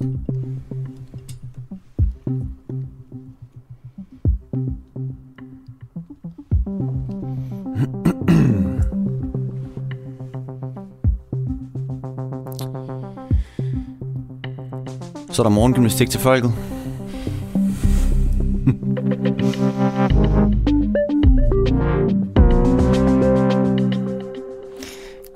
Så er der morgengymnastik til folket.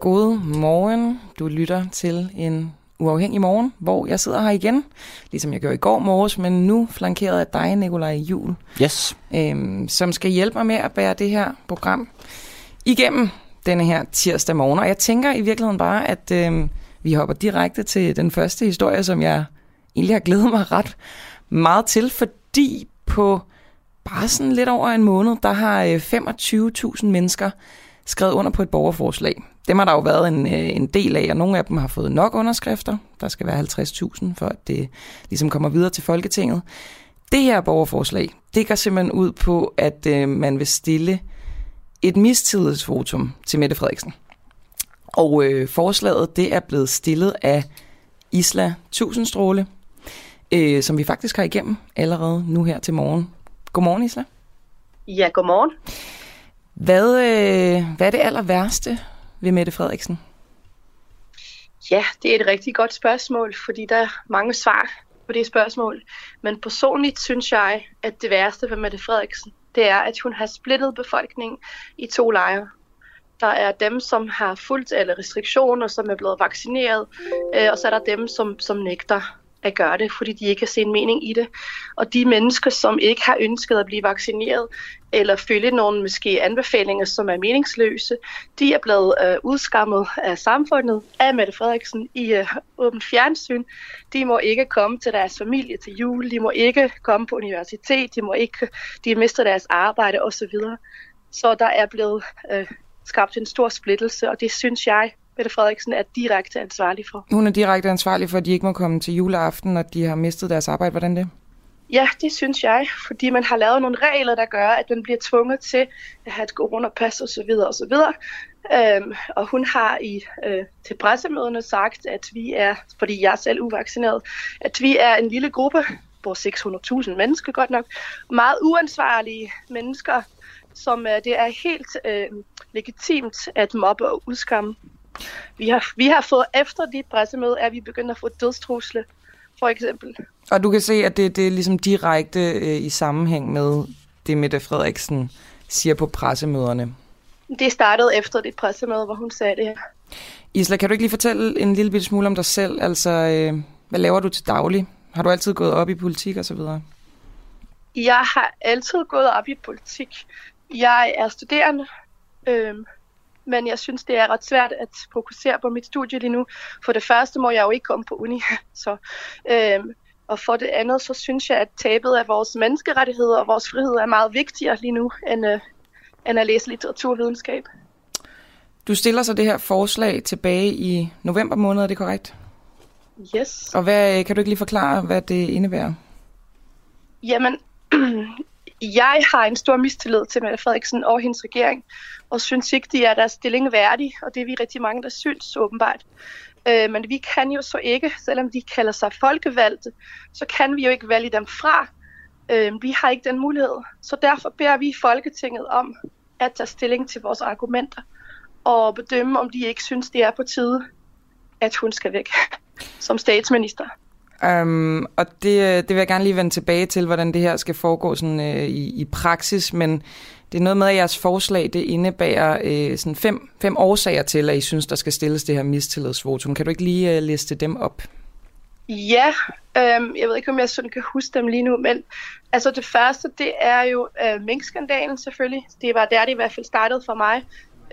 God morgen. Du lytter til en uafhængig morgen, hvor jeg sidder her igen, ligesom jeg gjorde i går morges, men nu flankeret af dig, Nikolaj Jul, Yes. øhm, som skal hjælpe mig med at bære det her program igennem denne her tirsdag morgen. Og jeg tænker i virkeligheden bare, at øhm, vi hopper direkte til den første historie, som jeg egentlig har glædet mig ret meget til, fordi på bare sådan lidt over en måned, der har øh, 25.000 mennesker skrevet under på et borgerforslag. Dem har der jo været en, øh, en del af, og nogle af dem har fået nok underskrifter. Der skal være 50.000, for at det ligesom kommer videre til Folketinget. Det her borgerforslag, det går simpelthen ud på, at øh, man vil stille et mistillidsvotum til Mette Frederiksen. Og øh, forslaget, det er blevet stillet af Isla Tusindstråle, øh, som vi faktisk har igennem allerede nu her til morgen. Godmorgen, Isla. Ja, godmorgen. Hvad, øh, hvad er det aller værste ved Mette Frederiksen? Ja, det er et rigtig godt spørgsmål, fordi der er mange svar på det spørgsmål. Men personligt synes jeg, at det værste ved Mette Frederiksen, det er, at hun har splittet befolkningen i to lejre. Der er dem, som har fulgt alle restriktioner, som er blevet vaccineret, øh, og så er der dem, som, som nægter at gøre det, fordi de ikke kan se en mening i det. Og de mennesker, som ikke har ønsket at blive vaccineret, eller følge nogle måske anbefalinger, som er meningsløse, de er blevet øh, udskammet af samfundet, af Mette Frederiksen i øh, åbent fjernsyn. De må ikke komme til deres familie til jul, de må ikke komme på universitet, de må ikke, de mister deres arbejde osv. Så der er blevet øh, skabt en stor splittelse, og det synes jeg, Mette Frederiksen er direkte ansvarlig for. Hun er direkte ansvarlig for, at de ikke må komme til juleaften, og de har mistet deres arbejde. Hvordan det? Ja, det synes jeg, fordi man har lavet nogle regler, der gør, at man bliver tvunget til at have et coronapas osv. osv. Øhm, og hun har i øh, til pressemøderne sagt, at vi er, fordi jeg er selv uvaccineret, at vi er en lille gruppe på 600.000 mennesker godt nok, meget uansvarlige mennesker, som øh, det er helt øh, legitimt at mobbe og udskamme. Vi har, vi har fået efter dit pressemøde, at vi begynder at få dødstrusle, for eksempel. Og du kan se, at det, det er ligesom direkte øh, i sammenhæng med det, Mette Frederiksen siger på pressemøderne. Det startede efter dit pressemøde, hvor hun sagde det her. Isla, kan du ikke lige fortælle en lille bitte smule om dig selv? Altså, øh, hvad laver du til daglig? Har du altid gået op i politik og så videre? Jeg har altid gået op i politik. Jeg er studerende, øh, men jeg synes, det er ret svært at fokusere på mit studie lige nu. For det første må jeg jo ikke komme på uni, så, øh, og for det andet, så synes jeg, at tabet af vores menneskerettigheder og vores frihed er meget vigtigere lige nu, end, øh, end at læse litteraturvidenskab. Du stiller så det her forslag tilbage i november måned, er det korrekt? Yes. Og hvad, kan du ikke lige forklare, hvad det indebærer? Jamen, jeg har en stor mistillid til Mette Frederiksen og hendes regering, og synes ikke, de er deres stilling værdig, og det er vi rigtig mange, der synes åbenbart. Øh, men vi kan jo så ikke, selvom de kalder sig folkevalgte, så kan vi jo ikke vælge dem fra. Øh, vi har ikke den mulighed. Så derfor beder vi Folketinget om at tage stilling til vores argumenter, og bedømme, om de ikke synes, det er på tide, at hun skal væk som statsminister. Um, og det, øh, det vil jeg gerne lige vende tilbage til, hvordan det her skal foregå sådan, øh, i, i praksis, men det er noget med, at jeres forslag det indebærer øh, sådan fem, fem årsager til, at I synes, der skal stilles det her mistillidsvotum. Kan du ikke lige øh, liste dem op? Ja, øhm, jeg ved ikke, om jeg sådan kan huske dem lige nu, men altså det første, det er jo øh, minkskandalen selvfølgelig. Det var der, det i hvert fald startede for mig.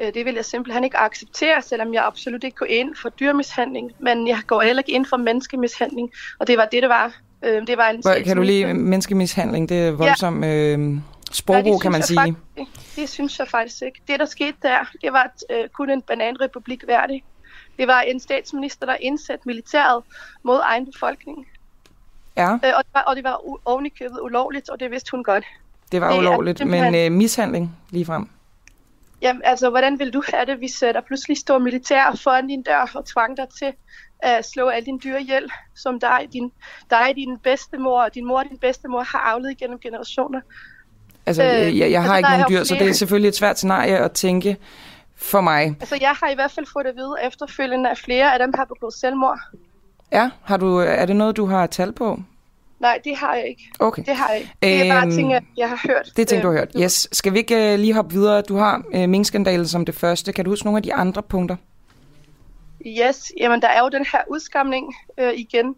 Øh, det vil jeg simpelthen ikke acceptere, selvom jeg absolut ikke går ind for dyrmishandling, men jeg går heller ikke ind for menneskemishandling, og det var det, det var. Øh, det var en Hvor, kan du lige menneskemishandling? Det er voldsom ja. øh, sprogbrug, ja, kan man sige. Faktisk, det synes jeg faktisk ikke. Det, der skete der, det var øh, kun en bananrepublik værdig. Det var en statsminister, der indsatte militæret mod egen befolkning. Ja. Øh, og, det var, og det var ovenikøbet ulovligt, og det vidste hun godt. Det var Det ulovligt, men øh, mishandling lige frem. Jamen, altså, hvordan vil du have det, hvis uh, der pludselig står militær foran din dør og tvang dig til at slå alle dine dyr ihjel, som dig, din, dig, din bedstemor, din mor og din bedstemor har afledt gennem generationer. Altså, øh, jeg, jeg har altså, ikke nogen dyr, så det er selvfølgelig et svært scenarie at tænke for mig. Altså, jeg har i hvert fald fået at vide efterfølgende, at flere af dem har begået selvmord. Ja, har du, er det noget, du har tal på? Nej, det har jeg ikke. Okay. Det har jeg ikke. Det er bare øhm, ting, jeg har hørt. Det er ting, du har hørt. Yes. Skal vi ikke uh, lige hoppe videre? Du har uh, minkskandalen som det første. Kan du huske nogle af de andre punkter? Yes, jamen der er jo den her udskamning uh, igen,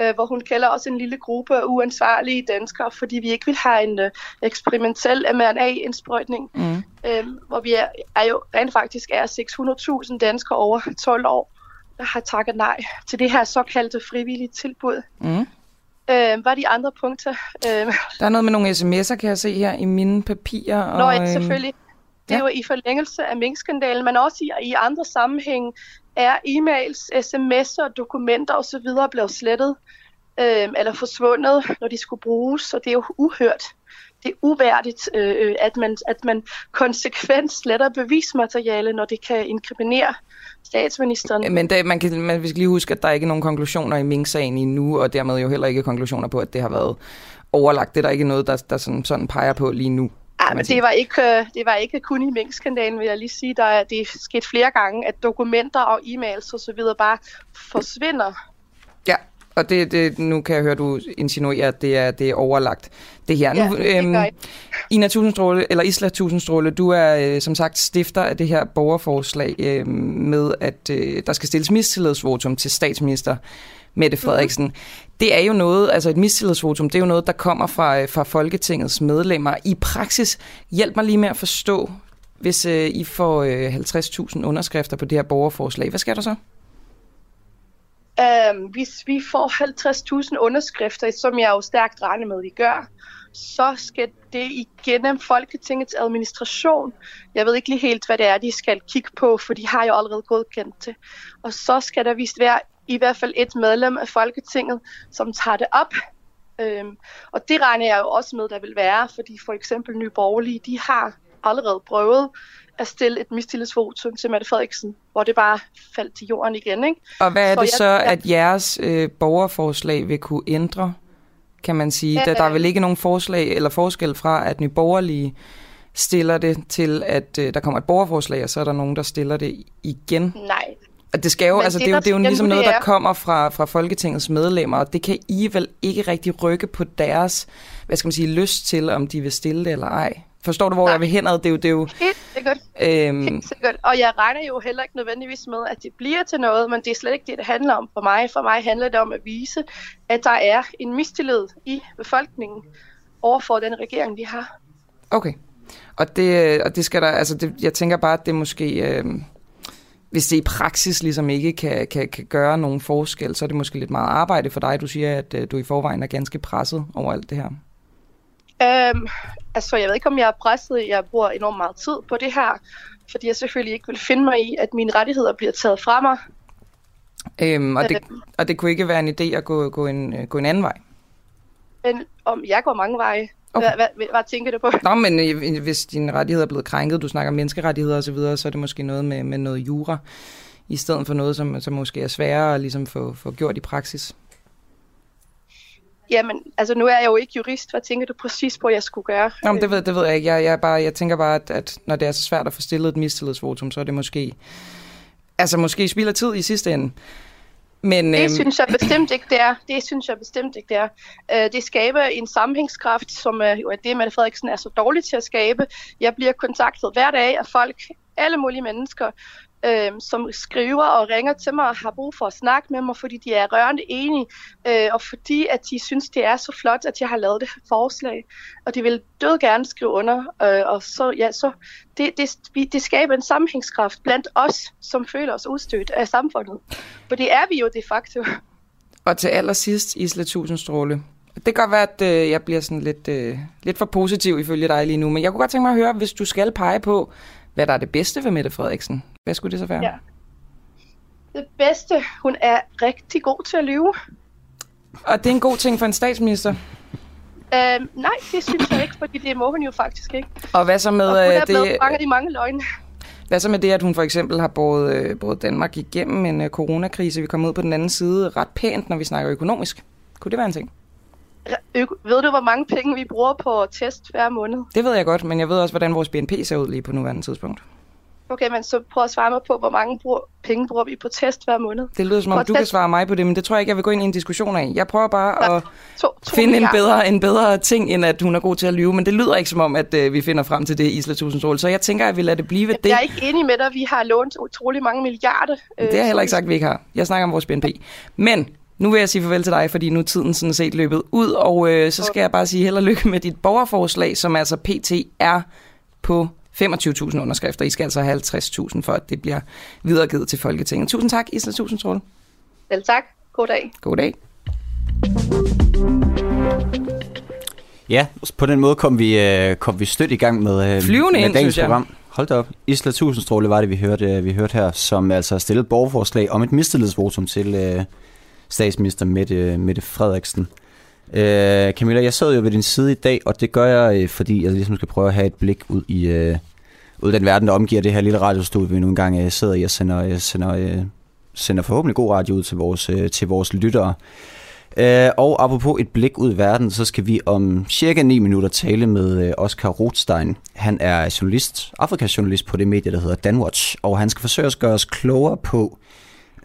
uh, hvor hun kalder os en lille gruppe af uansvarlige danskere, fordi vi ikke vil have en uh, eksperimentel mRNA-indsprøjtning, mm. uh, hvor vi er, er jo rent faktisk er 600.000 danskere over 12 år, der har takket nej til det her såkaldte frivillige tilbud. Mm. Øh, hvad er de andre punkter? Øh. Der er noget med nogle sms'er, kan jeg se her i mine papirer. Nå, ja, øhm, selvfølgelig. Det er ja. jo i forlængelse af minkskandalen, men også i, i andre sammenhænge er e-mails, sms'er, dokumenter osv. blevet slettet øh, eller forsvundet, når de skulle bruges, og det er jo uhørt. Det er uværdigt, øh, at, man, at man konsekvent sletter bevismateriale, når det kan inkriminere statsministeren. Men det, man, kan, man skal lige huske, at der er ikke nogen konklusioner i Mink-sagen endnu, og dermed jo heller ikke konklusioner på, at det har været overlagt. Det er der ikke noget, der, der sådan, sådan peger på lige nu. Ja, men det var, ikke, øh, det var ikke kun i Mink-skandalen, vil jeg lige sige. Der er, det er sket flere gange, at dokumenter og e-mails osv. bare forsvinder og det, det, nu kan jeg høre, du insinuerer, at det er, det er overlagt, det her. Ja, nu, øhm, Ina Tusindstråle, eller Isla Tusindstråle, du er øh, som sagt stifter af det her borgerforslag øh, med, at øh, der skal stilles mistillidsvotum til statsminister Mette Frederiksen. Mm-hmm. Det er jo noget, altså et mistillidsvotum, det er jo noget, der kommer fra, øh, fra Folketingets medlemmer. I praksis, hjælp mig lige med at forstå, hvis øh, I får øh, 50.000 underskrifter på det her borgerforslag, hvad sker der så? Øh, hvis vi får 50.000 underskrifter, som jeg jo stærkt regner med, at vi gør, så skal det igennem Folketingets administration. Jeg ved ikke lige helt, hvad det er, de skal kigge på, for de har jo allerede godkendt det. Og så skal der vist være i hvert fald et medlem af Folketinget, som tager det op. Øhm, og det regner jeg jo også med, der vil være, fordi for eksempel Nye Borgerlige, de har allerede prøvet at stille et mistillidsvotum til Mette Frederiksen, hvor det bare faldt til jorden igen. Ikke? Og hvad er det så, jeg, at jeres øh, borgerforslag vil kunne ændre, kan man sige? Ja, der, der er vel ikke nogen forslag eller forskel fra, at Nye Borgerlige stiller det til, at øh, der kommer et borgerforslag, og så er der nogen, der stiller det igen? Nej, og det skal jo, altså det, det, er jo, det er jo ligesom noget, der kommer fra, fra Folketingets medlemmer, og det kan I vel ikke rigtig rykke på deres, hvad skal man sige, lyst til, om de vil stille det eller ej. Forstår du, hvor Nej. jeg vil hen? Det er jo, det er jo, Helt sikkert. Øhm, Helt sikkert. Og jeg regner jo heller ikke nødvendigvis med, at det bliver til noget, men det er slet ikke det, det handler om for mig. For mig handler det om at vise, at der er en mistillid i befolkningen overfor den regering, de har. Okay. Og det, og det skal der, altså det, jeg tænker bare, at det måske, øh, hvis det i praksis ligesom ikke kan, kan, kan gøre nogen forskel, så er det måske lidt meget arbejde for dig. Du siger, at øh, du i forvejen er ganske presset over alt det her. Øhm, altså, jeg ved ikke, om jeg er presset. Jeg bruger enormt meget tid på det her, fordi jeg selvfølgelig ikke vil finde mig i, at mine rettigheder bliver taget fra mig. Øhm, og, det, øhm. og det kunne ikke være en idé at gå, gå, en, øh, gå en anden vej? Men, om jeg går mange veje. Okay. Hvad, hvad, hvad tænker du på? Nå, men øh, hvis dine rettigheder er blevet krænket, du snakker menneskerettigheder osv., så, videre, så er det måske noget med, med noget jura, i stedet for noget, som, som måske er sværere at ligesom få, få gjort i praksis. Jamen, altså nu er jeg jo ikke jurist. Hvad tænker du præcis på, at jeg skulle gøre? Jamen, det ved, det ved jeg ikke. Jeg, jeg, bare, jeg tænker bare, at, at når det er så svært at få stillet et mistillidsvotum, så er det måske... Altså, måske spilder tid i sidste ende. Men, det øhm, synes jeg bestemt ikke, det er. Det synes jeg bestemt ikke, det er. Øh, det skaber en sammenhængskraft, som øh, jo er det, Mette Frederiksen er så dårlig til at skabe. Jeg bliver kontaktet hver dag af folk, alle mulige mennesker, øh, som skriver og ringer til mig og har brug for at snakke med mig, fordi de er rørende enige, øh, og fordi at de synes, det er så flot, at jeg har lavet det her forslag, og de vil død gerne skrive under, øh, og så, ja, så det, det, det skaber en sammenhængskraft blandt os, som føler os udstødt af samfundet. For det er vi jo de facto. Og til allersidst, Isla Tusindstråle, det kan godt være, at øh, jeg bliver sådan lidt, øh, lidt for positiv ifølge dig lige nu, men jeg kunne godt tænke mig at høre, hvis du skal pege på, hvad der er det bedste ved Mette Frederiksen. Hvad skulle det så være? Ja. Det bedste, hun er rigtig god til at lyve. Og det er en god ting for en statsminister? Øhm, nej, det synes jeg ikke, fordi det må hun jo faktisk ikke. Og hvad så med... Og hun er øh, blevet det... fanget i mange løgne. Hvad så med det, at hun for eksempel har båret, øh, båret Danmark igennem en øh, coronakrise, vi kommer ud på den anden side ret pænt, når vi snakker økonomisk? Kunne det være en ting? Ved du, hvor mange penge vi bruger på test hver måned? Det ved jeg godt, men jeg ved også, hvordan vores BNP ser ud lige på nuværende tidspunkt. Okay, men så prøv at svare mig på, hvor mange bruger, penge bruger vi på test hver måned? Det lyder som om, Prøv du kan test- svare mig på det, men det tror jeg ikke, jeg vil gå ind i en diskussion af. Jeg prøver bare Nej, at To, to finde en bedre, en bedre ting, end at hun er god til at lyve, men det lyder ikke som om, at øh, vi finder frem til det, Isla Tusindstrål. Så jeg tænker, at vi lader det blive ved det. Jeg er ikke enig med dig. Vi har lånt utrolig mange milliarder. øh, Det har jeg heller ikke sagt, at vi ikke har. Jeg snakker om vores BNP. Men nu vil jeg sige farvel til dig, fordi nu er tiden sådan set løbet ud, og øh, så skal jeg bare sige held og lykke med dit borgerforslag, som altså pt. er på 25.000 underskrifter. I skal altså have 50.000 for, at det bliver videregivet til Folketinget. Tusind tak, Isla Tusindstrål. Selv tak. God dag. God dag. Ja, på den måde kom vi, øh, kom vi stødt i gang med, øh, Flyvende med ind, dagens program. Hold da op. Isla Tusindstråle var det, vi hørte, øh, vi hørte her, som altså har stillet borgerforslag om et mistillidsvotum til øh, statsminister Mette, Mette Frederiksen. Øh, Camilla, jeg sad jo ved din side i dag, og det gør jeg, øh, fordi jeg ligesom skal prøve at have et blik ud i, øh, ud den verden, der omgiver det her lille radiostudie, vi nu engang øh, sidder i og sender, øh, sender, øh, sender forhåbentlig god radio ud til vores, øh, til vores lyttere. Øh, og apropos et blik ud i verden, så skal vi om cirka 9 minutter tale med øh, Oscar Rothstein. Han er journalist, Afrikas journalist på det medie, der hedder Danwatch, og han skal forsøge at gøre os klogere på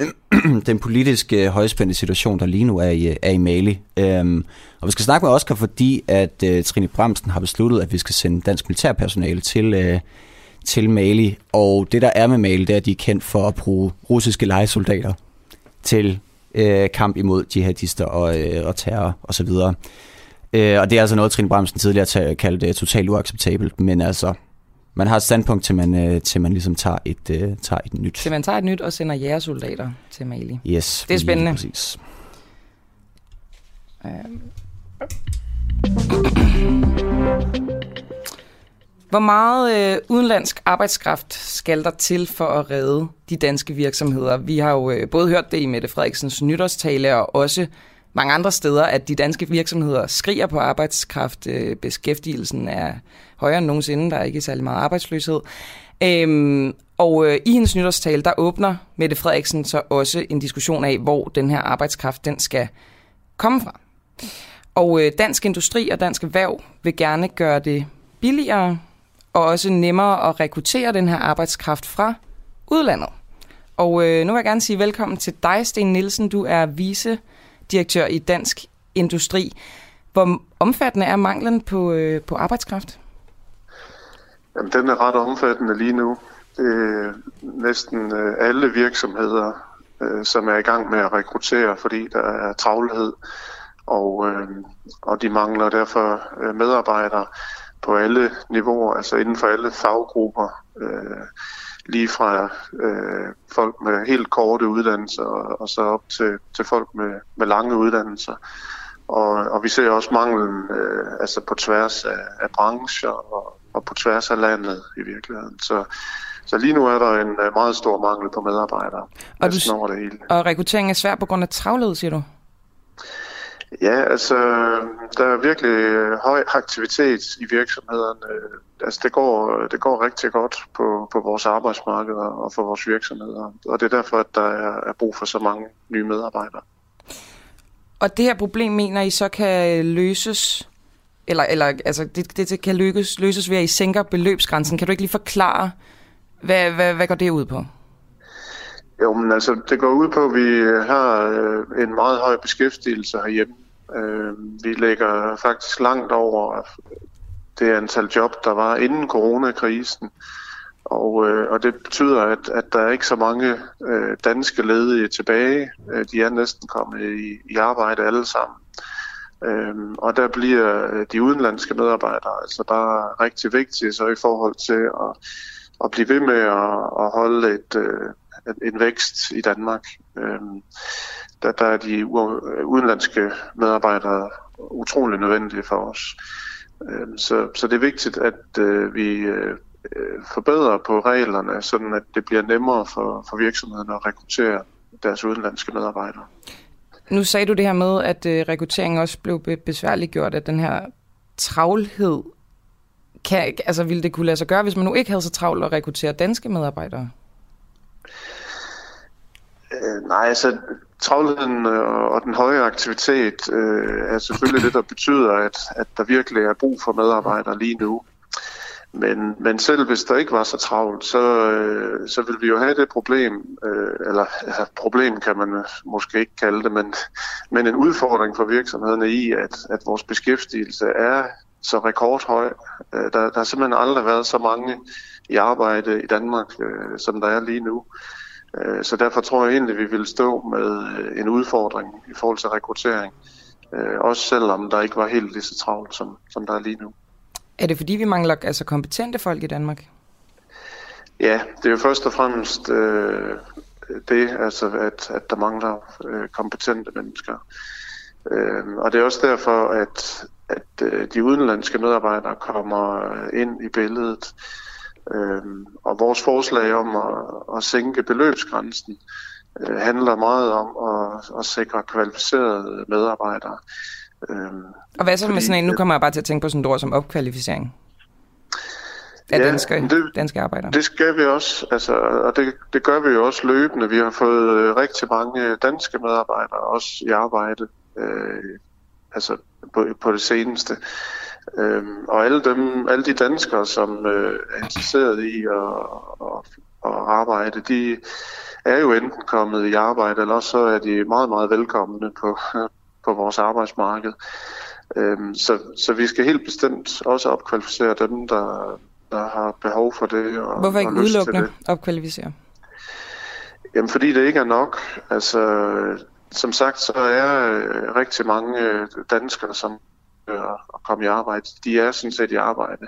den politiske øh, højspændte situation, der lige nu er i, øh, er i Mali. Øhm, og vi skal snakke med Oscar, fordi at øh, Trine Bremsen har besluttet, at vi skal sende dansk militærpersonale til, øh, til Mali. Og det der er med Mali, det er, at de er kendt for at bruge russiske lejesoldater til øh, kamp imod jihadister og, øh, og terror osv. Og, øh, og det er altså noget, Trine Bremsen tidligere har kaldte øh, totalt uacceptabelt, men altså, man har et standpunkt, til man, øh, til man ligesom tager et, øh, tager et nyt. Til man tager et nyt og sender jægersoldater til Mali. Yes, Det er spændende. Præcis. Øhm. Hvor meget øh, udenlandsk arbejdskraft skal der til for at redde de danske virksomheder? Vi har jo øh, både hørt det i Mette Frederiksens nytårstale og også mange andre steder, at de danske virksomheder skriger på arbejdskraft. Øh, beskæftigelsen er højere end nogensinde. Der er ikke særlig meget arbejdsløshed. Øhm, og øh, i hendes nytårstale, der åbner Mette Frederiksen så også en diskussion af, hvor den her arbejdskraft den skal komme fra. Og øh, Dansk Industri og Dansk Erhverv vil gerne gøre det billigere og også nemmere at rekruttere den her arbejdskraft fra udlandet. Og øh, nu vil jeg gerne sige velkommen til dig, Sten Nielsen. Du er vicedirektør i Dansk Industri. Hvor omfattende er manglen på, øh, på arbejdskraft? Jamen, den er ret omfattende lige nu. Det er næsten øh, alle virksomheder, øh, som er i gang med at rekruttere, fordi der er travlhed, og, øh, og de mangler derfor medarbejdere på alle niveauer, altså inden for alle faggrupper, øh, lige fra øh, folk med helt korte uddannelser og, og så op til, til folk med, med lange uddannelser. Og, og vi ser også manglen øh, altså på tværs af, af brancher og, og på tværs af landet i virkeligheden. Så, så lige nu er der en øh, meget stor mangel på medarbejdere Og du over det hele. Og rekruttering er svært på grund af travlhed, siger du? Ja, altså der er virkelig øh, høj aktivitet i virksomhederne. Øh, Altså det går, det går rigtig godt på, på vores arbejdsmarked og for vores virksomheder. Og det er derfor, at der er, er brug for så mange nye medarbejdere. Og det her problem mener I så kan løses, eller, eller altså det, det kan løses, løses ved, at I sænker beløbsgrænsen. Kan du ikke lige forklare, hvad, hvad, hvad går det ud på? Jo, men altså, det går ud på, at vi har øh, en meget høj beskæftigelse herhjemme. Øh, vi ligger faktisk langt over det antal job, der var inden coronakrisen. Og, øh, og det betyder, at, at der er ikke så mange øh, danske ledige tilbage. Øh, de er næsten kommet i, i arbejde alle sammen. Øhm, og der bliver øh, de udenlandske medarbejdere altså bare rigtig vigtige så i forhold til at, at blive ved med at, at holde et, øh, en- vækst i Danmark. Øhm, der, der er de u- udenlandske medarbejdere utrolig nødvendige for os. Øhm, så, så det er vigtigt, at øh, vi øh, øh forbedrer på reglerne, sådan at det bliver nemmere for, for virksomhederne at rekruttere deres udenlandske medarbejdere. Nu sagde du det her med, at øh, rekrutteringen også blev besværliggjort af den her travlhed. kan, altså, ville det kunne lade sig gøre, hvis man nu ikke havde så travlt at rekruttere danske medarbejdere? Øh, nej, altså travlheden øh, og den høje aktivitet øh, er selvfølgelig det, der betyder, at, at der virkelig er brug for medarbejdere lige nu. Men, men selv hvis der ikke var så travlt, så, øh, så vil vi jo have det problem, øh, eller ja, problem kan man måske ikke kalde det, men, men en udfordring for virksomhederne i, at, at vores beskæftigelse er så rekordhøj. Øh, der, der har simpelthen aldrig været så mange i arbejde i Danmark, øh, som der er lige nu. Øh, så derfor tror jeg egentlig, at vi vil stå med øh, en udfordring i forhold til rekruttering. Øh, også selvom der ikke var helt lige så travlt, som, som der er lige nu. Er det fordi, vi mangler altså kompetente folk i Danmark? Ja, det er jo først og fremmest øh, det, altså at, at der mangler øh, kompetente mennesker. Øh, og det er også derfor, at, at øh, de udenlandske medarbejdere kommer ind i billedet. Øh, og vores forslag om at, at sænke beløbsgrænsen øh, handler meget om at, at sikre kvalificerede medarbejdere. Øhm, og hvad så med sådan en, nu kommer jeg bare til at tænke på sådan et ord som opkvalificering af ja, danske, det, danske arbejdere? Det skal vi også, altså, og det, det gør vi jo også løbende. Vi har fået øh, rigtig mange danske medarbejdere også i arbejde, øh, altså på, på det seneste. Øhm, og alle, dem, alle de danskere, som øh, er interesseret i at, at, at arbejde, de er jo enten kommet i arbejde, eller også så er de meget, meget velkomne på, på vores arbejdsmarked. Øhm, så, så vi skal helt bestemt også opkvalificere dem, der, der har behov for det. Og, Hvorfor ikke udelukkende opkvalificere? Jamen fordi det ikke er nok. Altså, som sagt, så er øh, rigtig mange øh, danskere, som at komme i arbejde, de er sådan set i arbejde.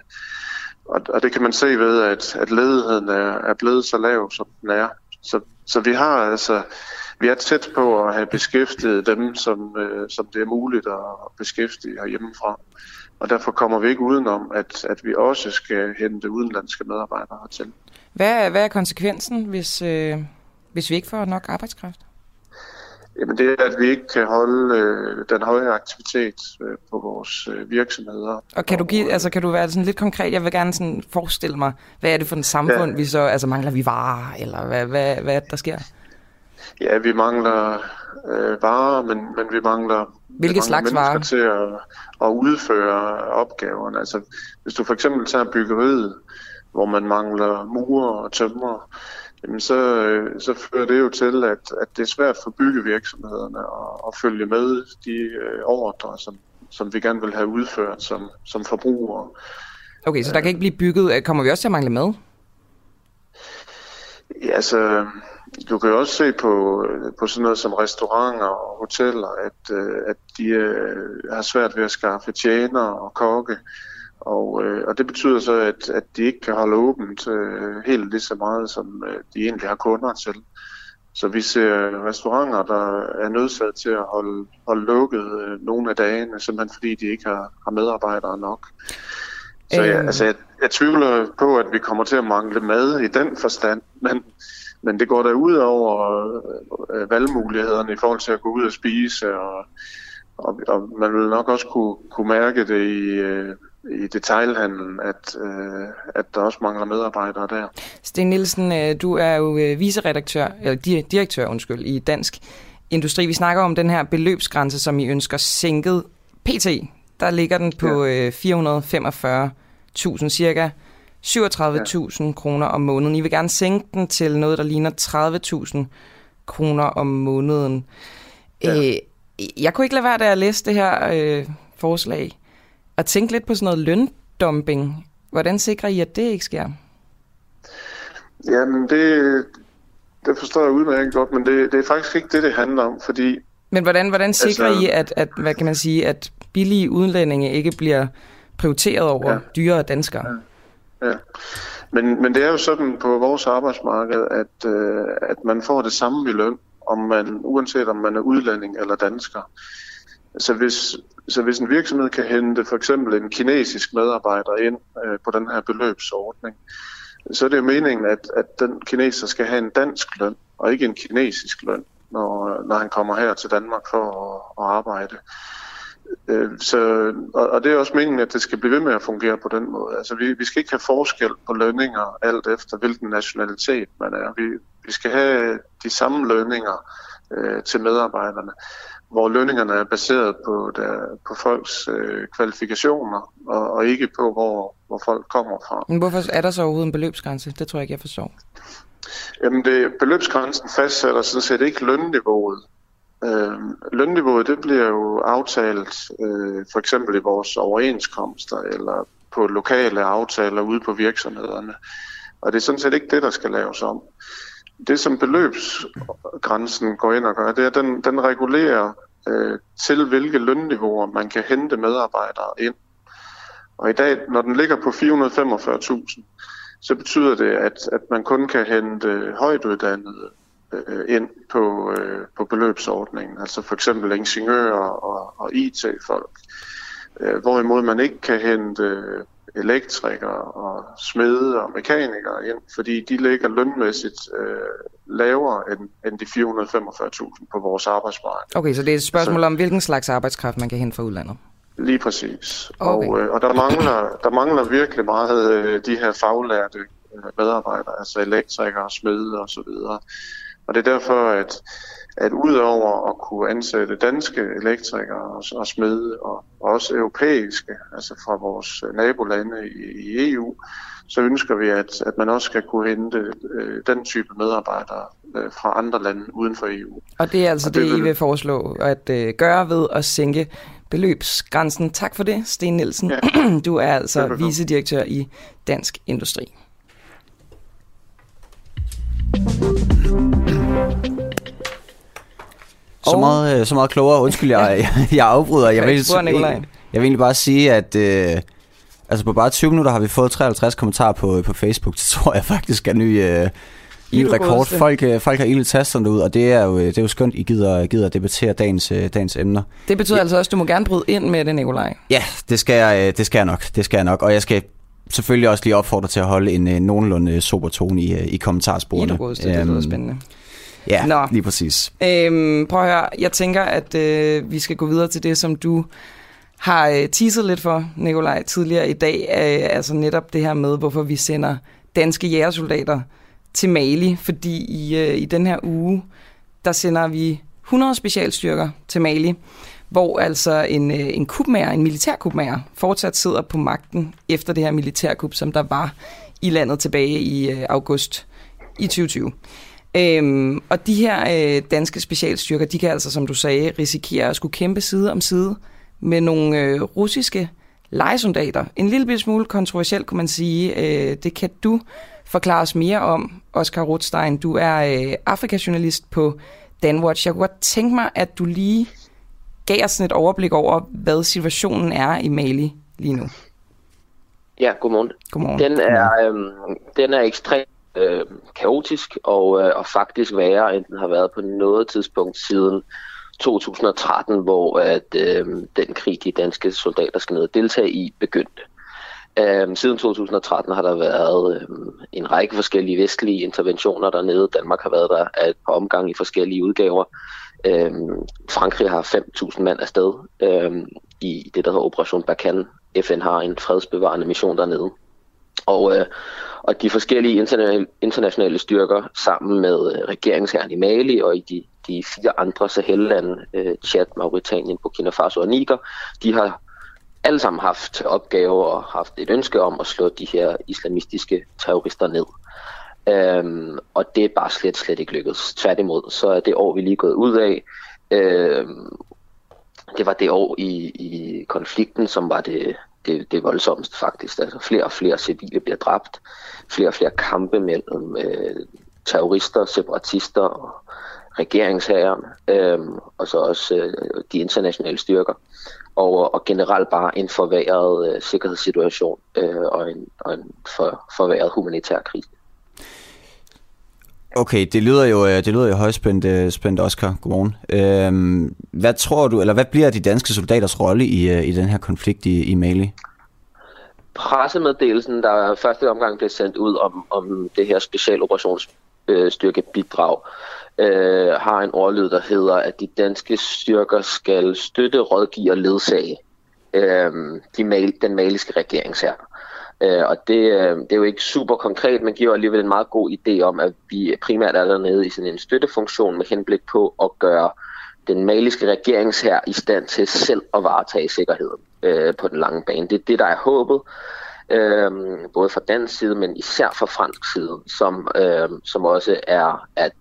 Og, og det kan man se ved, at, at ledigheden er, er blevet så lav, som den er. Så, så vi har altså vi er tæt på at have beskæftiget dem, som, øh, som det er muligt at beskæftige herhjemmefra. Og derfor kommer vi ikke udenom, at, at vi også skal hente udenlandske medarbejdere hertil. Hvad er, hvad er konsekvensen, hvis, øh, hvis vi ikke får nok arbejdskraft? Jamen det er, at vi ikke kan holde øh, den høje aktivitet øh, på vores øh, virksomheder. Og kan du give, øh, altså kan du være sådan lidt konkret? Jeg vil gerne sådan forestille mig, hvad er det for en samfund, ja. vi så, altså mangler vi varer, eller hvad, hvad, hvad er der sker? Ja, vi mangler øh, varer, men, men vi mangler, Hvilke vi mangler slags varer? til at, at udføre opgaverne. Altså, hvis du for eksempel tager byggeriet, hvor man mangler murer og tømmer, jamen så, øh, så fører det jo til, at, at det er svært for byggevirksomhederne at, at følge med de øh, ordre, som, som vi gerne vil have udført som, som forbrugere. Okay, så der kan ikke blive bygget. Kommer vi også til at mangle mad? Ja, altså, du kan jo også se på, på sådan noget som restauranter og hoteller, at, øh, at de øh, har svært ved at skaffe tjener og kokke. Og, øh, og det betyder så, at, at de ikke kan holde åbent helt lige så meget, som de egentlig har kunder til. Så vi ser restauranter, der er nødsaget til at holde, holde lukket nogle af dagene, simpelthen fordi de ikke har, har medarbejdere nok. Så jeg, altså, jeg, jeg tvivler på, at vi kommer til at mangle mad i den forstand, men, men det går da ud over øh, valgmulighederne i forhold til at gå ud og spise, og, og, og man vil nok også kunne, kunne mærke det i, øh, i detailhandlen, at, øh, at der også mangler medarbejdere der. Sten Nielsen, øh, du er jo viceredaktør, eller direktør undskyld, i Dansk Industri. Vi snakker om den her beløbsgrænse, som I ønsker sænket. PT, der ligger den på ja. 445.000 cirka 37.000 ja. kroner om måneden. I vil gerne sænke den til noget, der ligner 30.000 kroner om måneden. Ja. Øh, jeg kunne ikke lade være, da jeg læste det her øh, forslag, at tænke lidt på sådan noget løndumping. Hvordan sikrer I, at det ikke sker? Jamen, det, det forstår jeg udmærket godt, men det, det er faktisk ikke det, det handler om, fordi... Men hvordan, hvordan sikrer altså, I, at, at, hvad kan man sige, at billige udlændinge ikke bliver prioriteret over ja. dyre danskere? Ja. Ja. Men, men det er jo sådan på vores arbejdsmarked, at, øh, at man får det samme i løn, om man, uanset om man er udlænding eller dansker. Så hvis, så hvis en virksomhed kan hente for eksempel en kinesisk medarbejder ind øh, på den her beløbsordning, så er det jo meningen, at, at den kineser skal have en dansk løn, og ikke en kinesisk løn, når, når han kommer her til Danmark for at, at arbejde. Øh, så, og, og det er også meningen, at det skal blive ved med at fungere på den måde. Altså vi, vi skal ikke have forskel på lønninger alt efter hvilken nationalitet man er. Vi, vi skal have de samme lønninger øh, til medarbejderne, hvor lønningerne er baseret på, der, på folks øh, kvalifikationer og, og ikke på, hvor, hvor folk kommer fra. Men hvorfor er der så overhovedet en beløbsgrænse? Det tror jeg ikke, jeg forstår. Jamen det, beløbsgrænsen fastsætter sådan set ikke lønniveauet. Øh, lønniveauet det bliver jo aftalt øh, for eksempel i vores overenskomster eller på lokale aftaler ude på virksomhederne. Og det er sådan set ikke det, der skal laves om. Det som beløbsgrænsen går ind og gør, det er, at den, den regulerer øh, til hvilke lønniveauer man kan hente medarbejdere ind. Og i dag, når den ligger på 445.000, så betyder det, at, at man kun kan hente øh, højtuddannede øh, ind på, øh, på beløbsordningen, altså for eksempel ingeniører og, og IT-folk. Øh, hvorimod man ikke kan hente elektrikere og smede og mekanikere ind, fordi de ligger lønmæssigt øh, lavere end, end de 445.000 på vores arbejdsmarked. Okay, så det er et spørgsmål så, om, hvilken slags arbejdskraft man kan hente fra udlandet? Lige præcis. Okay. Og, øh, og der, mangler, der mangler virkelig meget øh, de her faglærte øh, medarbejdere, altså elektrikere, smede og så videre. Og det er derfor, at, at udover at kunne ansætte danske elektrikere og, og smede, og også europæiske, altså fra vores nabolande i, i EU, så ønsker vi, at, at man også skal kunne hente øh, den type medarbejdere øh, fra andre lande uden for EU. Og det er altså og det, det, I vil foreslå at øh, gøre ved at sænke beløbsgrænsen. Tak for det, Sten Nielsen. Ja. Du er altså vicedirektør i Dansk Industri. Så meget, øh, så meget klogere. Undskyld, jeg, jeg afbryder. Jeg vil, jeg, jeg vil egentlig bare sige, at øh, altså på bare 20 minutter har vi fået 53 kommentarer på, på Facebook. Det tror jeg faktisk er ny, øh, ny rekord. Folk, øh, folk har ildet tasterne ud, og det er jo, det er jo skønt, I gider, gider debattere dagens, øh, dagens emner. Det betyder ja. altså også, at du må gerne bryde ind med det, Nikolaj. Ja, det skal, jeg, det skal jeg nok. Det skal jeg nok. Og jeg skal selvfølgelig også lige opfordre til at holde en uh, nogenlunde sober tone i, i kommentarsporene. I det, det lyder øhm, spændende. Ja, Nå. lige præcis. Øhm, prøv at høre, jeg tænker, at øh, vi skal gå videre til det, som du har øh, teaset lidt for, Nikolaj, tidligere i dag. Øh, altså netop det her med, hvorfor vi sender danske jægersoldater til Mali, fordi i, øh, i den her uge, der sender vi 100 specialstyrker til Mali, hvor altså en, øh, en kubmager, en militærkubmager, fortsat sidder på magten efter det her militærkup, som der var i landet tilbage i øh, august i 2020. Øhm, og de her øh, danske specialstyrker, de kan altså, som du sagde, risikere at skulle kæmpe side om side med nogle øh, russiske lejesoldater. En lille smule kontroversielt, kunne man sige. Øh, det kan du forklare os mere om, Oscar Rothstein. Du er øh, Afrikajournalist på Danwatch. Jeg kunne godt tænke mig, at du lige gav os et overblik over, hvad situationen er i Mali lige nu. Ja, godmorgen. godmorgen. Den er, øhm, den er ekstremt øh, kaotisk og, øh, og faktisk værre, end den har været på noget tidspunkt siden 2013, hvor at, øh, den krig, de danske soldater skal ned og deltage i, begyndte. Øh, siden 2013 har der været øh, en række forskellige vestlige interventioner dernede. Danmark har været der af et par omgange i forskellige udgaver. Øh, Frankrig har 5.000 mand afsted øh, i det, der hedder Operation Barkhane. FN har en fredsbevarende mission dernede. Og, øh, og de forskellige internationale styrker sammen med øh, regeringsherren i Mali og i de, de fire andre Sahel-lande, øh, Chad, Mauritanien, Burkina Faso og Niger, de har alle sammen haft opgave og haft et ønske om at slå de her islamistiske terrorister ned. Øhm, og det er bare slet, slet ikke lykkedes. Tværtimod, så er det år, vi lige er gået ud af, øhm, det var det år i, i konflikten, som var det, det, det voldsomst faktisk. Altså flere og flere civile bliver dræbt, flere og flere kampe mellem øh, terrorister, separatister og regeringsherren, øh, og så også øh, de internationale styrker. Og, og generelt bare en forværret øh, sikkerhedssituation øh, og en, og en for, forværret humanitær krise. Okay, det lyder jo, øh, det lyder jo højspændt, øh, spændt Oscar. Godmorgen. Øhm, hvad tror du, eller hvad bliver de danske soldaters rolle i, øh, i den her konflikt i, i Mali? Pressemeddelelsen, der første omgang blev sendt ud om, om det her specialoperationsstyrke, øh, bidrag, øh, har en ordlyd, der hedder, at de danske styrker skal støtte, rådgive og ledsage øh, de mal, den maliske regeringshær. Øh, og det, øh, det er jo ikke super konkret, men giver alligevel en meget god idé om, at vi primært er dernede i sådan en støttefunktion med henblik på at gøre den maliske regeringshær i stand til selv at varetage sikkerheden øh, på den lange bane. Det er det, der er håbet, øh, både fra dansk side, men især fra fransk side, som, øh, som også er at,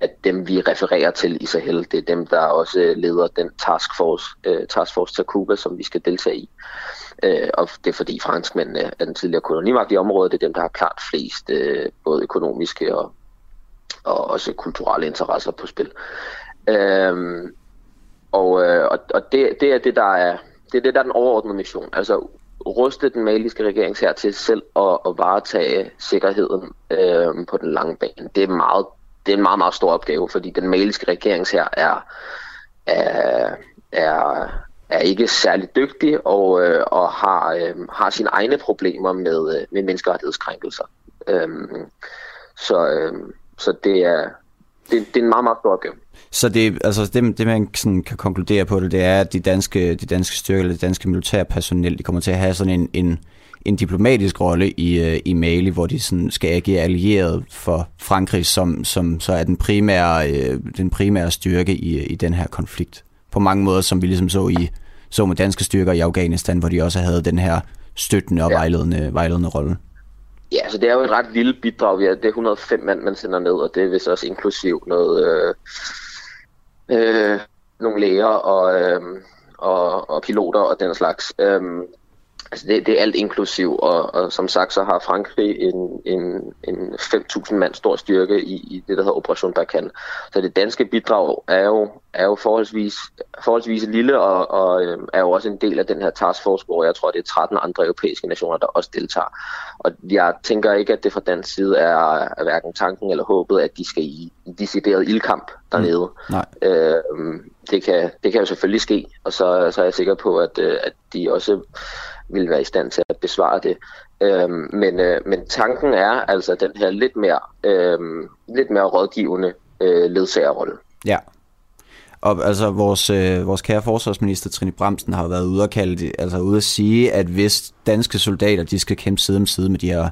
at dem, vi refererer til i Sahel, det er dem, der også leder den taskforce, øh, taskforce Takuba, som vi skal deltage i. Øh, og det er fordi franskmændene er den tidligere kolonimagt i området, det er dem, der har klart flest øh, både økonomiske og, og også kulturelle interesser på spil. Øhm, og øh, og, og det, det er det, der er det er det, der er den overordnede mission. Altså ruste den maliske regering her til selv at, at varetage sikkerheden øh, på den lange bane. Det er, meget, det er en meget, meget stor opgave, fordi den maliske regering her er, er, er, er ikke særlig dygtig og, øh, og har, øh, har sine egne problemer med, øh, med menneskerettighedskrænkelser. Øh, så, øh, så det er, det, det er en meget, meget stor opgave. Så det, altså det, det man sådan kan konkludere på det, det er, at de danske, de danske styrker, eller de danske militærpersonel, de kommer til at have sådan en, en, en diplomatisk rolle i, øh, i Mali, hvor de sådan skal agere allieret for Frankrig, som, som så er den primære, øh, den primære styrke i, i den her konflikt. På mange måder, som vi ligesom så i så med danske styrker i Afghanistan, hvor de også havde den her støttende og ja. vejledende, vejledende rolle. Ja, så det er jo et ret lille bidrag. Er, det er 105 mand, man sender ned, og det er vist også inklusiv noget, øh, øh, nogle læger og, øh, og, og piloter og den slags. Øh, altså det, det er alt inklusiv, og, og som sagt så har Frankrig en, en, en 5.000 mand stor styrke i, i det, der hedder Operation Barkan. Så det danske bidrag er jo, er jo forholdsvis, forholdsvis lille, og, og øh, er jo også en del af den her taskforce, hvor jeg tror, det er 13 andre europæiske nationer, der også deltager. Og jeg tænker ikke, at det fra dansk side er, er hverken tanken eller håbet, at de skal i, decideret ildkamp dernede. Mm. Nej. Øh, det, kan, det kan jo selvfølgelig ske, og så, så er jeg sikker på, at, øh, at de også vil være i stand til at besvare det. Øhm, men, øh, men tanken er altså den her lidt mere, øh, lidt mere rådgivende øh, ledsagerrolle. Ja. Og altså vores, øh, vores kære forsvarsminister Trine Bremsen har været ude at, kalde altså ude at sige, at hvis danske soldater de skal kæmpe side om side med de her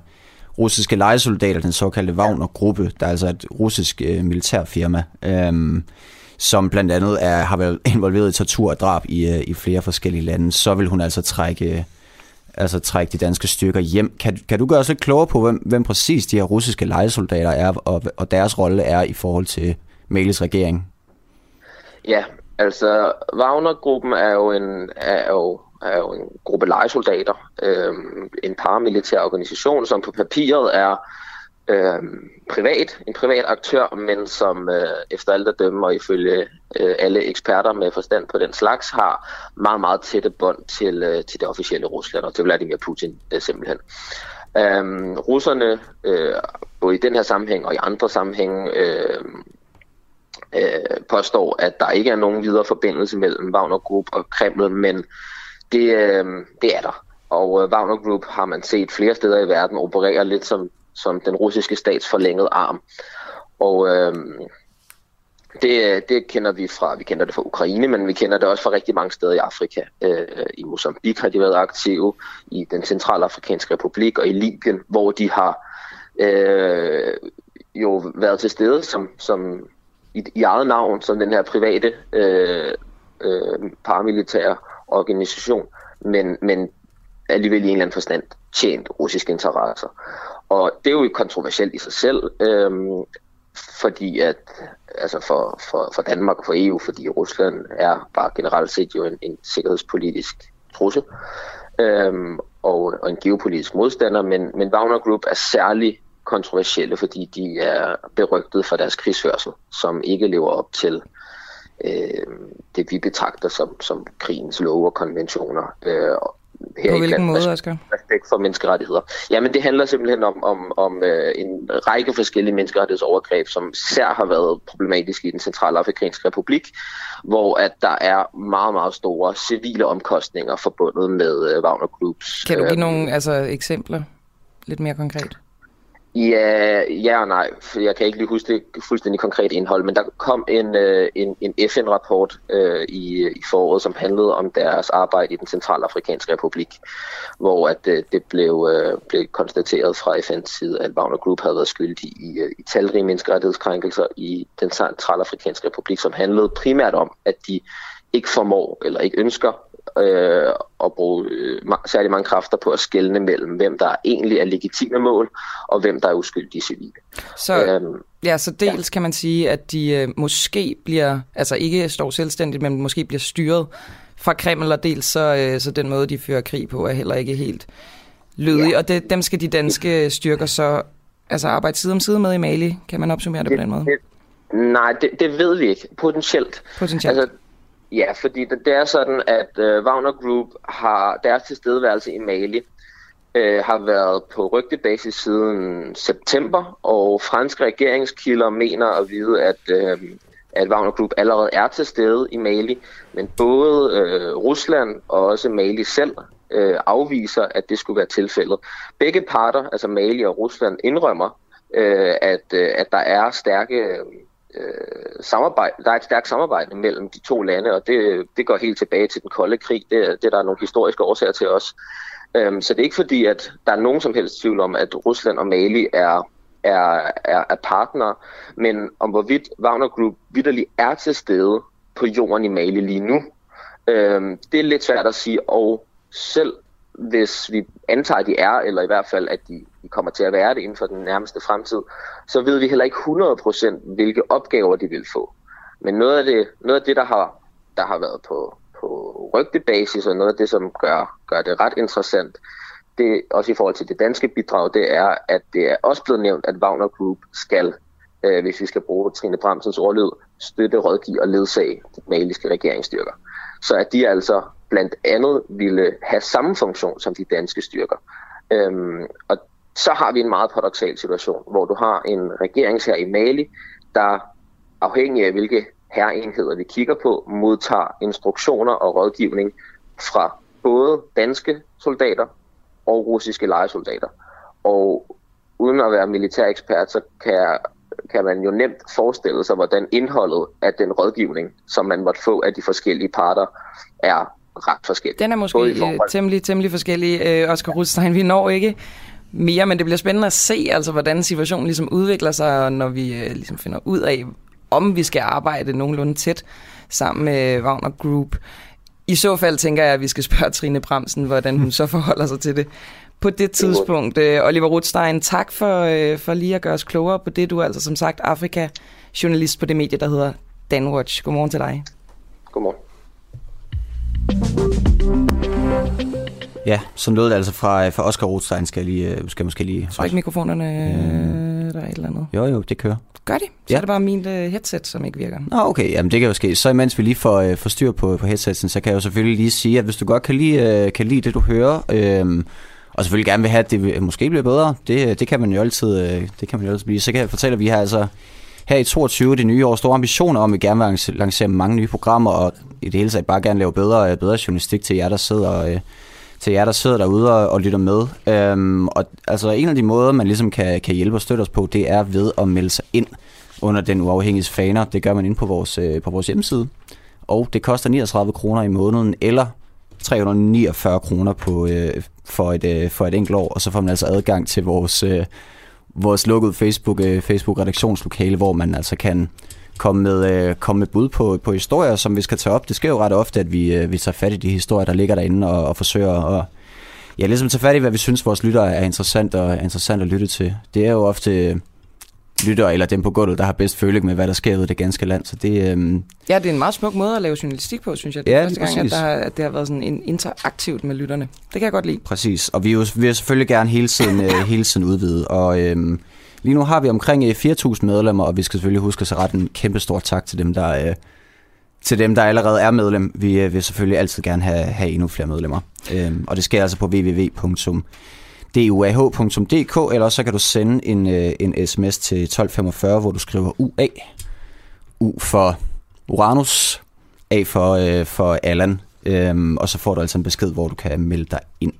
russiske lejesoldater, den såkaldte Wagner-gruppe, der er altså et russisk øh, militærfirma, øh, som blandt andet er, har været involveret i tortur og drab i, øh, i flere forskellige lande, så vil hun altså trække altså trække de danske styrker hjem. Kan, kan du gøre os lidt klogere på, hvem, hvem præcis de her russiske lejesoldater er, og, og deres rolle er i forhold til Mæles regering? Ja, altså Wagner-gruppen er jo en, er jo, er jo en gruppe lejesoldater, øh, en paramilitær organisation, som på papiret er øh, privat, en privat aktør, men som øh, efter alt at dømme og ifølge øh, alle eksperter med forstand på den slags, har meget, meget tætte bånd til, øh, til det officielle Rusland og til Vladimir Putin øh, simpelthen. Øhm, russerne, øh, både i den her sammenhæng og i andre sammenhænge, øh, øh, påstår, at der ikke er nogen videre forbindelse mellem Wagner Group og Kreml, men det, øh, det er der. Og øh, Wagner Group har man set flere steder i verden operere lidt som som den russiske stats forlængede arm. Og øh, det, det kender vi fra, vi kender det fra Ukraine, men vi kender det også fra rigtig mange steder i Afrika. Øh, I Mozambique har de været aktive, i den centralafrikanske republik og i Libyen, hvor de har øh, jo været til stede som, som i, i eget navn, som den her private øh, øh, paramilitære organisation, men, men alligevel i en eller anden forstand tjent russiske interesser. Og det er jo kontroversielt i sig selv, øhm, fordi at altså for, for, for Danmark og for EU, fordi Rusland er bare generelt set jo en, en sikkerhedspolitisk trussel øhm, og, og en geopolitisk modstander, men, men Wagner Group er særlig kontroversielle, fordi de er berygtet for deres krigsførsel, som ikke lever op til øh, det, vi betragter som, som krigens love og konventioner. Øh, her På hvilken måde, Asger? Respekt for menneskerettigheder. Jamen, det handler simpelthen om, om, om øh, en række forskellige menneskerettighedsovergreb, som især har været problematiske i den centralafrikanske republik, hvor at der er meget, meget store civile omkostninger forbundet med øh, Wagner Groups. Kan du give øh, nogle altså, eksempler lidt mere konkret? Ja, ja og nej, for jeg kan ikke lige huske det fuldstændig konkret indhold, men der kom en, øh, en, en FN-rapport øh, i, i foråret, som handlede om deres arbejde i den centralafrikanske republik, hvor at øh, det blev, øh, blev konstateret fra FN's side, at Wagner Group havde været skyldig i, øh, i talrige menneskerettighedskrænkelser i den centralafrikanske republik, som handlede primært om, at de ikke formår eller ikke ønsker øh, at bruge øh, særlig mange kræfter på at skelne mellem, hvem der egentlig er legitime mål, og hvem der er uskyldige civile. Så, øhm, ja, så dels ja. kan man sige, at de øh, måske bliver, altså ikke står selvstændigt, men måske bliver styret fra Kreml, og dels så, øh, så den måde, de fører krig på, er heller ikke helt lødig. Ja. Og det, dem skal de danske styrker så altså arbejde side om side med i Mali. Kan man opsummere det, det på den måde? Det, nej, det, det ved vi ikke. Potentielt. Potentielt. Altså, Ja, fordi det, det er sådan, at øh, Wagner Group har deres tilstedeværelse i Mali øh, har været på rygtebasis siden september, og franske regeringskilder mener at vide, at, øh, at Wagner Group allerede er til stede i Mali, men både øh, Rusland og også Mali selv øh, afviser, at det skulle være tilfældet. Begge parter, altså Mali og Rusland, indrømmer, øh, at, øh, at der er stærke øh, øh, samarbejde, der er et stærkt samarbejde mellem de to lande, og det, det går helt tilbage til den kolde krig. Det, det der er nogle historiske årsager til os. Øhm, så det er ikke fordi, at der er nogen som helst tvivl om, at Rusland og Mali er, er, er, er partnere, men om hvorvidt Wagner Group vidderligt er til stede på jorden i Mali lige nu, øhm, det er lidt svært at sige, og selv hvis vi antager, at de er, eller i hvert fald, at de, de kommer til at være det inden for den nærmeste fremtid, så ved vi heller ikke 100% hvilke opgaver de vil få. Men noget af det, noget af det der, har, der har været på, på rygtebasis, og noget af det, som gør, gør det ret interessant, det også i forhold til det danske bidrag, det er, at det er også blevet nævnt, at Wagner Group skal, øh, hvis vi skal bruge Trine Bramsens ordlyd, støtte, rådgive og ledsage de maliske regeringsstyrker. Så at de altså blandt andet ville have samme funktion som de danske styrker. Øhm, og så har vi en meget paradoxal situation, hvor du har en regeringsher i Mali, der afhængig af hvilke herreenheder vi kigger på, modtager instruktioner og rådgivning fra både danske soldater og russiske lejesoldater. Og uden at være militærekspert, så kan, jeg, kan man jo nemt forestille sig, hvordan indholdet af den rådgivning, som man måtte få af de forskellige parter, er ret forskellig. Den er måske øh, temmelig, temmelig forskellig, øh, Oscar Rudstein. Vi når ikke mere, men det bliver spændende at se, altså, hvordan situationen ligesom udvikler sig, når vi øh, ligesom finder ud af, om vi skal arbejde nogenlunde tæt sammen med Wagner Group. I så fald tænker jeg, at vi skal spørge Trine Bremsen, hvordan hun så forholder sig til det. På det tidspunkt, øh, Oliver Rothstein, tak for, øh, for lige at gøre os klogere på det. Du er altså som sagt Afrika-journalist på det medie, der hedder Danwatch. Godmorgen til dig. Godmorgen. Ja, så lød det altså fra, fra Oscar Rothstein, skal, lige, øh, skal måske lige... Så ikke mikrofonerne, øh, der er et eller andet? Jo, jo, det kører. Gør de? Så ja. er det bare min uh, headset, som ikke virker. Nå, okay, jamen det kan jo ske. Så imens vi lige får, uh, får styr på, på headsetsen, så kan jeg jo selvfølgelig lige sige, at hvis du godt kan lide, uh, kan lide det, du hører, øh, og selvfølgelig gerne vil have, at det måske bliver bedre, det, øh, det kan man jo altid, øh, det kan man jo altid blive. Så kan jeg fortælle, at vi har altså her i 22 det nye år store ambitioner om, at vi gerne vil lancere mange nye programmer, og i det hele taget bare gerne lave bedre, øh, bedre journalistik til jer, der sidder, til jer, der sidder derude og, og lytter med. Øhm, og altså en af de måder, man ligesom kan, kan hjælpe og støtte os på, det er ved at melde sig ind under den uafhængige faner. Det gør man ind på vores, øh, på vores hjemmeside. Og det koster 39 kroner i måneden, eller 349 kroner på, øh, for, et, øh, for et enkelt år, og så får man altså adgang til vores, øh, vores lukkede Facebook, øh, Facebook redaktionslokale, hvor man altså kan komme med, øh, komme med bud på, på historier, som vi skal tage op. Det sker jo ret ofte, at vi, øh, vi tager fat i de historier, der ligger derinde, og, og forsøger at ja, ligesom tage fat i, hvad vi synes, vores lyttere er interessant, og er interessant at lytte til. Det er jo ofte lyttere eller dem på gulvet, der har bedst føling med, hvad der sker ud i det ganske land. Så det, øhm... Ja, det er en meget smuk måde at lave journalistik på, synes jeg. Det er ja, første gang, at, der, at det har været sådan en interaktivt med lytterne. Det kan jeg godt lide. Præcis, og vi, jo, vi vil selvfølgelig gerne hele tiden, øh, hele tiden udvide, og øhm, Lige nu har vi omkring 4.000 øh, medlemmer, og vi skal selvfølgelig huske at rette en kæmpe stor tak til dem, der, øh, til dem, der allerede er medlem. Vi øh, vil selvfølgelig altid gerne have, have endnu flere medlemmer. Øhm, og det sker altså på duah.dk, eller så kan du sende en, øh, en sms til 1245, hvor du skriver UA. U for Uranus, A for, øh, for Allan, øhm, og så får du altså en besked, hvor du kan melde dig ind.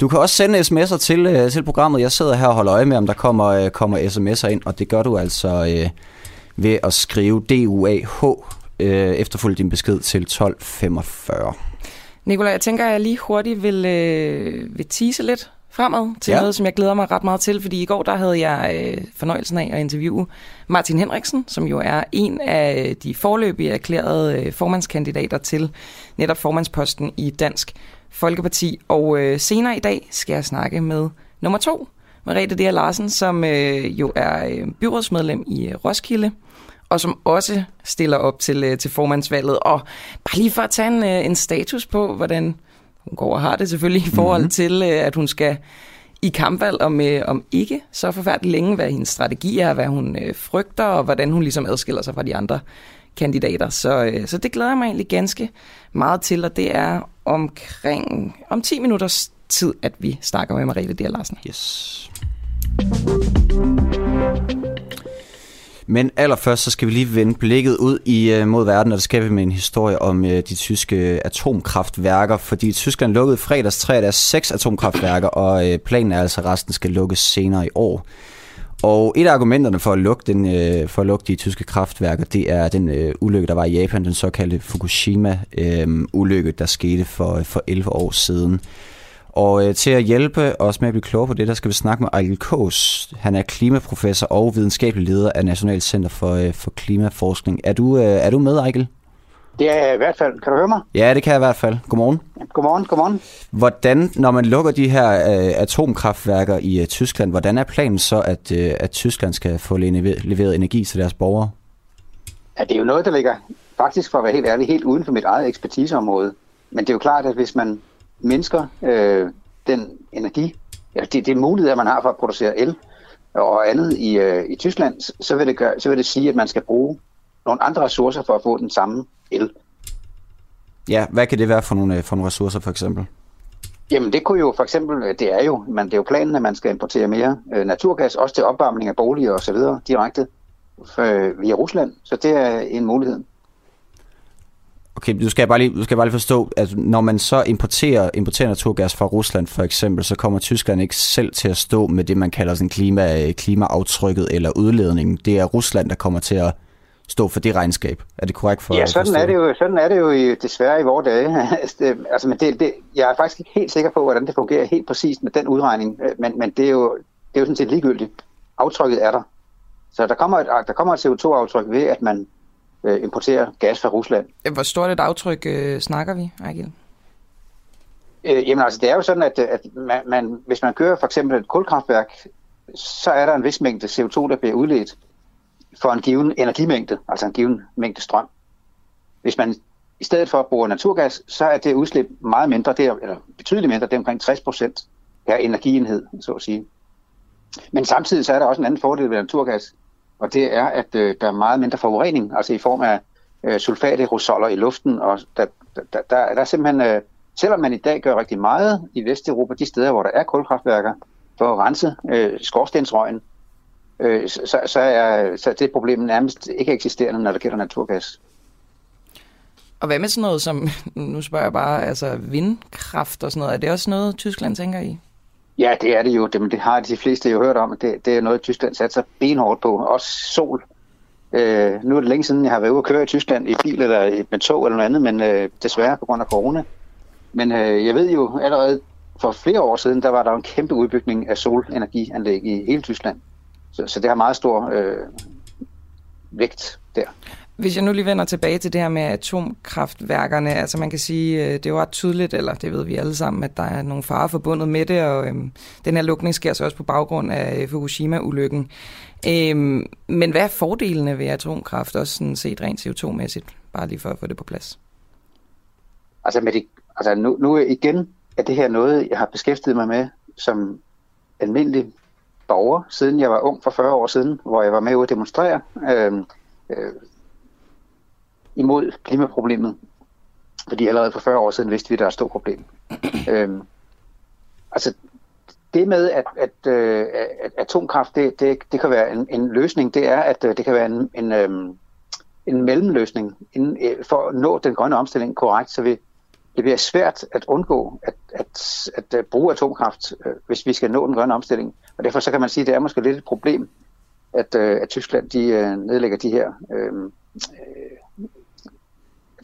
Du kan også sende sms'er til, øh, til programmet. Jeg sidder her og holder øje med, om der kommer, øh, kommer sms'er ind, og det gør du altså øh, ved at skrive DUAH øh, efterfulgt din besked til 1245. Nikolaj, jeg tænker, at jeg lige hurtigt vil, øh, vil tease lidt fremad til ja. noget, som jeg glæder mig ret meget til, fordi i går der havde jeg øh, fornøjelsen af at interviewe Martin Henriksen, som jo er en af de forløbige erklærede øh, formandskandidater til netop formandsposten i Dansk Folkeparti. Og øh, senere i dag skal jeg snakke med nummer to, Merete D. Larsen, som øh, jo er øh, byrådsmedlem i øh, Roskilde, og som også stiller op til, øh, til formandsvalget. Og bare lige for at tage en, øh, en status på, hvordan hun går og har det selvfølgelig i forhold mm-hmm. til, øh, at hun skal i kampvalg om, øh, om ikke så forfærdeligt længe, hvad hendes strategi er, hvad hun øh, frygter, og hvordan hun ligesom adskiller sig fra de andre kandidater. Så, øh, så det glæder jeg mig egentlig ganske meget til, og det er omkring om 10 minutters tid, at vi snakker med Marie Dier Larsen. Yes. Men allerførst så skal vi lige vende blikket ud i øh, mod verden, og det skal vi med en historie om øh, de tyske atomkraftværker, fordi Tyskland lukkede fredags tre af deres seks atomkraftværker, og øh, planen er altså, at resten skal lukkes senere i år. Og et af argumenterne for at lukke, den, for at lukke de tyske kraftværker, det er den ulykke, der var i Japan, den såkaldte Fukushima-ulykke, der skete for, for 11 år siden. Og øh, til at hjælpe os med at blive klogere på det, der skal vi snakke med Ejl Kås. Han er klimaprofessor og videnskabelig leder af National Center for, øh, for Klimaforskning. Er du, øh, er du med, Ejl? Det er jeg i hvert fald. Kan du høre mig? Ja, det kan jeg i hvert fald. Godmorgen. Godmorgen, godmorgen. Hvordan, når man lukker de her øh, atomkraftværker i øh, Tyskland, hvordan er planen så, at, øh, at Tyskland skal få leveret energi til deres borgere? Ja, det er jo noget, der ligger faktisk, for at være helt ærlig, helt uden for mit eget ekspertiseområde. Men det er jo klart, at hvis man mindsker øh, den energi, eller det, det muligheder, man har for at producere el og andet i, øh, i Tyskland, så vil, det gøre, så vil det sige, at man skal bruge nogle andre ressourcer for at få den samme el. Ja, hvad kan det være for nogle, for nogle ressourcer for eksempel? Jamen det kunne jo for eksempel, det er jo, men det er jo planen, at man skal importere mere øh, naturgas, også til opvarmning af boliger og så videre, direkte øh, via Rusland. Så det er en mulighed. Okay, du skal bare lige, du skal bare lige forstå, at når man så importerer, importerer naturgas fra Rusland for eksempel, så kommer Tyskland ikke selv til at stå med det, man kalder sådan klima, klimaaftrykket eller udledningen. Det er Rusland, der kommer til at stå for det regnskab. Er det korrekt for Ja, sådan er det jo, sådan er det jo i, desværre i vores dage. Altså, altså, men det, det, jeg er faktisk ikke helt sikker på, hvordan det fungerer helt præcist med den udregning, men, men det, er jo, det er jo sådan set ligegyldigt. Aftrykket er der. Så der kommer et, der kommer et CO2-aftryk ved, at man øh, importere gas fra Rusland. Hvor stort et aftryk øh, snakker vi, Ejgil? Øh, jamen altså, det er jo sådan, at, at man, man, hvis man kører for eksempel et kulkraftværk, så er der en vis mængde CO2, der bliver udledt for en given energimængde, altså en given mængde strøm. Hvis man i stedet for at bruge naturgas, så er det udslip meget mindre, det er, eller betydeligt mindre, det er omkring 60 procent per energienhed, så at sige. Men samtidig så er der også en anden fordel ved naturgas og det er, at øh, der er meget mindre forurening, altså i form af øh, sulfaterosoller i luften, og der, der, der, der er simpelthen, øh, selvom man i dag gør rigtig meget i Vesteuropa, de steder, hvor der er kulkraftværker, for at rense øh, skorstensrøgen, øh, så, så, er, så det problem nærmest ikke eksisterende, når der gælder naturgas. Og hvad med sådan noget som, nu spørger jeg bare, altså vindkraft og sådan noget, er det også noget, Tyskland tænker i? Ja, det er det jo. Det, men det har de fleste jo hørt om. Det, det er noget, Tyskland satser benhårdt på. Også sol. Øh, nu er det længe siden, jeg har været ude og køre i Tyskland i bil eller med tog eller noget andet, men øh, desværre på grund af corona. Men øh, jeg ved jo allerede for flere år siden, der var der en kæmpe udbygning af solenergianlæg i hele Tyskland. Så, så det har meget stor øh, vægt der. Hvis jeg nu lige vender tilbage til det her med atomkraftværkerne, altså man kan sige, øh, det er jo ret tydeligt, eller det ved vi alle sammen, at der er nogle farer forbundet med det, og øhm, den her lukning sker så også på baggrund af øh, Fukushima-ulykken. Øhm, men hvad er fordelene ved atomkraft, også sådan set rent CO2-mæssigt, bare lige for at få det på plads? Altså, med det, altså nu, nu igen er det her noget, jeg har beskæftiget mig med som almindelig borger, siden jeg var ung for 40 år siden, hvor jeg var med ude at demonstrere. Øhm, øh, imod klimaproblemet. Fordi allerede for 40 år siden vidste vi, at der er et stort problem. øhm, altså, det med, at, at, øh, at atomkraft, det, det, det kan være en, en løsning, det er, at øh, det kan være en, en, øhm, en mellemløsning inden, øh, for at nå den grønne omstilling korrekt, så vi, det bliver svært at undgå, at, at, at, at bruge atomkraft, øh, hvis vi skal nå den grønne omstilling. Og derfor så kan man sige, at det er måske lidt et problem, at, øh, at Tyskland de, øh, nedlægger de her øh, øh,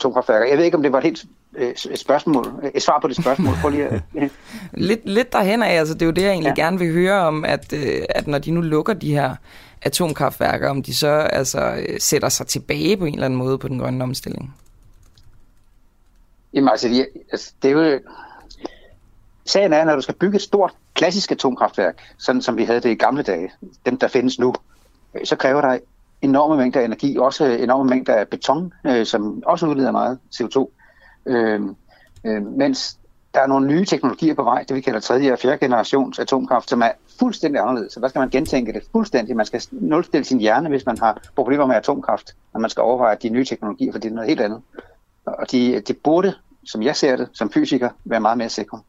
atomkraftværker. Jeg ved ikke, om det var et helt øh, et spørgsmål, et svar på det spørgsmål. Prøv lige at, lidt, lidt derhen af, altså det er jo det, jeg egentlig ja. gerne vil høre om, at, øh, at når de nu lukker de her atomkraftværker, om de så altså øh, sætter sig tilbage på en eller anden måde på den grønne omstilling. Jamen altså, det, altså, det er jo... Sagen er, når du skal bygge et stort klassisk atomkraftværk, sådan som vi havde det i gamle dage, dem der findes nu, øh, så kræver der enorme mængder energi, også enorme mængder af beton, øh, som også udleder meget CO2. Øh, øh, mens der er nogle nye teknologier på vej, det vi kalder tredje og fjerde generations atomkraft, som er fuldstændig anderledes. Så der skal man gentænke det fuldstændig. Man skal nulstille sin hjerne, hvis man har problemer med atomkraft, når man skal overveje de nye teknologier, for det er noget helt andet. Og de, de burde, som jeg ser det, som fysiker, være meget mere sikre.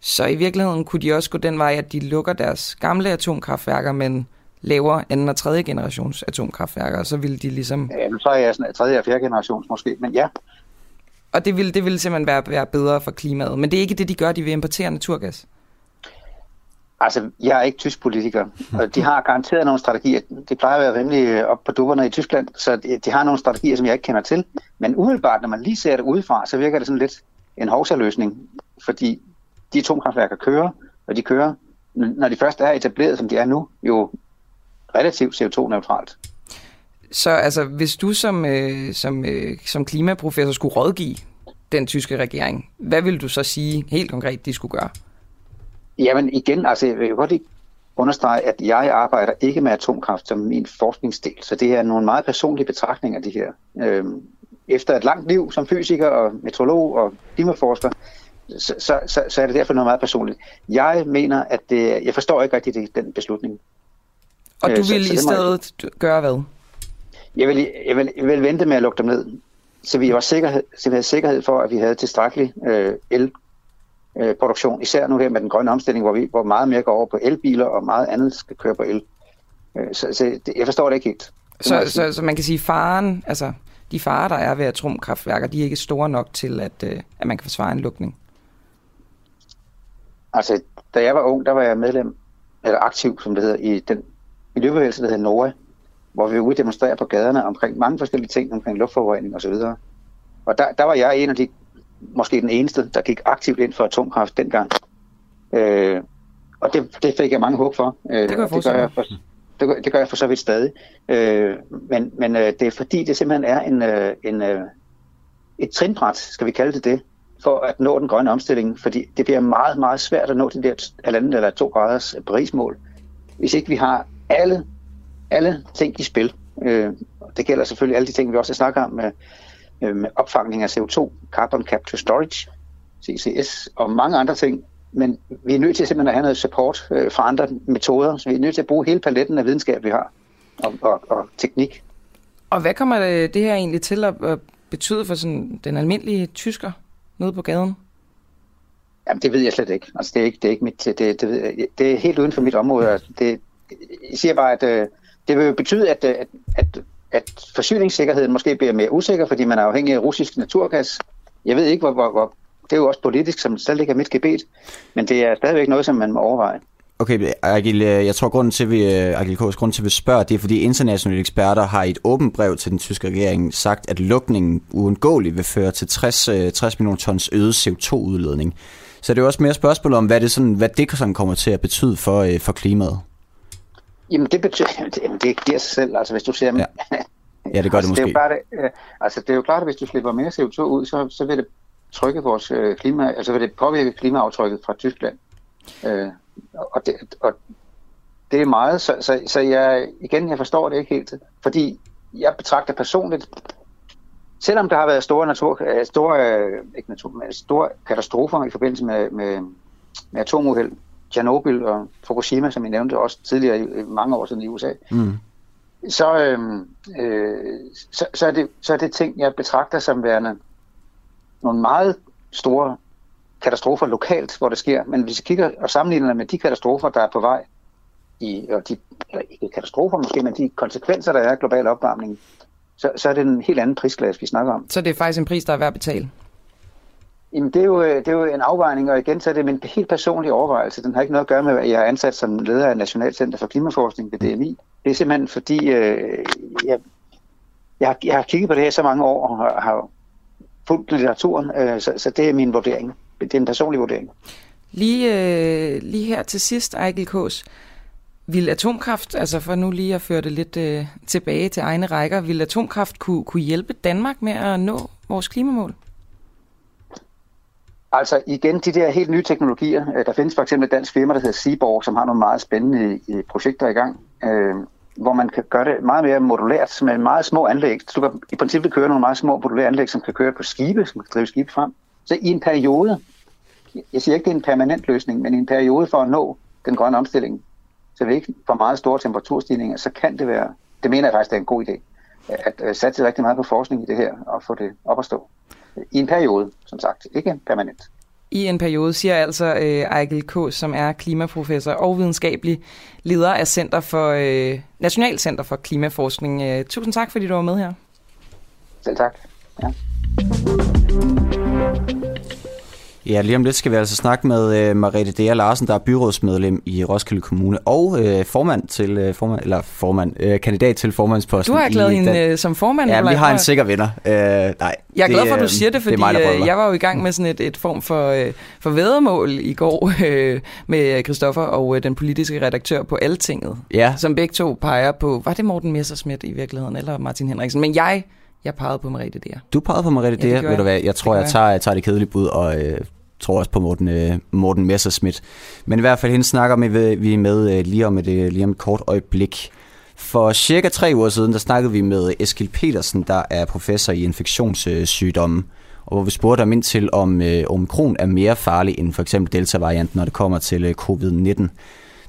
Så i virkeligheden kunne de også gå den vej, at de lukker deres gamle atomkraftværker, men laver anden og tredje generations atomkraftværker, så vil de ligesom... Ja, så er jeg sådan tredje og fjerde generations måske, men ja. Og det vil, det vil simpelthen være, være bedre for klimaet, men det er ikke det, de gør, de vil importere naturgas? Altså, jeg er ikke tysk politiker, og de har garanteret nogle strategier. Det plejer at være rimelig op på dupperne i Tyskland, så de, de har nogle strategier, som jeg ikke kender til. Men umiddelbart, når man lige ser det udefra, så virker det sådan lidt en hovsaløsning, fordi de atomkraftværker kører, og de kører, når de først er etableret, som de er nu, jo relativt CO2-neutralt. Så altså, hvis du som, øh, som, øh, som klimaprofessor skulle rådgive den tyske regering, hvad vil du så sige helt konkret, de skulle gøre? Jamen igen, altså jeg vil godt understrege, at jeg arbejder ikke med atomkraft som min forskningsdel, så det er nogle meget personlige betragtninger, det her. Øhm, efter et langt liv som fysiker og meteorolog og klimaforsker, så, så, så, så er det derfor noget meget personligt. Jeg mener, at det, jeg forstår ikke rigtig det, den beslutning. Og du øh, vil så, i stedet jeg, gøre hvad? Jeg vil, jeg, vil, jeg vil vente med at lukke dem ned, så vi var sikkerhed, så vi havde sikkerhed for, at vi havde tilstrækkelig øh, el øh, især nu her med den grønne omstilling, hvor, vi, hvor meget mere går over på elbiler, og meget andet skal køre på el. Øh, så så det, jeg forstår det ikke helt. Det så, så, så man kan sige, faren, altså de farer, der er ved atomkraftværker, de er ikke store nok til, at, øh, at man kan forsvare en lukning? Altså, da jeg var ung, der var jeg medlem, eller aktiv, som det hedder, i den miljøbevægelse, der hedder NORA, hvor vi var ude demonstrere på gaderne omkring mange forskellige ting, omkring luftforurening osv. Og, og der, der var jeg en af de måske den eneste, der gik aktivt ind for atomkraft dengang. Øh, og det, det fik jeg mange håb for. Øh, det, gør det, gør jeg for det, gør, det gør jeg for så vidt stadig. Øh, men men øh, det er fordi, det simpelthen er en, øh, en, øh, et trinbræt, skal vi kalde det det, for at nå den grønne omstilling. Fordi det bliver meget, meget svært at nå de der halvanden eller to graders Paris-mål, hvis ikke vi har alle, alle ting i spil. Øh, det gælder selvfølgelig alle de ting, vi også har snakket om med øh, med opfangning af CO2, Carbon Capture Storage, CCS og mange andre ting. Men vi er nødt til simpelthen at have noget support øh, fra andre metoder, så vi er nødt til at bruge hele paletten af videnskab, vi har, og, og, og teknik. Og hvad kommer det, det her egentlig til at, at betyde for sådan den almindelige tysker nede på gaden? Jamen, det ved jeg slet ikke. Altså, det er ikke, det er ikke mit, det, det, det, det er helt uden for mit område. Altså, det, jeg siger bare, at øh, det vil betyde, at, øh, at, at at forsyningssikkerheden måske bliver mere usikker, fordi man er afhængig af russisk naturgas. Jeg ved ikke, hvor, hvor, hvor det er jo også politisk, som slet ikke er mit gebet, men det er stadigvæk noget, som man må overveje. Okay, Agil, øh, jeg tror, grunden til, vi, øh, Agil Kors, grunden til, at vi spørger, det er, fordi internationale eksperter har i et åbent brev til den tyske regering sagt, at lukningen uundgåeligt vil føre til 60, 60 millioner tons øget CO2-udledning. Så det er jo også mere spørgsmål om, hvad det, sådan, hvad det sådan kommer til at betyde for, for klimaet. Jamen det betyder, jamen, det giver sig selv, altså hvis du ser... Ja, ja det gør altså, det måske. Det er, jo klart, at, altså det er jo klart, at hvis du slipper mere CO2 ud, så, så vil det trykke vores øh, klima, altså vil det påvirke klimaaftrykket fra Tyskland. Øh, og, det, og det er meget, så, så, så jeg, igen, jeg forstår det ikke helt, fordi jeg betragter personligt, selvom der har været store, natur, øh, store, ikke natur, men store katastrofer i forbindelse med, med, med atomuheld, Tjernobyl og Fukushima, som jeg nævnte også tidligere i mange år siden i USA, mm. så, øh, øh, så, så, er det, så er det ting, jeg betragter som værende nogle meget store katastrofer lokalt, hvor det sker. Men hvis vi kigger og sammenligner med de katastrofer, der er på vej, i, og de, eller ikke katastrofer måske, men de konsekvenser, der er af global opvarmning, så, så er det en helt anden prisklasse, vi snakker om. Så det er faktisk en pris, der er værd at betale? Jamen, det er, jo, øh, det er jo en afvejning, og igen så er det min helt personlige overvejelse. Den har ikke noget at gøre med, at jeg er ansat som leder af Nationalcenter for Klimaforskning ved DMI. Det er simpelthen fordi, øh, jeg, jeg, jeg har kigget på det her så mange år, og har, har fulgt litteraturen, øh, så, så det er min vurdering. Det er en personlig vurdering. Lige, øh, lige her til sidst, Ejkel Kås. Vil atomkraft, altså for nu lige at føre det lidt øh, tilbage til egne rækker, vil atomkraft kunne, kunne hjælpe Danmark med at nå vores klimamål? Altså igen, de der helt nye teknologier. Øh, der findes for eksempel et dansk firma, der hedder Seaborg, som har nogle meget spændende øh, projekter i gang, øh, hvor man kan gøre det meget mere modulært med meget små anlæg. Så du kan i princippet køre nogle meget små modulære anlæg, som kan køre på skibe, som kan drive skibe frem. Så i en periode, jeg siger ikke, det er en permanent løsning, men i en periode for at nå den grønne omstilling, så vi ikke får meget store temperaturstigninger, så kan det være, det mener jeg faktisk, det er en god idé, at øh, satse rigtig meget på forskning i det her og få det op at stå. I en periode, som sagt, ikke permanent. I en periode, siger altså øh, Ejgil K., som er klimaprofessor og videnskabelig leder af Center for, øh, Nationalcenter for Klimaforskning. Øh, tusind tak, fordi du var med her. Selv tak. Ja. Ja, lige om lidt skal vi altså snakke med uh, Mariette Dea Larsen, der er byrådsmedlem i Roskilde Kommune, og uh, formand til uh, formand, eller formand, uh, kandidat til formandsposten. Du har erklæret hende uh, som formand. Ja, vi har en sikker vinder. Uh, nej, jeg er glad for, at du siger det, fordi det mig, jeg var jo i gang med sådan et, et form for, uh, for vedmål i går uh, med Christoffer og uh, den politiske redaktør på Altinget, ja. som begge to peger på, var det Morten Messersmith i virkeligheden, eller Martin Henriksen? Men jeg jeg pegede på Mariette Dea. Du pegede på Mariette ja, Dea, ved du hvad? Jeg tror, jeg tager, jeg tager det kedelige bud og øh, tror også på Morten, øh, Morten Messerschmidt. Men i hvert fald, hende snakker med, vi med øh, lige, om et, øh, lige om et kort øjeblik. For cirka tre uger siden, der snakkede vi med Eskil Petersen, der er professor i infektionssygdomme, og hvor vi spurgte ham ind til, om øh, omikron er mere farlig end for eksempel delta-varianten, når det kommer til øh, covid-19.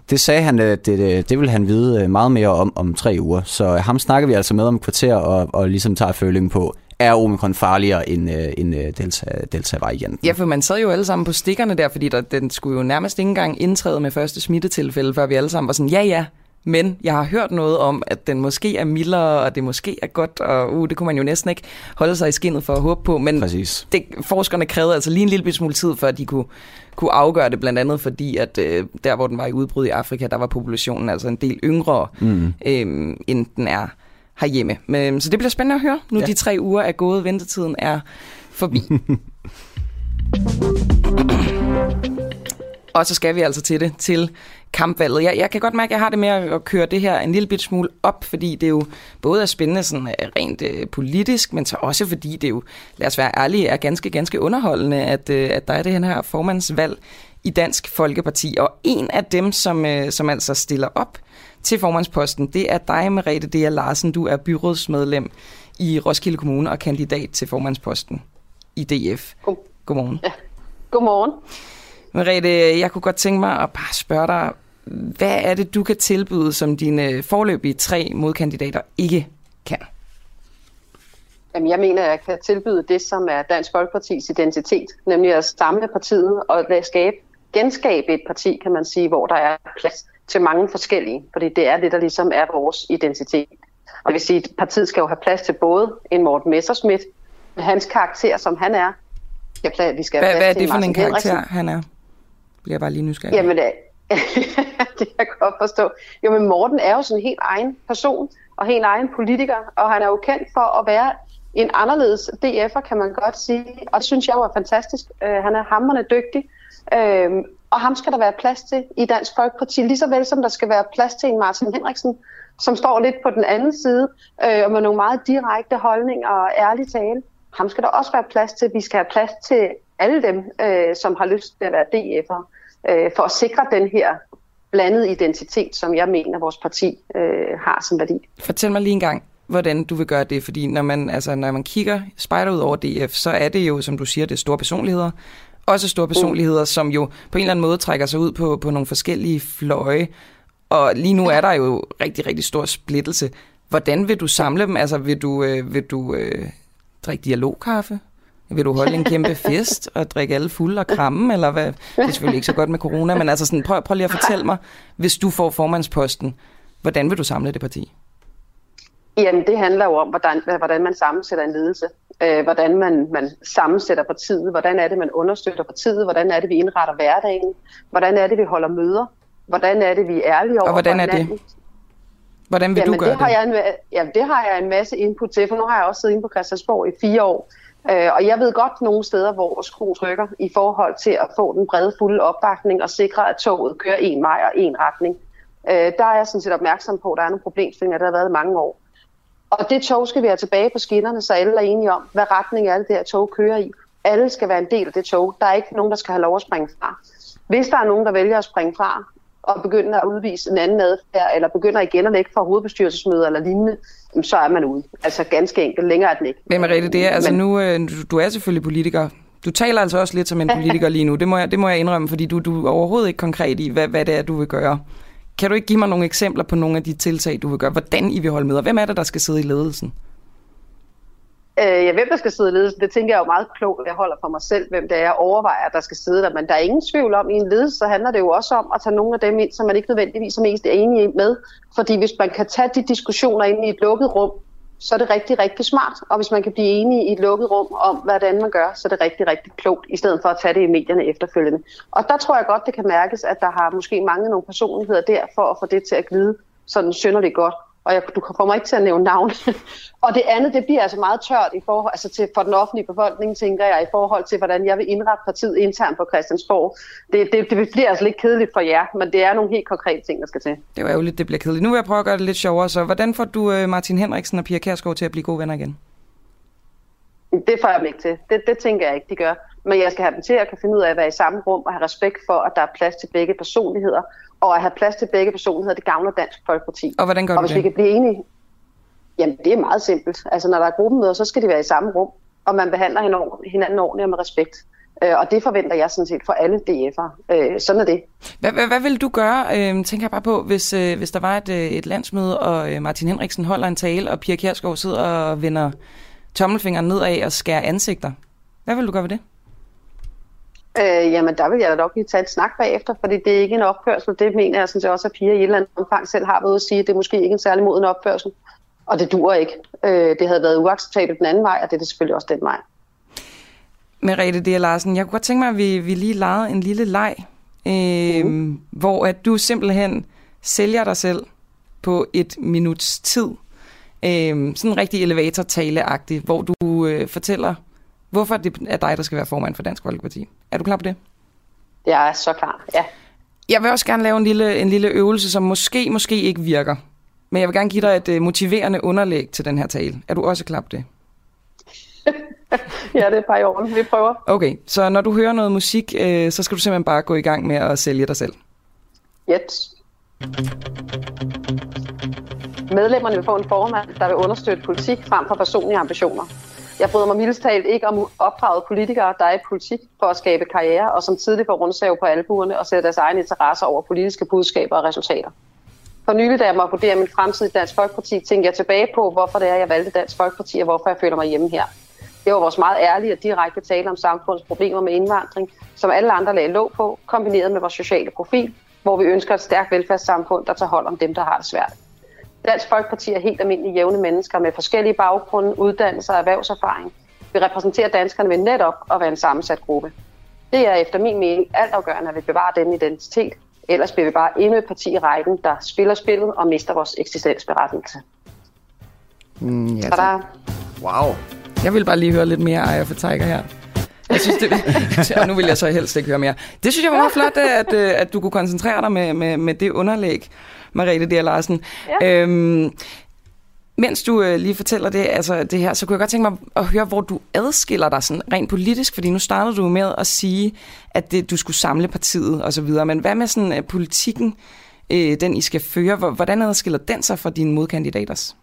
Det sagde han, at det, øh, det vil han vide øh, meget mere om om tre uger. Så ham snakker vi altså med om et kvarter og, og ligesom tager følingen på, er omikron farligere end, øh, end øh, delta, delta-varianten. Ja, for man sad jo alle sammen på stikkerne der, fordi der, den skulle jo nærmest ikke engang indtræde med første smittetilfælde, før vi alle sammen var sådan, ja ja, men jeg har hørt noget om, at den måske er mildere, og det måske er godt, og uh, det kunne man jo næsten ikke holde sig i skinnet for at håbe på. Men Præcis. Det, forskerne krævede altså lige en lille smule tid, før de kunne, kunne afgøre det, blandt andet fordi, at øh, der hvor den var i udbrud i Afrika, der var populationen altså en del yngre, mm. øh, end den er herhjemme. Men, så det bliver spændende at høre, nu ja. de tre uger er gået, ventetiden er forbi. Og så skal vi altså til det, til kampvalget. Jeg, jeg kan godt mærke, at jeg har det med at køre det her en lille bit smule op, fordi det jo både er spændende sådan øh, rent øh, politisk, men så også fordi det jo, lad os være ærlige, er ganske, ganske underholdende, at, øh, at der er det her formandsvalg i Dansk Folkeparti. Og en af dem, som, øh, som altså stiller op til formandsposten, det er dig, Merete D. Larsen. Du er byrådsmedlem i Roskilde Kommune og kandidat til formandsposten i DF. God. Godmorgen. Ja. Godmorgen. Merete, jeg kunne godt tænke mig at bare spørge dig, hvad er det, du kan tilbyde, som dine forløbige tre modkandidater ikke kan? Jamen, jeg mener, at jeg kan tilbyde det, som er Dansk Folkepartis identitet, nemlig at samle partiet og skabe, genskabe et parti, kan man sige, hvor der er plads til mange forskellige, fordi det er det, der ligesom er vores identitet. Og det vil sige, at partiet skal jo have plads til både en Morten Messerschmidt, med hans karakter, som han er. Skal vi skal hvad, hvad er det for en karakter, Henriksen. han er? Bliver jeg bare lige nysgerrig. Jamen, det, det kan jeg godt forstå. Jo, men Morten er jo sådan en helt egen person, og helt egen politiker, og han er jo kendt for at være en anderledes DF'er, kan man godt sige. Og det synes jeg jo er fantastisk. Uh, han er hammerende dygtig. Uh, og ham skal der være plads til i Dansk Folkeparti, lige så vel som der skal være plads til en Martin Henriksen, som står lidt på den anden side, øh, og med nogle meget direkte holdninger og ærlig tale. Ham skal der også være plads til. Vi skal have plads til alle dem, øh, som har lyst til at være DF'er, øh, for at sikre den her blandede identitet, som jeg mener, vores parti øh, har som værdi. Fortæl mig lige en gang, hvordan du vil gøre det, fordi når man, altså, når man kigger spejder ud over DF, så er det jo, som du siger, det store personligheder, også store personligheder, som jo på en eller anden måde trækker sig ud på, på nogle forskellige fløje. Og lige nu er der jo rigtig, rigtig stor splittelse. Hvordan vil du samle dem? Altså, vil du, øh, vil du øh, drikke dialogkaffe? Vil du holde en kæmpe fest og drikke alle fulde og kramme? Eller hvad? Det er selvfølgelig ikke så godt med corona, men altså sådan, prøv, prøv lige at fortælle mig, hvis du får formandsposten, hvordan vil du samle det parti? Jamen, det handler jo om, hvordan, hvordan man sammensætter en ledelse. Øh, hvordan man, man sammensætter partiet, hvordan er det, man understøtter partiet, hvordan er det, vi indretter hverdagen, hvordan er det, vi holder møder, hvordan er det, vi er ærlige over Og hvordan er det? Hvordan vil jamen, du gøre det? Har jeg en, jamen, det har jeg en masse input til, for nu har jeg også siddet inde på Christiansborg i fire år. Øh, og jeg ved godt nogle steder, hvor skruen trykker i forhold til at få den brede fulde opbakning og sikre, at toget kører en vej og en retning. Øh, der er jeg sådan set opmærksom på, at der er nogle problemstillinger, der har været i mange år. Og det tog skal vi have tilbage på skinnerne, så alle er enige om, hvad retning er det, det her tog kører i. Alle skal være en del af det tog. Der er ikke nogen, der skal have lov at springe fra. Hvis der er nogen, der vælger at springe fra, og begynder at udvise en anden adfærd, eller begynder igen at lægge fra hovedbestyrelsesmøder eller lignende, så er man ude. Altså ganske enkelt. Længere er den ikke. Men Mariette, det er, altså nu, øh, du er selvfølgelig politiker. Du taler altså også lidt som en politiker lige nu. Det må jeg, det må jeg indrømme, fordi du, du er overhovedet ikke konkret i, hvad, hvad det er, du vil gøre. Kan du ikke give mig nogle eksempler på nogle af de tiltag, du vil gøre? Hvordan I vil holde og Hvem er det, der skal sidde i ledelsen? Øh, ja, hvem der skal sidde i ledelsen, det tænker jeg jo meget klogt, jeg holder for mig selv, hvem det er, jeg overvejer, der skal sidde der. Men der er ingen tvivl om, at i en ledelse, så handler det jo også om at tage nogle af dem ind, som man ikke nødvendigvis er mest enige med. Fordi hvis man kan tage de diskussioner ind i et lukket rum, så er det rigtig, rigtig smart. Og hvis man kan blive enige i et lukket rum om, hvordan man gør, så er det rigtig, rigtig klogt, i stedet for at tage det i medierne efterfølgende. Og der tror jeg godt, det kan mærkes, at der har måske manglet nogle personligheder der, for at få det til at glide sådan synderligt godt og jeg, du kommer ikke til at nævne navn. og det andet, det bliver altså meget tørt i forhold, altså til, for den offentlige befolkning, tænker jeg, i forhold til, hvordan jeg vil indrette partiet internt på Christiansborg. Det, det, det bliver altså lidt kedeligt for jer, men det er nogle helt konkrete ting, der skal til. Det var jo lidt, det bliver kedeligt. Nu vil jeg prøve at gøre det lidt sjovere, så hvordan får du øh, Martin Henriksen og Pia Kærsgaard til at blive gode venner igen? Det får jeg dem ikke til. Det, det tænker jeg ikke, de gør. Men jeg skal have dem til at kan finde ud af at være i samme rum og have respekt for, at der er plads til begge personligheder, og at have plads til begge personligheder, det gavner Dansk Folkeparti. Og hvordan gør og hvis vi det? kan blive enige, jamen det er meget simpelt. Altså når der er gruppemøder, så skal de være i samme rum, og man behandler hinanden, ordentligt og med respekt. Øh, og det forventer jeg sådan set for alle DF'ere. Øh, sådan er det. Hvad, hvad, hvad vil du gøre, øh, tænker jeg bare på, hvis, øh, hvis der var et, øh, et landsmøde, og Martin Henriksen holder en tale, og Pia Kjærsgaard sidder og vender tommelfingeren nedad og skærer ansigter? Hvad vil du gøre ved det? Øh, jamen, der vil jeg da nok lige tage et snak bagefter, fordi det er ikke en opførsel. Det mener jeg sådan set også, at Pia i et eller andet omfang selv har været at sige, at det er måske ikke en særlig moden opførsel. Og det dur ikke. Øh, det havde været uacceptabelt den anden vej, og det er det selvfølgelig også den vej. Merete D. Larsen, jeg kunne godt tænke mig, at vi, vi lige legede en lille leg, øh, mm. hvor at du simpelthen sælger dig selv på et minuts tid. Øh, sådan en rigtig elevator-tale-agtig, hvor du øh, fortæller, hvorfor det er dig, der skal være formand for Dansk Folkeparti. Er du klar på det? Jeg er så klar, ja. Jeg vil også gerne lave en lille, en lille øvelse, som måske, måske ikke virker. Men jeg vil gerne give dig et øh, motiverende underlæg til den her tale. Er du også klar på det? ja, det er par i orden. Vi prøver. Okay, så når du hører noget musik, øh, så skal du simpelthen bare gå i gang med at sælge dig selv. Yes. Medlemmerne vil få en formand, der vil understøtte politik frem for personlige ambitioner. Jeg bryder mig mildest talt ikke om opdraget politikere, der er i politik for at skabe karriere, og som tidligt får rundsav på albuerne og sætter deres egne interesser over politiske budskaber og resultater. For nylig, da jeg måtte vurdere min fremtid i Dansk Folkeparti, tænkte jeg tilbage på, hvorfor det er, jeg valgte Dansk Folkeparti, og hvorfor jeg føler mig hjemme her. Det var vores meget ærlige og direkte tale om samfundets problemer med indvandring, som alle andre lagde låg på, kombineret med vores sociale profil, hvor vi ønsker et stærkt velfærdssamfund, der tager hold om dem, der har det svært. Dansk Folkeparti er helt almindelige jævne mennesker med forskellige baggrunde, uddannelser og erhvervserfaring. Vi repræsenterer danskerne ved netop at være en sammensat gruppe. Det er efter min mening altafgørende, at vi bevarer den identitet. Ellers bliver vi bare endnu et parti i rækken, der spiller spillet og mister vores eksistensberettigelse. Mm, ja, Wow. Jeg vil bare lige høre lidt mere Eye of a Tiger her. Jeg synes, det, og nu vil jeg så helst ikke høre mere. Det synes jeg var meget flot, at, øh, at du kunne koncentrere dig med, med, med det underlæg, Mariette D. Larsen. Ja. Øhm, mens du øh, lige fortæller det, altså det her, så kunne jeg godt tænke mig at høre, hvor du adskiller dig sådan rent politisk, fordi nu startede du med at sige, at det, du skulle samle partiet og så videre, men hvad med sådan uh, politikken, øh, den I skal føre, hvordan adskiller den sig fra dine modkandidaters?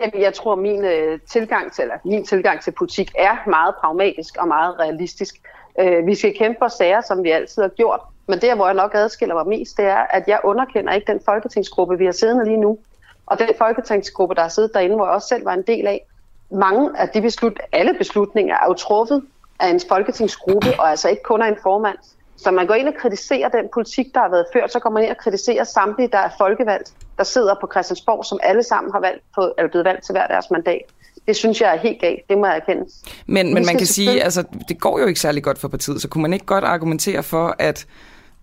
Jamen, jeg tror, min øh, tilgang til, eller min tilgang til politik er meget pragmatisk og meget realistisk. Øh, vi skal kæmpe for sager, som vi altid har gjort. Men der, hvor jeg nok adskiller mig mest, det er, at jeg underkender ikke den folketingsgruppe, vi har siddende lige nu. Og den folketingsgruppe, der har siddet derinde, hvor jeg også selv var en del af. Mange af de beslut, alle beslutninger er jo truffet af en folketingsgruppe, og altså ikke kun af en formand. Så man går ind og kritiserer den politik, der har været ført, så går man ind og kritiserer samtlige, der er folkevalgt, der sidder på Christiansborg, som alle sammen har valgt på, eller blevet valgt til hver deres mandat. Det synes jeg er helt galt, det må jeg erkende. Men, men man kan sige, altså det går jo ikke særlig godt for partiet, så kunne man ikke godt argumentere for, at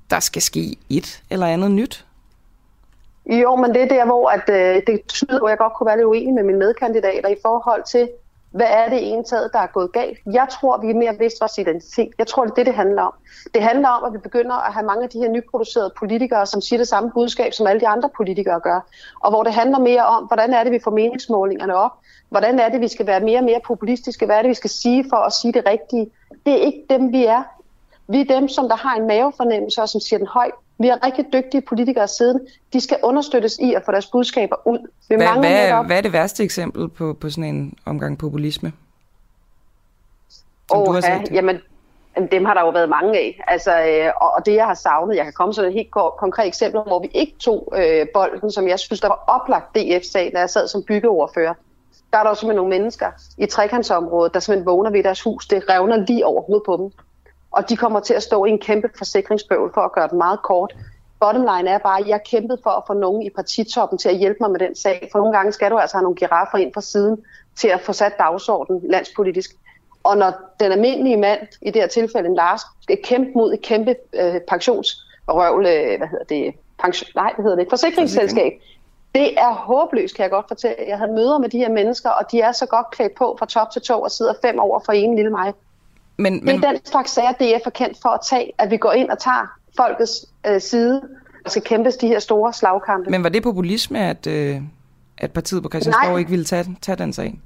der skal ske et eller andet nyt? Jo, men det er der, hvor at, øh, det tyder, hvor jeg godt kunne være lidt uenig med mine medkandidater i forhold til, hvad er det ene taget, der er gået galt? Jeg tror, vi er mere vidst vores identitet. Jeg tror, det er det, det handler om. Det handler om, at vi begynder at have mange af de her nyproducerede politikere, som siger det samme budskab, som alle de andre politikere gør. Og hvor det handler mere om, hvordan er det, vi får meningsmålingerne op? Hvordan er det, vi skal være mere og mere populistiske? Hvad er det, vi skal sige for at sige det rigtige? Det er ikke dem, vi er. Vi er dem, som der har en mavefornemmelse, og som siger den højt. Vi har rigtig dygtige politikere siden. De skal understøttes i at få deres budskaber ud. Vi Hvad, hvad, netop- hvad er det værste eksempel på, på sådan en omgang populisme? Åh, det? jamen, dem har der jo været mange af. Altså, øh, og, det, jeg har savnet, jeg kan komme sådan et helt ko- konkret eksempel, hvor vi ikke tog øh, bolden, som jeg synes, der var oplagt DF-sag, da jeg sad som byggeordfører. Der er der jo simpelthen nogle mennesker i trekantsområdet, der simpelthen vågner ved deres hus. Det revner lige over hovedet på dem. Og de kommer til at stå i en kæmpe forsikringsbøvl for at gøre det meget kort. Bottom line er bare, at jeg kæmpede for at få nogen i partitoppen til at hjælpe mig med den sag. For nogle gange skal du altså have nogle giraffer ind fra siden til at få sat dagsordenen landspolitisk. Og når den almindelige mand, i det her tilfælde en Lars, skal kæmpe mod et kæmpe øh, pensionsrøvl, øh, hvad hedder det, pension, nej, hvad hedder det, forsikringsselskab, det er håbløst, kan jeg godt fortælle. Jeg havde møder med de her mennesker, og de er så godt klædt på fra top til to og sidder fem over for en lille mig. Men, Det men, er den slags sager, DF er kendt for at tage, at vi går ind og tager folkets øh, side, og skal kæmpes de her store slagkampe. men var det populisme, at, øh, at partiet på Christiansborg ikke ville tage, tage den sag?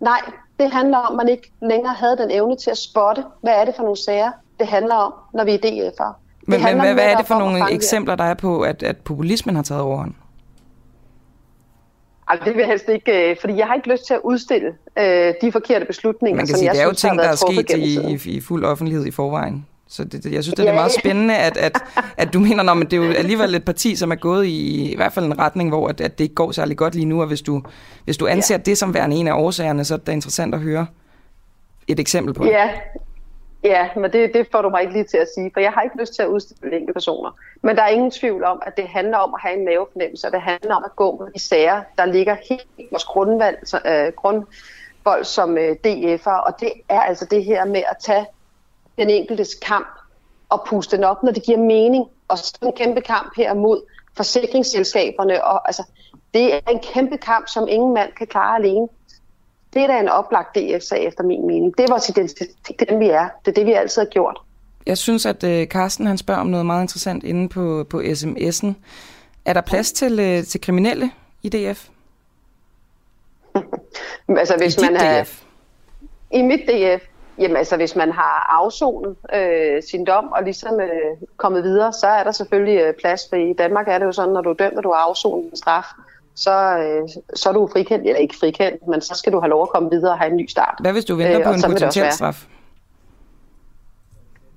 Nej, det handler om, at man ikke længere havde den evne til at spotte, hvad er det for nogle sager, det handler om, når vi er DF'er. Men, men hvad, hvad er det for nogle eksempler, der er på, at, at populismen har taget overhånd? Ej, det vil jeg helst ikke, øh, fordi jeg har ikke lyst til at udstille øh, de forkerte beslutninger, Man kan som sige, jeg det er jo ting, der er sket i, i, i fuld offentlighed i forvejen. Så det, det, jeg synes, det er Ja. meget spændende, at, at, at du mener, at det er jo alligevel et parti, som er gået i, i hvert fald en retning, hvor at, at det ikke går særlig godt lige nu, og hvis du, hvis du anser det som værende en af årsagerne, så er det interessant at høre et eksempel på det. Ja, ja men det, det får du mig ikke lige til at sige, for jeg har ikke lyst til at udstille enkelte personer. Men der er ingen tvivl om, at det handler om at have en mavefornemmelse, og det handler om at gå med de sager, der ligger helt i vores grundvalg, så, øh, grundvold som øh, DF'er, og det er altså det her med at tage den enkeltes kamp og puste den op, når det giver mening. Og så en kæmpe kamp her mod forsikringsselskaberne. Og, altså, det er en kæmpe kamp, som ingen mand kan klare alene. Det er da en oplagt DF-sag efter min mening. Det er vores identitet, det er den vi er. Det er det, vi altid har gjort. Jeg synes, at øh, Carsten han spørger om noget meget interessant inde på, på sms'en. Er der plads til, øh, til kriminelle i DF? Altså, hvis I man er, DF? I mit DF, jamen altså, hvis man har afsonet øh, sin dom og ligesom øh, kommet videre, så er der selvfølgelig øh, plads, for i Danmark er det jo sådan, når du er dømt, og du har afsonet en straf, så, øh, så er du frikendt, eller ikke frikendt, men så skal du have lov at komme videre og have en ny start. Hvad hvis du venter Øh, på en potentiel straf?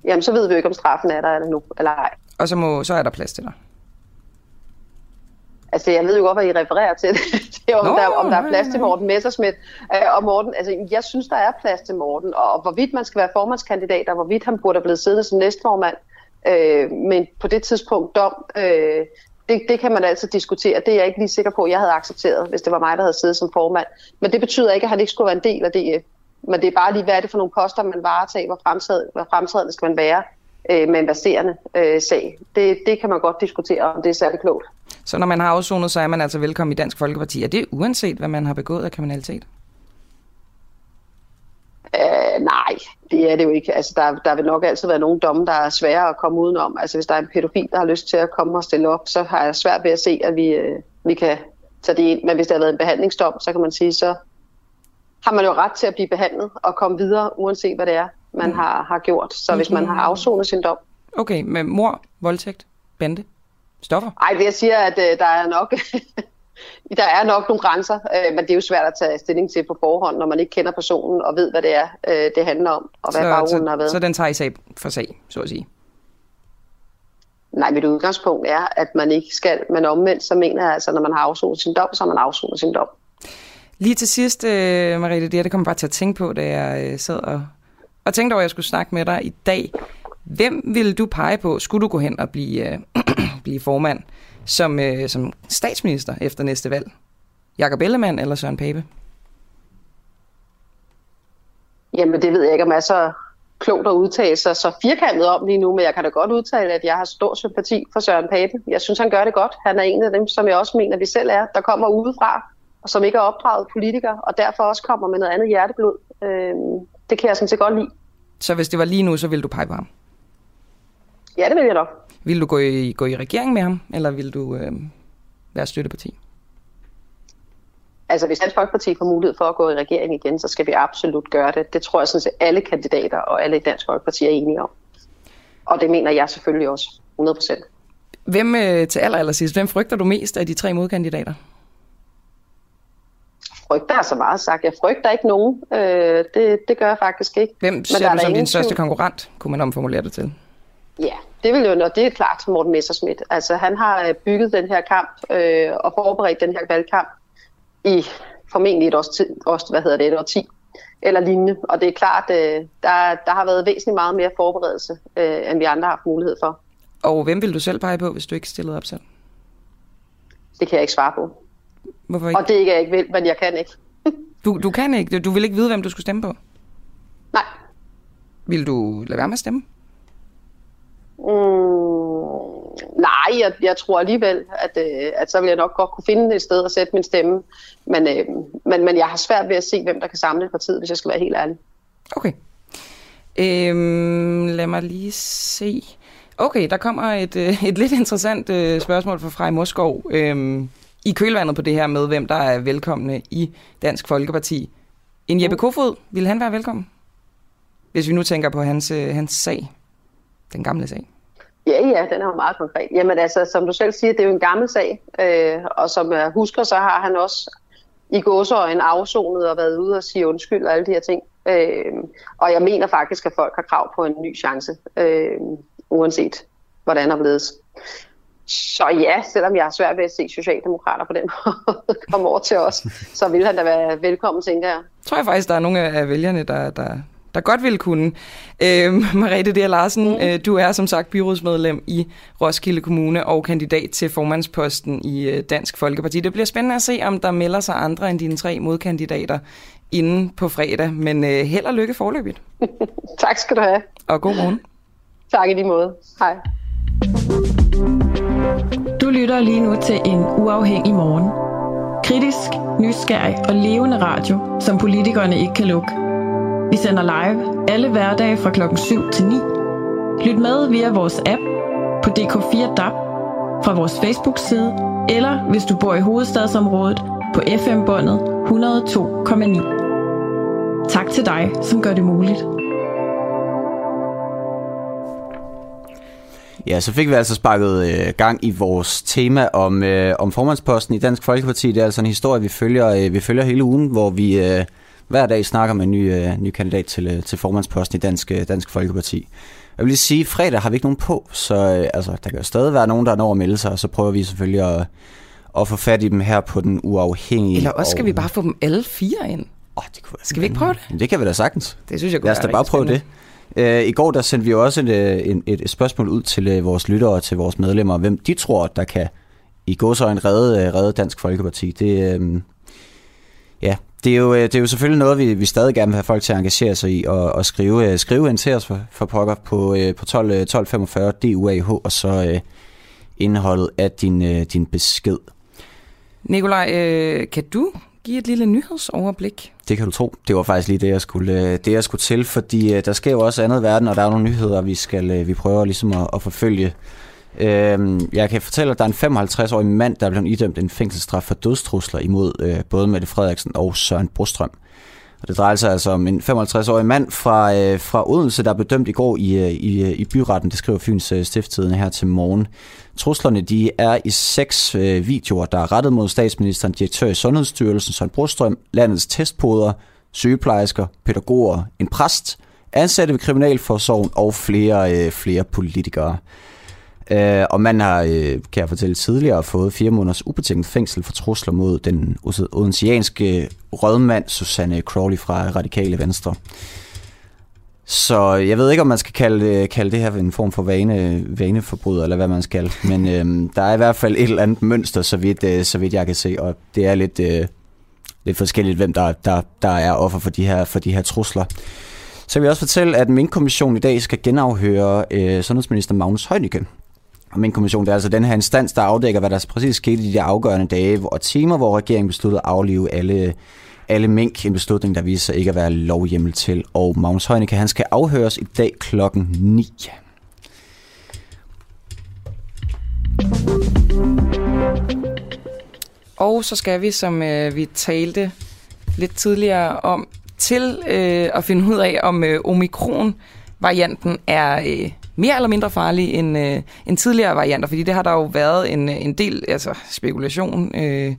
Jamen, så ved vi jo ikke, om straffen er der endnu, eller ej. Og så, må, så er der plads til dig. Altså, jeg ved jo godt, hvad I refererer til. det er, om, Nå, der, om der er plads til. Morten Messerschmidt. Øh, og Morten, altså, jeg synes, der er plads til Morten. Og, og hvorvidt man skal være formandskandidat, og hvorvidt han burde have blevet siddende som næstformand. Øh, men på det tidspunkt dom, øh, det, det kan man altid diskutere. Det er jeg ikke lige sikker på, at jeg havde accepteret, hvis det var mig, der havde siddet som formand. Men det betyder ikke, at han ikke skulle være en del af DF. Men det er bare lige, hvad er det for nogle poster, man varetager, hvor fremtrædende, hvor fremtrædende skal man være øh, med en baserende øh, sag. Det, det kan man godt diskutere, om det er særlig klogt. Så når man har afsonet, så er man altså velkommen i Dansk Folkeparti. Er det uanset, hvad man har begået af kriminalitet? Øh, nej, det er det jo ikke. Altså, der, der vil nok altid være nogle domme, der er svære at komme udenom. Altså, hvis der er en pædofil, der har lyst til at komme og stille op, så har jeg svært ved at se, at vi, øh, vi kan tage det ind. Men hvis der har været en behandlingsdom, så kan man sige, så har man jo ret til at blive behandlet og komme videre, uanset hvad det er, man har, har gjort. Så hvis man har afsonet sin dom. Okay, med mor, voldtægt, bande, stoffer? Ej, det jeg siger, at øh, der er nok... Der er nok nogle grænser, øh, men det er jo svært at tage stilling til på forhånd, når man ikke kender personen og ved, hvad det er, øh, det handler om, og hvad baggrunden har været. så, så den tager I sag for sag, så at sige. Nej, mit udgangspunkt er, at man ikke skal, men omvendt, så mener jeg altså, når man har afsonet sin dom, så har man afsonet sin dom. Lige til sidst, øh, Marie, det, det kom jeg bare til at tænke på, da jeg øh, sad og, og tænkte over, at jeg skulle snakke med dig i dag. Hvem ville du pege på, skulle du gå hen og blive, øh, blive formand som, øh, som statsminister efter næste valg? Jakob Ellemann eller Søren Pape? Jamen, det ved jeg ikke, om jeg er så klogt at udtale sig så firkantet om lige nu, men jeg kan da godt udtale, at jeg har stor sympati for Søren Pape. Jeg synes, han gør det godt. Han er en af dem, som jeg også mener, vi selv er, der kommer udefra, og som ikke er opdraget politikere, og derfor også kommer med noget andet hjerteblod. Øhm, det kan jeg sådan set godt lide. Så hvis det var lige nu, så ville du pege på ham? Ja, det vil jeg nok. Vil du gå i, gå i regering med ham, eller vil du øh, være støtteparti? Altså, hvis Dansk Folkeparti får mulighed for at gå i regering igen, så skal vi absolut gøre det. Det tror jeg sådan set alle kandidater og alle i Dansk Folkeparti er enige om. Og det mener jeg selvfølgelig også, 100 procent. Hvem øh, til aller, aller sidst, hvem frygter du mest af de tre modkandidater? Frygter er så meget sagt. Jeg frygter ikke nogen. Øh, det, det gør jeg faktisk ikke. Hvem ser der er du som din største konkurrent, kunne man omformulere det til? Ja, det vil jo, og det er klart Morten Messerschmidt. Altså, han har øh, bygget den her kamp øh, og forberedt den her valgkamp i formentlig et års tid, også, hvad hedder det, et år 10 eller lignende. Og det er klart, øh, der, der har været væsentligt meget mere forberedelse, øh, end vi andre har haft mulighed for. Og hvem vil du selv pege på, hvis du ikke stillede op selv? Det kan jeg ikke svare på. Hvorfor ikke? Og det er ikke, jeg ikke vil, men jeg kan ikke. Du, du kan ikke. Du vil ikke vide, hvem du skulle stemme på. Nej. Vil du lade være med at stemme? Mm, nej, jeg, jeg tror alligevel, at, øh, at så vil jeg nok godt kunne finde et sted at sætte min stemme. Men, øh, men, men jeg har svært ved at se, hvem der kan samle partiet, hvis jeg skal være helt ærlig. Okay. Øhm, lad mig lige se. Okay, der kommer et, øh, et lidt interessant øh, spørgsmål fra Frej Moskov. Øhm, I kølvandet på det her med, hvem der er velkomne i Dansk Folkeparti. En Jeppe Kofod, vil han være velkommen? Hvis vi nu tænker på hans, øh, hans sag. Den gamle sag. Ja, ja, den er jo meget konkret. Jamen altså, som du selv siger, det er jo en gammel sag, øh, og som jeg husker, så har han også i gåseøjne afsonet og været ude og sige undskyld og alle de her ting. Øh, og jeg mener faktisk, at folk har krav på en ny chance, øh, uanset hvordan og hvorledes. Så ja, selvom jeg har svært ved at se Socialdemokrater på den måde komme over til os, så vil han da være velkommen, tænker jeg. tror jeg faktisk, der er nogle af vælgerne, der, der, der godt vil kunne. Øh, Mariette D. Larsen, mm. øh, du er som sagt byrådsmedlem i Roskilde Kommune og kandidat til formandsposten i øh, Dansk Folkeparti. Det bliver spændende at se, om der melder sig andre end dine tre modkandidater inden på fredag. Men øh, held og lykke forløbigt. tak skal du have. Og god morgen. Tak i lige måde. Hej. Du lytter lige nu til en uafhængig morgen. Kritisk, nysgerrig og levende radio, som politikerne ikke kan lukke. Vi sender live alle hverdage fra klokken 7 til 9. Lyt med via vores app på DK4 DAB, fra vores Facebook-side, eller hvis du bor i hovedstadsområdet på FM-båndet 102,9. Tak til dig, som gør det muligt. Ja, så fik vi altså sparket øh, gang i vores tema om, øh, om formandsposten i Dansk Folkeparti. Det er altså en historie, vi følger, øh, vi følger hele ugen, hvor vi øh, hver dag snakker med en ny, øh, ny kandidat til, øh, til formandsposten i Dansk, øh, Dansk Folkeparti. Jeg vil lige sige, at fredag har vi ikke nogen på, så øh, altså, der kan jo stadig være nogen, der når at melde sig, og så prøver vi selvfølgelig at, at få fat i dem her på den uafhængige. Eller også skal og, vi bare få dem alle fire ind. Åh, det kunne være Skal vi ikke prøve det? Det kan vi da sagtens. Det synes jeg kunne Lad os da bare prøve det. spændende. Øh, I går der sendte vi også et, øh, en, et, et spørgsmål ud til øh, vores lyttere og til vores medlemmer, hvem de tror, der kan i gåsøjne redde, øh, redde Dansk Folkeparti. Det, øh, det er, jo, øh, det er jo selvfølgelig noget, vi, vi stadig gerne vil have folk til at engagere sig i og, og skrive, øh, skrive ind til os for, for pokker på, øh, på 12, øh, 1245 DUAH og så øh, indholdet af din, øh, din besked. Nikolaj, øh, kan du give et lille nyhedsoverblik? Det kan du tro. Det var faktisk lige det, jeg skulle, det, jeg skulle til, fordi øh, der sker jo også andet i verden, og der er nogle nyheder, vi skal vi prøver ligesom at, at forfølge. Øh, Jeg kan fortælle, at der er en 55-årig mand, der er blevet idømt en fængselsstraf for dødstrusler imod øh, både Mette Frederiksen og Søren Brostrøm. Og det drejer sig altså om en 55-årig mand fra, øh, fra Odense, der blev dømt i går i, øh, i, øh, i byretten. Det skriver Fyns øh, Stifttidende her til morgen. Truslerne de er i seks øh, videoer, der er rettet mod statsministeren, direktør i Sundhedsstyrelsen, Søren Brostrøm, landets testpoder, sygeplejersker, pædagoger, en præst, ansatte ved Kriminalforsorgen og flere, øh, flere politikere. Øh, og man har, øh, kan jeg fortælle tidligere, fået fire måneders ubetinget fængsel for trusler mod den odensianske rødmand Susanne Crowley fra Radikale Venstre. Så jeg ved ikke, om man skal kalde, øh, kalde det her en form for vane, vaneforbryder, eller hvad man skal. Men øh, der er i hvert fald et eller andet mønster, så vidt, øh, så vidt jeg kan se. Og det er lidt, øh, lidt forskelligt, hvem der, der, der er offer for de her, for de her trusler. Så vil jeg også fortælle, at min kommission i dag skal genafhøre øh, sundhedsminister Magnus Heunicke. Og Mink-kommissionen det er altså den her instans, der afdækker, hvad der præcis skete i de afgørende dage og timer, hvor regeringen besluttede at aflive alle, alle mink. En beslutning, der viser sig ikke at være lovhjemmel til. Og Magnus Heunicke, han skal afhøres i dag klokken 9. Og så skal vi, som øh, vi talte lidt tidligere om, til øh, at finde ud af, om øh, omikron-varianten er øh, mere eller mindre farlig end, øh, end tidligere varianter, fordi det har der jo været en, øh, en del altså, spekulation øh,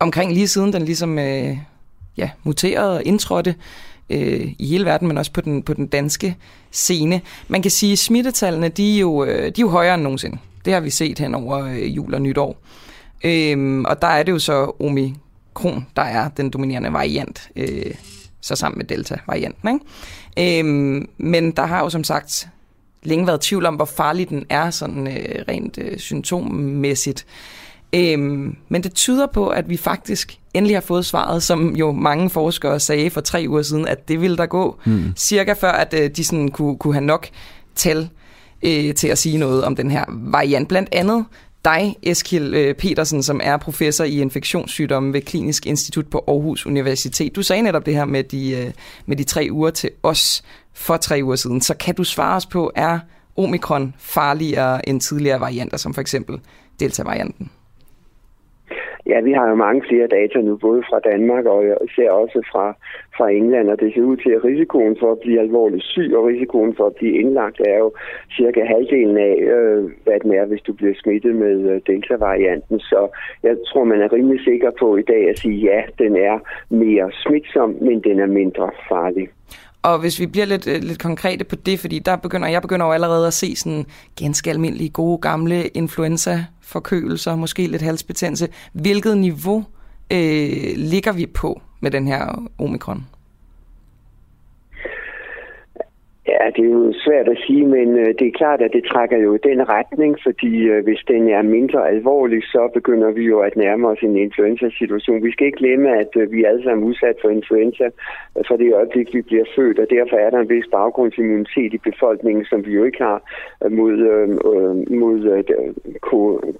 omkring lige siden den ligesom øh, ja, muterede og indtrådte øh, i hele verden, men også på den, på den danske scene. Man kan sige, at smittetallene de er, jo, øh, de er jo højere end nogensinde. Det har vi set hen over øh, jul og nytår. Øhm, og der er det jo så omikron, der er den dominerende variant, øh, så sammen med delta-varianten. Ikke? Øhm, men der har jo som sagt længe været tvivl om, hvor farlig den er sådan øh, rent øh, symptommæssigt. Øhm, men det tyder på, at vi faktisk endelig har fået svaret, som jo mange forskere sagde for tre uger siden, at det ville der gå hmm. cirka før, at øh, de sådan kunne, kunne have nok tal øh, til at sige noget om den her variant. Blandt andet dig, Eskil øh, Petersen, som er professor i infektionssygdomme ved Klinisk Institut på Aarhus Universitet. Du sagde netop det her med de, øh, med de tre uger til os for tre uger siden. Så kan du svare os på, er omikron farligere end tidligere varianter, som for eksempel delta-varianten? Ja, vi har jo mange flere data nu, både fra Danmark og især også fra, fra England, og det ser ud til, at risikoen for at blive alvorligt syg og risikoen for at blive indlagt er jo cirka halvdelen af, øh, hvad den er, hvis du bliver smittet med øh, delta-varianten. Så jeg tror, man er rimelig sikker på i dag at sige, ja, den er mere smitsom, men den er mindre farlig. Og hvis vi bliver lidt, øh, lidt konkrete på det, fordi der begynder, jeg begynder jo allerede at se sådan ganske almindelige, gode, gamle influenza-forkølelser, måske lidt halsbetændelse. Hvilket niveau øh, ligger vi på med den her omikron? Ja, det er jo svært at sige, men øh, det er klart, at det trækker jo i den retning, fordi øh, hvis den er mindre alvorlig, så begynder vi jo at nærme os en influenza-situation. Vi skal ikke glemme, at øh, vi er alle sammen udsat for influenza fra det øjeblik, vi bliver født, og derfor er der en vis baggrundsimmunitet i befolkningen, som vi jo ikke har mod, øh, mod øh,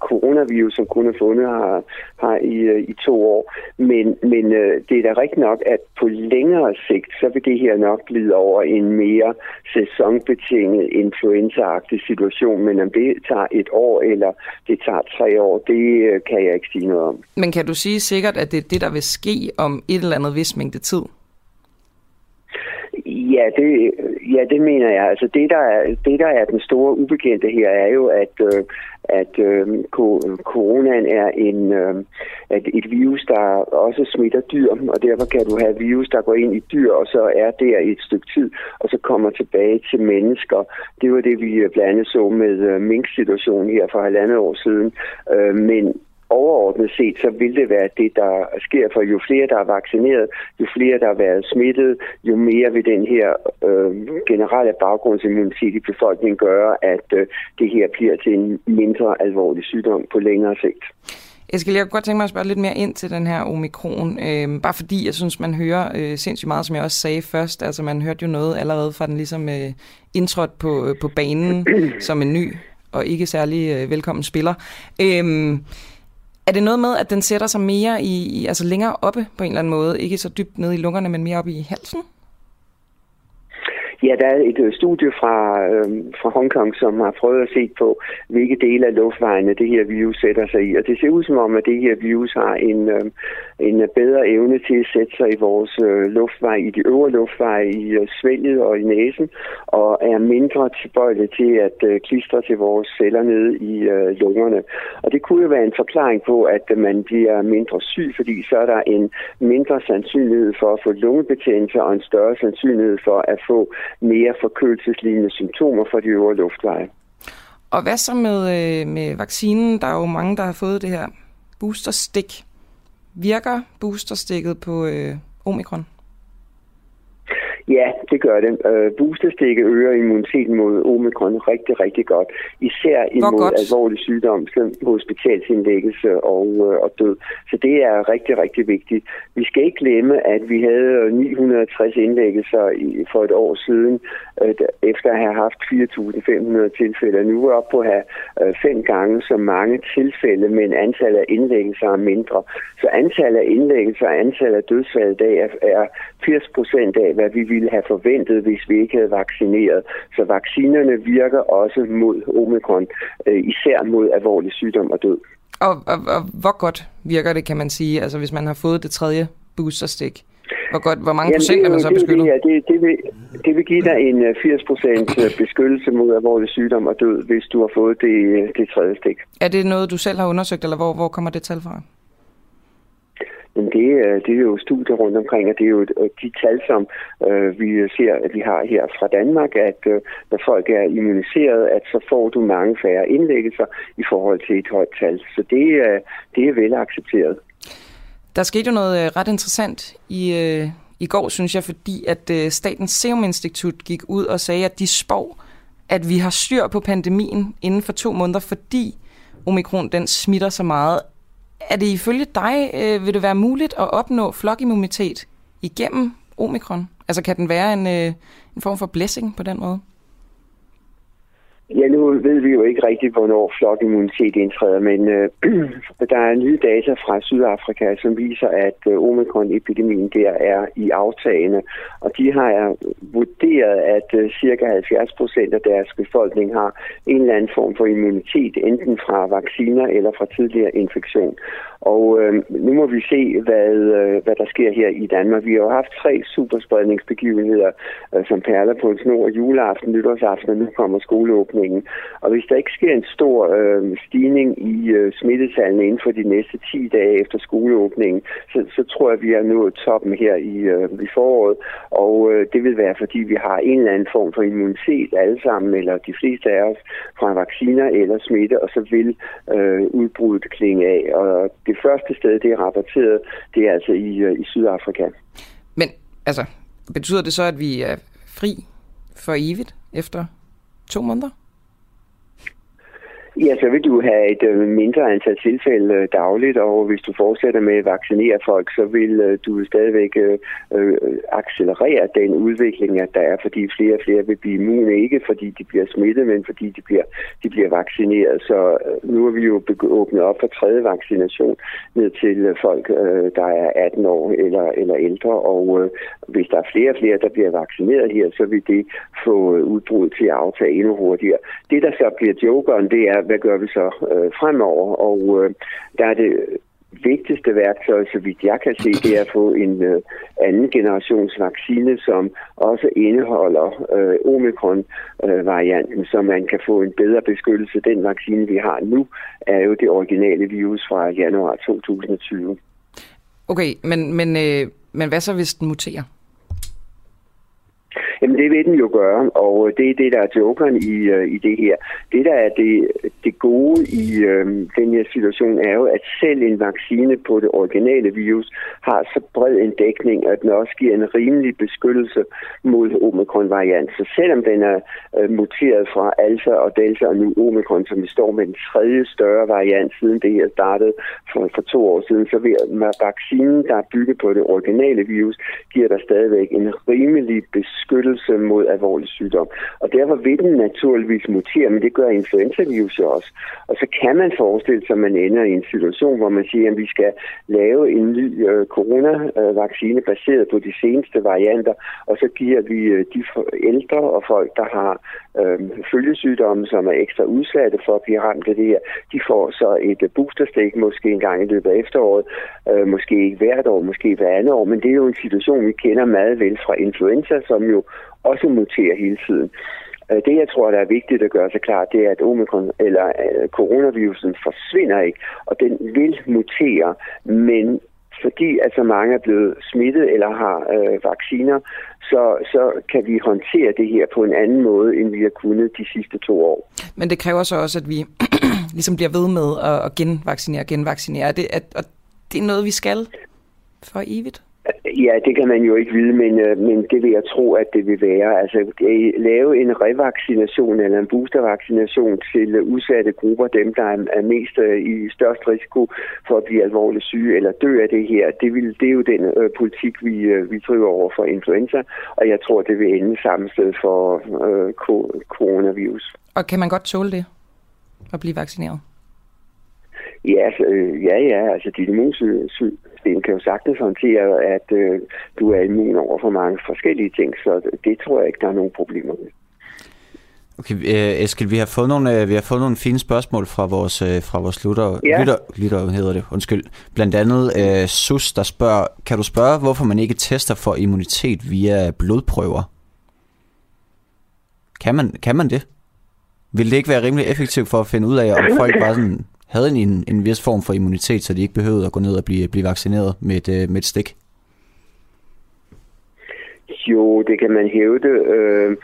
coronavirus, som kun er fundet har, her i, øh, i to år. Men, men øh, det er da rigtigt nok, at på længere sigt, så vil det her nok glide over en mere sæsonbetinget influenzaagtig situation, men om det tager et år eller det tager tre år, det øh, kan jeg ikke sige noget om. Men kan du sige sikkert, at det er det, der vil ske om et eller andet vis mængde tid? Ja, det, ja, det mener jeg. Altså det der, er, det, der er den store ubekendte her, er jo, at, øh, at øh, coronaen er en, øh, at et virus, der også smitter dyr, og derfor kan du have virus, der går ind i dyr, og så er der i et stykke tid, og så kommer tilbage til mennesker. Det var det, vi blandt andet så med øh, mink-situationen her for halvandet år siden. Øh, men overordnet set, så vil det være det, der sker, for jo flere, der er vaccineret, jo flere, der har været smittet, jo mere vil den her øh, generelle baggrundsimmunitet i befolkningen gøre, at øh, det her bliver til en mindre alvorlig sygdom på længere sigt. Eskild, jeg kunne godt tænke mig at spørge lidt mere ind til den her omikron, øh, bare fordi jeg synes, man hører øh, sindssygt meget, som jeg også sagde først. Altså man hørte jo noget allerede fra den ligesom øh, indtrådt på, øh, på banen som en ny og ikke særlig øh, velkommen spiller. Øh, er det noget med, at den sætter sig mere i, altså længere oppe på en eller anden måde? Ikke så dybt nede i lungerne, men mere oppe i halsen? Ja, der er et øh, studie fra, øh, fra Hongkong, som har prøvet at se på, hvilke dele af luftvejene det her virus sætter sig i. Og det ser ud som om, at det her virus har en, øh, en bedre evne til at sætte sig i vores øh, luftvej, i de øvre luftveje, i øh, svælget og i næsen, og er mindre tilbøjelig til at øh, klistre til vores celler nede i øh, lungerne. Og det kunne jo være en forklaring på, at man bliver mindre syg, fordi så er der en mindre sandsynlighed for at få lungebetændelse og en større sandsynlighed for at få mere forkølelseslignende symptomer for de øvre luftveje. Og hvad så med, øh, med vaccinen? Der er jo mange, der har fået det her boosterstik. Virker boosterstikket på øh, omikron? Ja, det gør det. Øh, boosterstikke øger immuniteten mod omikron rigtig, rigtig godt. Især imod godt. alvorlig sygdom, som hospitalsindlæggelse og, øh, og død. Så det er rigtig, rigtig vigtigt. Vi skal ikke glemme, at vi havde 960 indlæggelser i, for et år siden, øh, efter at have haft 4.500 tilfælde. Nu er vi oppe på at have øh, fem gange så mange tilfælde, men antallet af indlæggelser er mindre. Så antallet af indlæggelser og antallet af dødsfald i dag er, er 80 procent af, hvad vi ville have forventet, hvis vi ikke havde vaccineret. Så vaccinerne virker også mod omikron, øh, især mod alvorlig sygdom og død. Og, og, og hvor godt virker det, kan man sige, altså hvis man har fået det tredje boosterstik? Hvor, godt, hvor mange Jamen, procent er man så beskyttet? Ja, det, det, vil, det vil give dig en 80 øh, procent øh, beskyttelse mod alvorlig sygdom og død, hvis du har fået det, det tredje stik. Er det noget, du selv har undersøgt, eller hvor, hvor kommer det tal fra? Men det, øh, det er jo studier rundt omkring, og det er jo øh, de tal, som øh, vi ser, at vi har her fra Danmark, at øh, når folk er immuniseret, at så får du mange færre indlæggelser i forhold til et højt tal. Så det, øh, det er vel accepteret. Der skete jo noget øh, ret interessant i, øh, i går, synes jeg, fordi at øh, Statens Serum Institut gik ud og sagde, at de spår, at vi har styr på pandemien inden for to måneder, fordi omikron den smitter så meget, er det ifølge dig, øh, vil det være muligt at opnå flokimmunitet igennem omikron? Altså kan den være en, øh, en form for blessing på den måde? Ja, nu ved vi jo ikke rigtigt, hvornår flokimmunitet indtræder, men øh, der er nye data fra Sydafrika, som viser, at øh, omikron-epidemien der er i aftagende, og de har øh, vurderet, at øh, cirka 70 procent af deres befolkning har en eller anden form for immunitet, enten fra vacciner eller fra tidligere infektion. Og øh, nu må vi se, hvad, øh, hvad der sker her i Danmark. Vi har jo haft tre superspredningsbegivenheder, øh, som perler på en snor juleaften, nytårsaften, og nu kommer skoleåbningen. Og hvis der ikke sker en stor øh, stigning i øh, smittetallene inden for de næste 10 dage efter skoleåbningen, så, så tror jeg, at vi er nået toppen her i, øh, i foråret. Og øh, det vil være, fordi vi har en eller anden form for immunitet alle sammen, eller de fleste af os, fra vacciner eller smitte, og så vil øh, udbruddet klinge af. Og det det første sted, det er rapporteret, det er altså i, øh, i Sydafrika. Men altså, betyder det så, at vi er fri for evigt efter to måneder? Ja, så vil du have et øh, mindre antal tilfælde øh, dagligt, og hvis du fortsætter med at vaccinere folk, så vil øh, du stadigvæk accelerere den udvikling, at der er, fordi flere og flere vil blive immune, ikke fordi de bliver smittet, men fordi de bliver, de bliver vaccineret. Så nu er vi jo åbnet op for tredje vaccination ned til folk, der er 18 år eller, eller ældre, og hvis der er flere og flere, der bliver vaccineret her, så vil det få udbruddet til at aftage endnu hurtigere. Det, der så bliver jokeren, det er, hvad gør vi så øh, fremover? Og øh, der er det vigtigste værktøj, så vidt jeg kan se, det er at få en øh, anden generations vaccine, som også indeholder øh, omikron-varianten, øh, så man kan få en bedre beskyttelse. Den vaccine, vi har nu, er jo det originale virus fra januar 2020. Okay, men, men, øh, men hvad så, hvis den muterer? Jamen det vil den jo gøre, og øh, det er det, der er jokeren i, uh, i det her. Det, der er det, det gode i øh, den her situation, er jo, at selv en vaccine på det originale virus har så bred en dækning, at den også giver en rimelig beskyttelse mod omikron-variant. Så selvom den er øh, muteret fra alfa og delta og nu omikron, som vi står med den tredje større variant, siden det her startede for, for to år siden, så vil vaccinen, der er bygget på det originale virus, giver der stadigvæk en rimelig beskyttelse beskyttelse mod alvorlig sygdom. Og derfor vil den naturligvis mutere, men det gør influenzavirus også. Og så kan man forestille sig, at man ender i en situation, hvor man siger, at vi skal lave en ny øh, coronavaccine baseret på de seneste varianter, og så giver vi øh, de ældre og folk, der har øh, følgesygdomme, som er ekstra udsatte for at blive ramt af det her, de får så et øh, boosterstik måske en gang i løbet af efteråret, øh, måske ikke hvert år, måske hver andet år, men det er jo en situation, vi kender meget vel fra influenza, som jo også muterer hele tiden. Øh, det, jeg tror, der er vigtigt at gøre sig klart, det er, at omikron eller øh, coronavirusen forsvinder ikke, og den vil mutere, men fordi at så mange er blevet smittet eller har øh, vacciner, så, så kan vi håndtere det her på en anden måde, end vi har kunnet de sidste to år. Men det kræver så også, at vi ligesom bliver ved med at, at genvaccinere, genvaccinere. Det, at, og det er noget, vi skal for evigt? Ja, det kan man jo ikke vide, men, øh, men det vil jeg tro, at det vil være. Altså, at lave en revaccination eller en boostervaccination til øh, udsatte grupper, dem der er mest i størst risiko for at blive alvorligt syge eller dø af det her, det, vil, det er jo den øh, politik, vi, øh, vi driver over for influenza, og jeg tror, det vil ende samme sted for øh, coronavirus. Og kan man godt tåle det, at blive vaccineret? Ja, altså, øh, ja, ja, altså dit immunsystem kan jo sagtens håndtere, at øh, du er immun over for mange forskellige ting, så det tror jeg ikke, der er nogen problemer med. Okay, øh, Eskild, vi har fået nogle, øh, vi har fået nogle fine spørgsmål fra vores, øh, fra vores lytter, ja. lytter, lytter, hedder det, undskyld. Blandt andet øh, Sus, der spørger, kan du spørge, hvorfor man ikke tester for immunitet via blodprøver? Kan man, kan man det? Vil det ikke være rimelig effektivt for at finde ud af, om folk bare sådan havde en, en vis form for immunitet, så de ikke behøvede at gå ned og blive, blive vaccineret med et, øh, med et stik? Jo, det kan man hævde. Øh,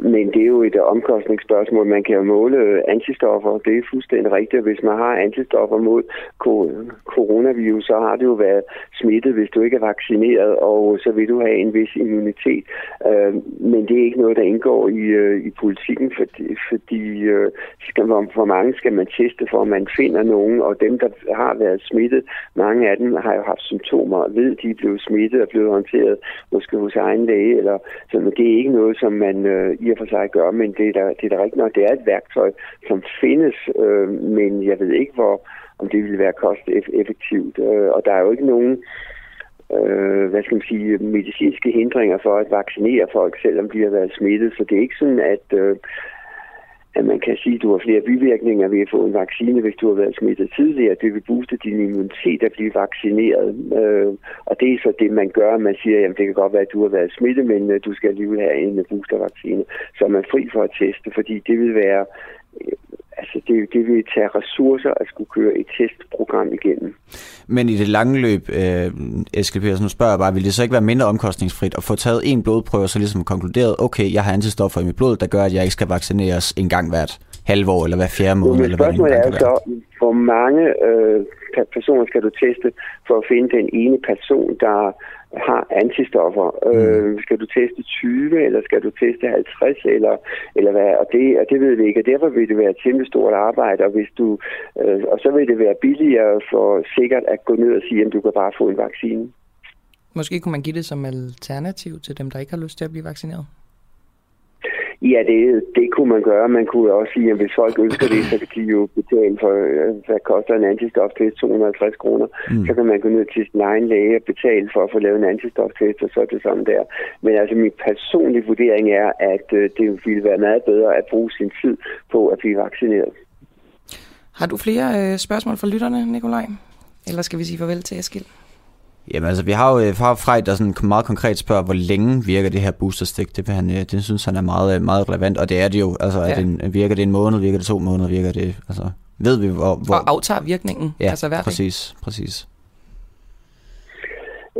men det er jo et omkostningsspørgsmål. Man kan jo måle antistoffer. Det er fuldstændig rigtigt. Hvis man har antistoffer mod coronavirus, så har det jo været smittet, hvis du ikke er vaccineret, og så vil du have en vis immunitet. Øh, men det er ikke noget, der indgår i, øh, i politikken, fordi, fordi øh, skal man, for mange skal man teste for, at man finder nogen, og dem, der har været smittet, mange af dem har jo haft symptomer og ved, de er blevet smittet og blevet håndteret måske hos egen læge, eller, så det er ikke noget, som man i og for sig gøre, men det er da, det er da rigtigt nok, det er et værktøj, som findes, øh, men jeg ved ikke, hvor, om det ville være kosteffektivt. Øh, og der er jo ikke nogen øh, hvad skal man sige, medicinske hindringer for at vaccinere folk, selvom de har været smittet. Så det er ikke sådan, at, øh, at man kan sige, at du har flere bivirkninger ved at få en vaccine, hvis du har været smittet tidligere. Det vil booste din immunitet at blive vaccineret. Øh, og det er så det, man gør. Man siger, at det kan godt være, at du har været smittet, men øh, du skal alligevel have en boostervaccine. Så er man fri for at teste, fordi det vil være altså det, det vil tage ressourcer at skulle køre et testprogram igennem. Men i det lange løb, øh, Eskild Petersen, spørger bare, vil det så ikke være mindre omkostningsfrit at få taget en blodprøve og så ligesom konkluderet, okay, jeg har antistoffer i mit blod, der gør, at jeg ikke skal vaccineres en gang hvert halvår eller hver fjerde måned? eller hvad spørgsmålet er så, hvor mange øh, personer skal du teste for at finde den ene person, der har antistoffer. Mm. Øh, skal du teste 20, eller skal du teste 50, eller, eller hvad? Og det, og det ved vi ikke, og derfor vil det være et temmelig stort arbejde, og, hvis du, øh, og så vil det være billigere for sikkert at gå ned og sige, at du kan bare få en vaccine. Måske kunne man give det som alternativ til dem, der ikke har lyst til at blive vaccineret? Ja, det, det kunne man gøre. Man kunne også sige, at hvis folk ønsker det, så kan de jo betale for, øh, hvad koster en antistoftest, 250 kroner. Mm. Så kan man gå ned til sin egen læge og betale for at få lavet en antistoftest, og så er det sådan der. Men altså min personlige vurdering er, at øh, det ville være meget bedre at bruge sin tid på at blive vaccineret. Har du flere øh, spørgsmål fra lytterne, Nikolaj? Eller skal vi sige farvel til Eskild? Jamen altså, vi har jo fra øh, Frej, der sådan meget konkret spørger, hvor længe virker det her boosterstik. Det, han, øh, det synes han er meget, øh, meget relevant, og det er det jo. Altså, ja. det, virker det en måned, virker det to måneder, virker det... Altså, ved vi, hvor... hvor... Og aftager virkningen, ja, altså hver præcis, præcis.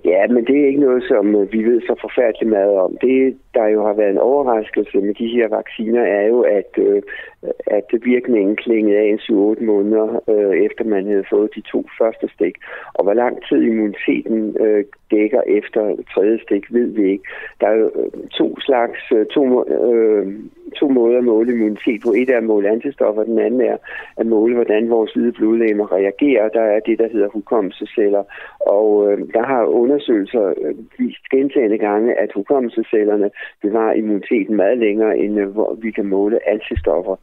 Ja, men det er ikke noget, som øh, vi ved så forfærdeligt meget om. Det, der jo har været en overraskelse med de her vacciner, er jo, at, øh, at virkningen klingede af en 7-8 måneder, øh, efter man havde fået de to første stik. Og hvor lang tid immuniteten øh, dækker efter tredje stik, ved vi ikke. Der er jo øh, to slags, øh, to, øh, to måder at måle immunitet på. Et er at måle antistoffer, den anden er at måle, hvordan vores hvide blodlegemer reagerer. Der er det, der hedder hukommelsesceller. Og øh, der har undersøgelser øh, vist gentagende gange, at hukommelsescellerne bevarer immuniteten meget længere, end øh, hvor vi kan måle antistoffer.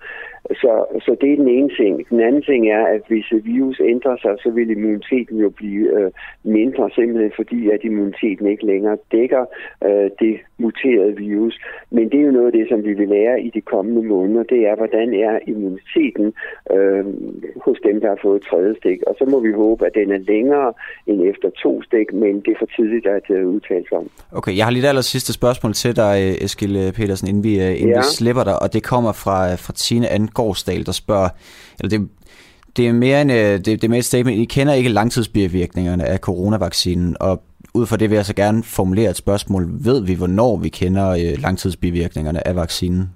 Så, så det er den ene ting. Den anden ting er, at hvis virus ændrer sig, så vil immuniteten jo blive øh, mindre, simpelthen fordi, at immuniteten ikke længere dækker øh, det muterede virus. Men det er jo noget af det, som vi vil lære i de kommende måneder. Det er, hvordan er immuniteten øh, hos dem, der har fået tredje stik. Og så må vi håbe, at den er længere end efter to stik, men det er for tidligt at uh, udtale sig om. Okay, jeg har lige det aller sidste spørgsmål til dig, Eskild Petersen, inden vi, inden ja. vi slipper dig, og det kommer fra, fra Tine Anden Gårdsdal, der spørger, eller det, det er mere en, øh, det, det er mere et statement, I kender ikke langtidsbivirkningerne af coronavaccinen, og ud fra det vil jeg så gerne formulere et spørgsmål. Ved vi, hvornår vi kender øh, langtidsbivirkningerne af vaccinen?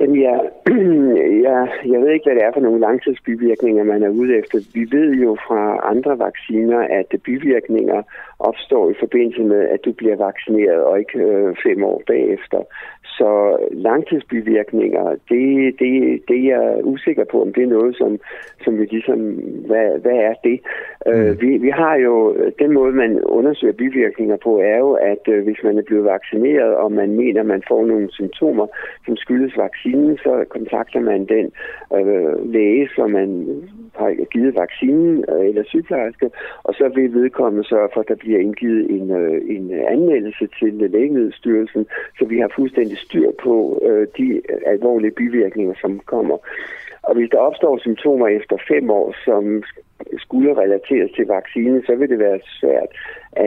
Jamen, jeg, jeg, jeg ved ikke, hvad det er for nogle langtidsbivirkninger, man er ude efter. Vi ved jo fra andre vacciner, at bivirkninger opstår i forbindelse med, at du bliver vaccineret, og ikke øh, fem år bagefter. Så langtidsbivirkninger, det, det, det er jeg usikker på, om det er noget, som, som vi ligesom, hvad, hvad er det? Mm. Øh, vi, vi har jo, den måde, man undersøger bivirkninger på, er jo, at øh, hvis man er blevet vaccineret, og man mener, man får nogle symptomer, som skyldes vaccinen, så kontakter man den øh, læge, som man har givet vaccinen, øh, eller sygeplejerske, og så vil vedkommende sørge for, at der bliver indgivet en, øh, en anmeldelse til Lægemiddelstyrelsen, så vi har fuldstændig styr på øh, de alvorlige bivirkninger, som kommer. Og hvis der opstår symptomer efter fem år, som skulle relateres til vaccinen, så vil det være svært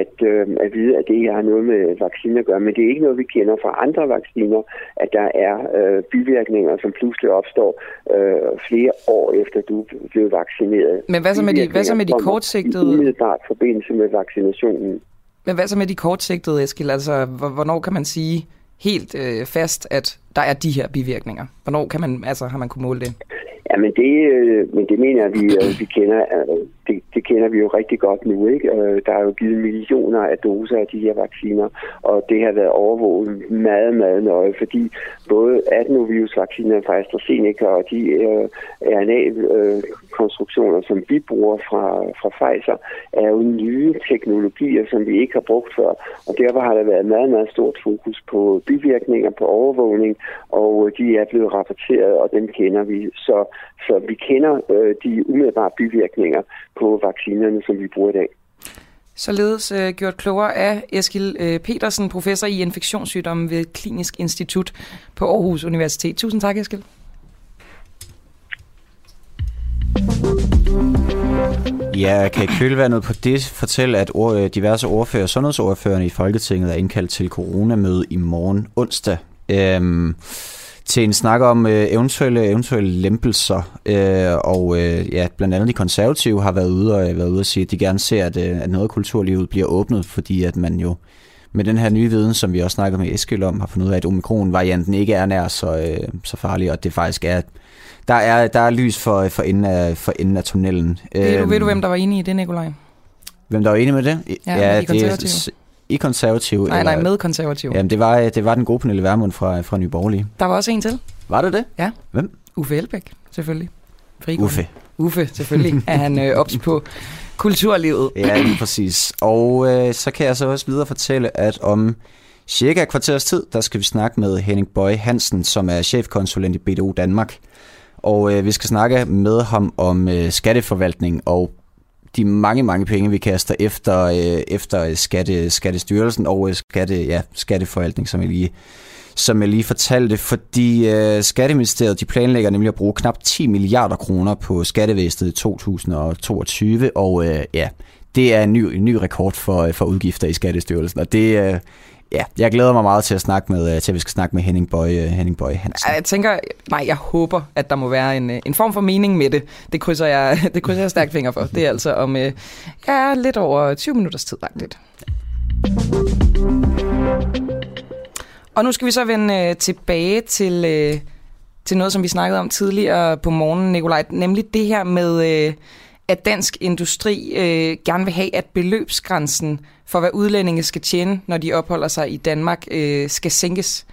at, øh, at vide, at det ikke har noget med vacciner at gøre. Men det er ikke noget, vi kender fra andre vacciner, at der er øh, bivirkninger, som pludselig opstår øh, flere år efter du blevet vaccineret. Men hvad så med de, hvad så med de kortsigtede? Umiddelbart forbindelse med vaccinationen. Men hvad så med de kortsigtede, Eskil? Altså, hvornår kan man sige helt øh, fast, at der er de her bivirkninger? Hvornår kan man, altså, har man kunne måle det? Ja, men det, øh, men det mener vi, øh, vi kender, øh, det, det kender vi jo rigtig godt nu. Ikke? Øh, der er jo givet millioner af doser af de her vacciner, og det har været overvåget meget, meget nøje, fordi både adenovirusvacciner fra AstraZeneca og de øh, RNA-konstruktioner, som vi bruger fra, fra Pfizer, er jo nye teknologier, som vi ikke har brugt før, og derfor har der været meget, meget stort fokus på bivirkninger, på overvågning, og øh, de er blevet rapporteret, og dem kender vi. Så så vi kender øh, de umiddelbare bivirkninger på vaccinerne, som vi bruger i dag. Således øh, gjort klogere af Eskil øh, Petersen, professor i infektionssygdomme ved Klinisk Institut på Aarhus Universitet. Tusind tak, Eskil. Ja, jeg kan kølvandet på det fortælle, at øh, diverse ordfører, sundhedsordførerne i Folketinget er indkaldt til coronamøde i morgen onsdag. Øhm, til en snak om øh, eventuelle, eventuelle lempelser, øh, og øh, ja, blandt andet de konservative har været ude og, været ude og sige, at de gerne ser, at, øh, at noget af kulturlivet bliver åbnet, fordi at man jo med den her nye viden, som vi også snakker med Eskild om, har fundet ud af, at omikron-varianten ikke er nær så, øh, så farlig, og det faktisk er, der er, der er lys for, for, enden af, for enden af tunnelen. Ved du, ved du, hvem der var enig i det, Nikolaj? Hvem der var enig med det? Ja, ja de det, i konservativ? Nej, eller, nej, med konservativ. Jamen, det var, det var den gode Pernille Vermund fra, fra Nye Borgerlige. Der var også en til. Var det det? Ja. Hvem? Uffe Elbæk, selvfølgelig. Frigården. Uffe. Uffe, selvfølgelig er han øh, ops på kulturlivet. Ja, lige præcis. Og øh, så kan jeg så også videre fortælle, at om cirka kvarters tid, der skal vi snakke med Henning Bøje Hansen, som er chefkonsulent i BDO Danmark. Og øh, vi skal snakke med ham om øh, skatteforvaltning og de mange, mange penge, vi kaster efter, øh, efter øh, skatte, Skattestyrelsen og øh, skatte, ja, Skatteforvaltning, som jeg lige, som jeg lige fortalte, fordi øh, Skatteministeriet de planlægger nemlig at bruge knap 10 milliarder kroner på skattevæsenet i 2022, og øh, ja, det er en ny, en ny rekord for, øh, for udgifter i Skattestyrelsen, og det, øh, ja, jeg glæder mig meget til at snakke med, øh, til at vi skal snakke med Henning Bøje, øh, Henning Bøje Hansen. Jeg tænker, nej, jeg håber, at der må være en, øh, en form for mening med det. Det krydser jeg, det krydser jeg stærkt fingre for. Det er altså om ja, lidt over 20 minutters tid, faktisk. Og nu skal vi så vende tilbage til, til noget, som vi snakkede om tidligere på morgenen, Nikolaj, nemlig det her med, at dansk industri øh, gerne vil have, at beløbsgrænsen for, hvad udlændinge skal tjene, når de opholder sig i Danmark, øh, skal sænkes.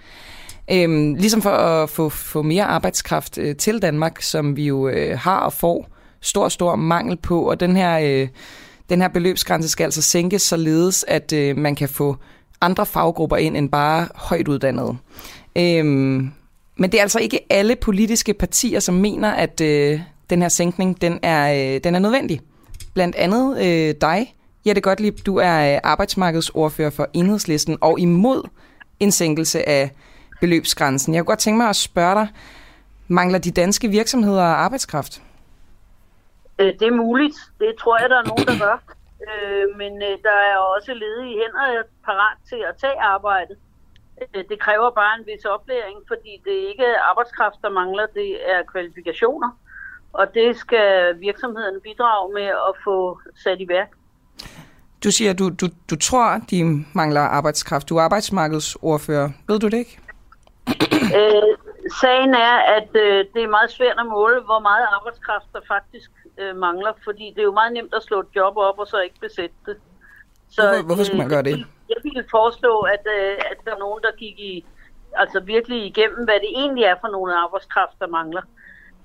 Øhm, ligesom for at få, få mere arbejdskraft øh, til Danmark, som vi jo øh, har og får stor, stor mangel på. Og den her, øh, den her beløbsgrænse skal altså sænkes således, at øh, man kan få andre faggrupper ind end bare højt uddannede. Øhm, men det er altså ikke alle politiske partier, som mener, at øh, den her sænkning den er, øh, den er nødvendig. Blandt andet øh, dig, Jette Gottlieb, du er øh, arbejdsmarkedsordfører for Enhedslisten og imod en sænkelse af beløbsgrænsen. Jeg kunne godt tænke mig at spørge dig, mangler de danske virksomheder arbejdskraft? Øh, det er muligt. Det tror jeg, der er nogen, der gør. Øh, men der er også ledige hænder parat til at tage arbejde. Det kræver bare en vis oplæring, fordi det ikke er arbejdskraft, der mangler, det er kvalifikationer. Og det skal virksomheden bidrage med at få sat i værk. Du siger, du, du, du tror, de mangler arbejdskraft. Du er arbejdsmarkedsordfører. Ved du det ikke? øh, sagen er, at øh, det er meget svært at måle, hvor meget arbejdskraft der faktisk øh, mangler, fordi det er jo meget nemt at slå et job op og så ikke besætte det. Så, hvorfor, hvorfor skulle man gøre det? Jeg ville foreslå, at, øh, at der er nogen, der gik i, altså virkelig igennem, hvad det egentlig er for nogle arbejdskraft, der mangler.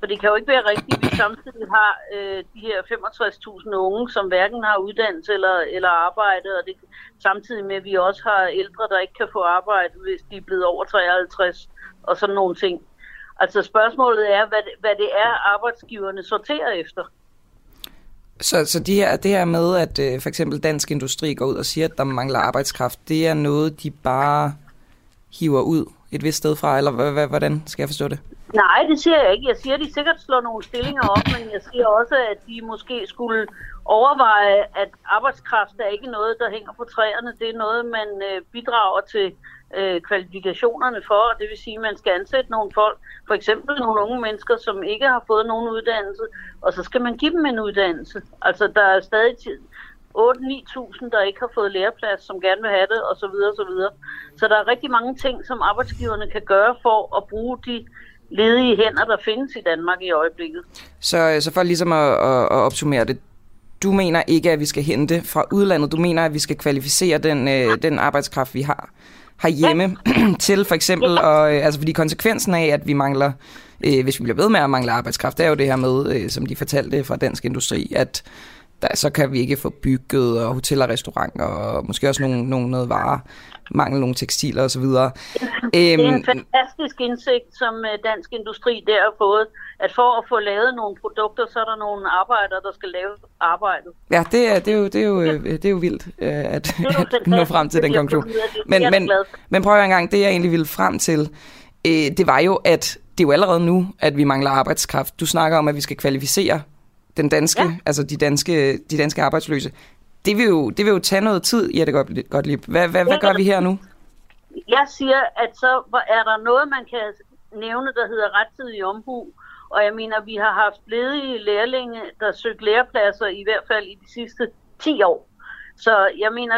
For det kan jo ikke være rigtigt, at vi samtidig har øh, de her 65.000 unge, som hverken har uddannelse eller, eller arbejde, og det, samtidig med, at vi også har ældre, der ikke kan få arbejde, hvis de er blevet over 53, og sådan nogle ting. Altså spørgsmålet er, hvad, hvad det er, arbejdsgiverne sorterer efter. Så, så de her, det her med, at øh, for eksempel dansk industri går ud og siger, at der mangler arbejdskraft, det er noget, de bare hiver ud et vist sted fra, eller hvordan skal jeg forstå det? Nej, det siger jeg ikke. Jeg siger, at de sikkert slår nogle stillinger op, men jeg siger også, at de måske skulle overveje, at arbejdskraft er ikke noget, der hænger på træerne. Det er noget, man øh, bidrager til øh, kvalifikationerne for, og det vil sige, at man skal ansætte nogle folk, for eksempel nogle unge mennesker, som ikke har fået nogen uddannelse, og så skal man give dem en uddannelse. Altså, der er stadig 8-9.000, der ikke har fået læreplads, som gerne vil have det, og så videre, og så videre. Så der er rigtig mange ting, som arbejdsgiverne kan gøre for at bruge de ledige hænder, der findes i Danmark i øjeblikket. Så, så for ligesom at, at, at opsummere det, du mener ikke, at vi skal hente fra udlandet. Du mener, at vi skal kvalificere den, øh, den arbejdskraft, vi har herhjemme ja. til for eksempel, ja. og, øh, altså fordi konsekvensen af, at vi mangler, øh, hvis vi bliver ved med at mangle arbejdskraft, det er jo det her med, øh, som de fortalte fra Dansk Industri, at der, så kan vi ikke få bygget og hoteller og restauranter og måske også nogle, nogle noget varer mangel nogle tekstiler osv. Det er en øhm, fantastisk indsigt, som øh, dansk industri der har fået, at for at få lavet nogle produkter, så er der nogle arbejdere, der skal lave arbejdet. Ja, det er, det er, jo, det er, jo, øh, det er jo vildt, øh, at, at nå frem til den konklusion. Men, men, men prøv en gang, det jeg egentlig ville frem til, det var jo, at det er jo allerede nu, at vi mangler arbejdskraft. Du snakker om, at vi skal kvalificere den danske, ja. altså de danske, de danske arbejdsløse det vil jo, det vil jo tage noget tid, Jette Gottlieb. Hvad, hvad, hvad gør vi her nu? Jeg siger, at så er der noget, man kan nævne, der hedder rettidig omhu. Og jeg mener, vi har haft ledige lærlinge, der søgt lærepladser i hvert fald i de sidste 10 år. Så jeg mener,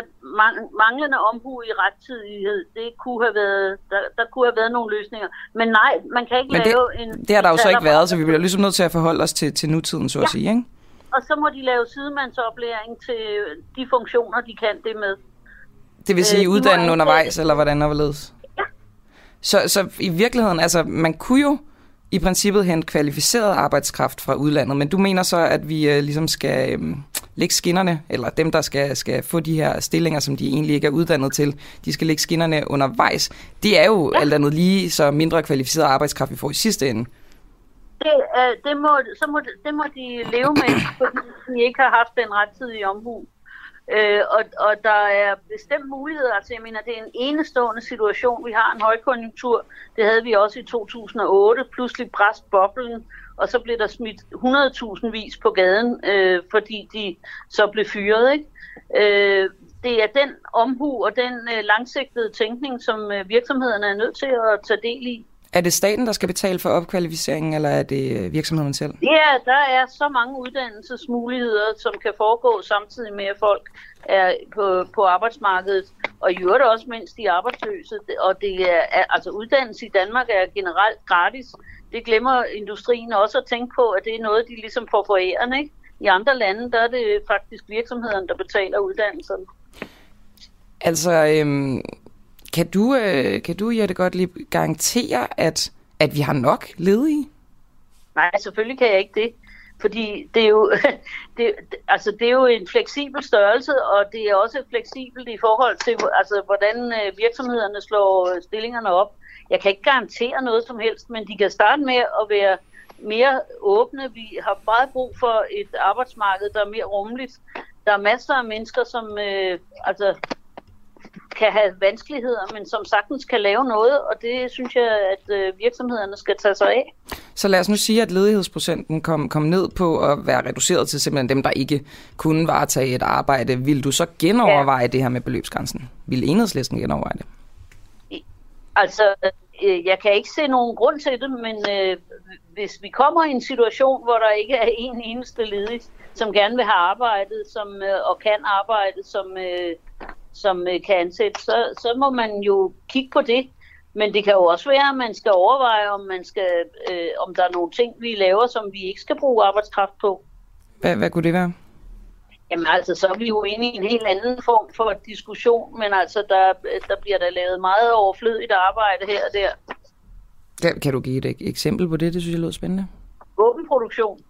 manglende omhu i rettidighed, det kunne have været, der, der kunne have været nogle løsninger. Men nej, man kan ikke Men lave det, en... Det har der jo så ikke været, så vi bliver ligesom nødt til at forholde os til, til nutiden, så ja. at sige, ikke? Og så må de lave sidemandsoplæring til de funktioner, de kan det med. Det vil sige øh, uddanne undervejs, eller hvordan overledes? Ja. Så, så i virkeligheden, altså man kunne jo i princippet hente kvalificeret arbejdskraft fra udlandet, men du mener så, at vi øh, ligesom skal øh, lægge skinnerne, eller dem, der skal, skal få de her stillinger, som de egentlig ikke er uddannet til, de skal lægge skinnerne undervejs. Det er jo ja. alt andet lige så mindre kvalificeret arbejdskraft, vi får i sidste ende det, uh, det, må, så må, det må de leve med, fordi de ikke har haft den rettidige omhu. Uh, og, og der er bestemt muligheder. Altså, jeg mener, det er en enestående situation. Vi har en højkonjunktur. Det havde vi også i 2008. Pludselig bræst boblen, og så blev der smidt 100.000 vis på gaden, uh, fordi de så blev fyret. Ikke? Uh, det er den omhu og den øh, langsigtede tænkning, som øh, virksomhederne er nødt til at tage del i. Er det staten, der skal betale for opkvalificeringen, eller er det øh, virksomheden selv? Ja, der er så mange uddannelsesmuligheder, som kan foregå samtidig med, at folk er på, på arbejdsmarkedet, og i øvrigt også, mens de er arbejdsløse. Og det er, altså uddannelse i Danmark er generelt gratis. Det glemmer industrien også at tænke på, at det er noget, de ligesom får forærende. Ikke? I andre lande, der er det faktisk virksomhederne, der betaler uddannelserne. Altså, øhm, kan du, øh, kan du Jette, godt lige garantere, at, at vi har nok ledige? Nej, selvfølgelig kan jeg ikke det. Fordi det er, jo, det, altså det er jo en fleksibel størrelse, og det er også fleksibelt i forhold til, altså, hvordan øh, virksomhederne slår øh, stillingerne op. Jeg kan ikke garantere noget som helst, men de kan starte med at være mere åbne. Vi har meget brug for et arbejdsmarked, der er mere rummeligt. Der er masser af mennesker, som øh, altså, kan have vanskeligheder, men som sagtens kan lave noget, og det synes jeg, at øh, virksomhederne skal tage sig af. Så lad os nu sige, at ledighedsprocenten kom, kom ned på at være reduceret til simpelthen dem, der ikke kunne varetage et arbejde. Vil du så genoverveje ja. det her med beløbsgrænsen? Vil enhedslisten genoverveje det? Altså, øh, jeg kan ikke se nogen grund til det, men øh, hvis vi kommer i en situation, hvor der ikke er en eneste ledig, som gerne vil have arbejdet som, øh, og kan arbejde, som, øh, som øh, kan ansætte, så, så må man jo kigge på det. Men det kan jo også være, at man skal overveje, om, man skal, øh, om der er nogle ting, vi laver, som vi ikke skal bruge arbejdskraft på. Hvad, hvad kunne det være? Jamen altså, så er vi jo inde i en helt anden form for diskussion, men altså, der, der bliver der lavet meget overflødigt arbejde her og der. Kan, kan du give et eksempel på det? Det synes jeg lyder spændende. Våbenproduktion.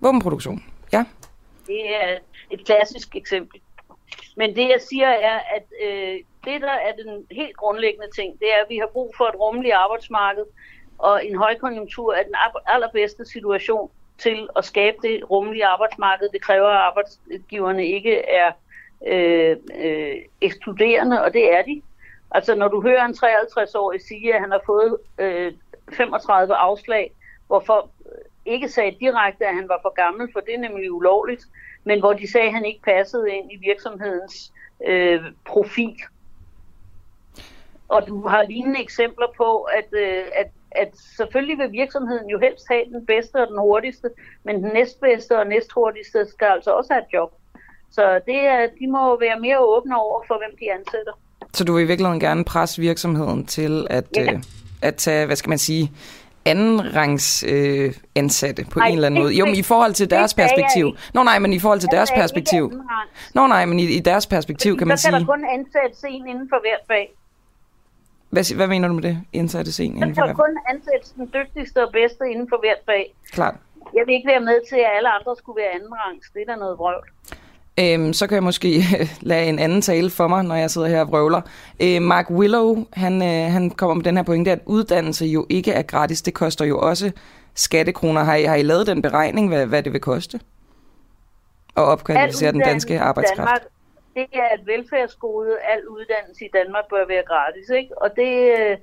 Våbenproduktion, ja. Det er et klassisk eksempel. Men det jeg siger er, at øh, det der er den helt grundlæggende ting, det er, at vi har brug for et rummeligt arbejdsmarked, og en højkonjunktur er den allerbedste situation til at skabe det rummelige arbejdsmarked. Det kræver, at arbejdsgiverne ikke er øh, øh, ekskluderende, og det er de. Altså når du hører en 53-årig sige, at han har fået øh, 35 afslag, hvorfor ikke sagde direkte, at han var for gammel, for det er nemlig ulovligt, men hvor de sagde, at han ikke passede ind i virksomhedens øh, profil. Og du har lignende eksempler på, at, øh, at, at selvfølgelig vil virksomheden jo helst have den bedste og den hurtigste, men den næstbedste og næsthurtigste skal altså også have et job. Så det er, de må være mere åbne over for, hvem de ansætter. Så du vil i virkeligheden gerne presse virksomheden til at, ja. øh, at tage, hvad skal man sige, anden rangs øh, ansatte på nej, en eller anden måde. Jo, men i forhold til deres perspektiv. Nå nej, men i forhold til deres perspektiv. Nå nej, men i, i deres perspektiv kan man sige... Så kan der kun ansættes en inden for hvert fag. Hvad, hvad mener du med det? Indsættes en inden for hvert fag? kun ansættes den dygtigste og bedste inden for hvert fag. Klart. Jeg vil ikke være med til, at alle andre skulle være anden rangs. Det er da noget vrøvl. Øhm, så kan jeg måske lade en anden tale for mig, når jeg sidder her og vrøvler. Øh, Mark Willow, han, øh, han kommer med den her pointe, at uddannelse jo ikke er gratis. Det koster jo også skattekroner. Har I, har I lavet den beregning, hvad, hvad det vil koste? At opkvalificere den danske arbejdskraft? Danmark, det er et velfærdsgode. Al uddannelse i Danmark bør være gratis. Ikke? Og det, øh,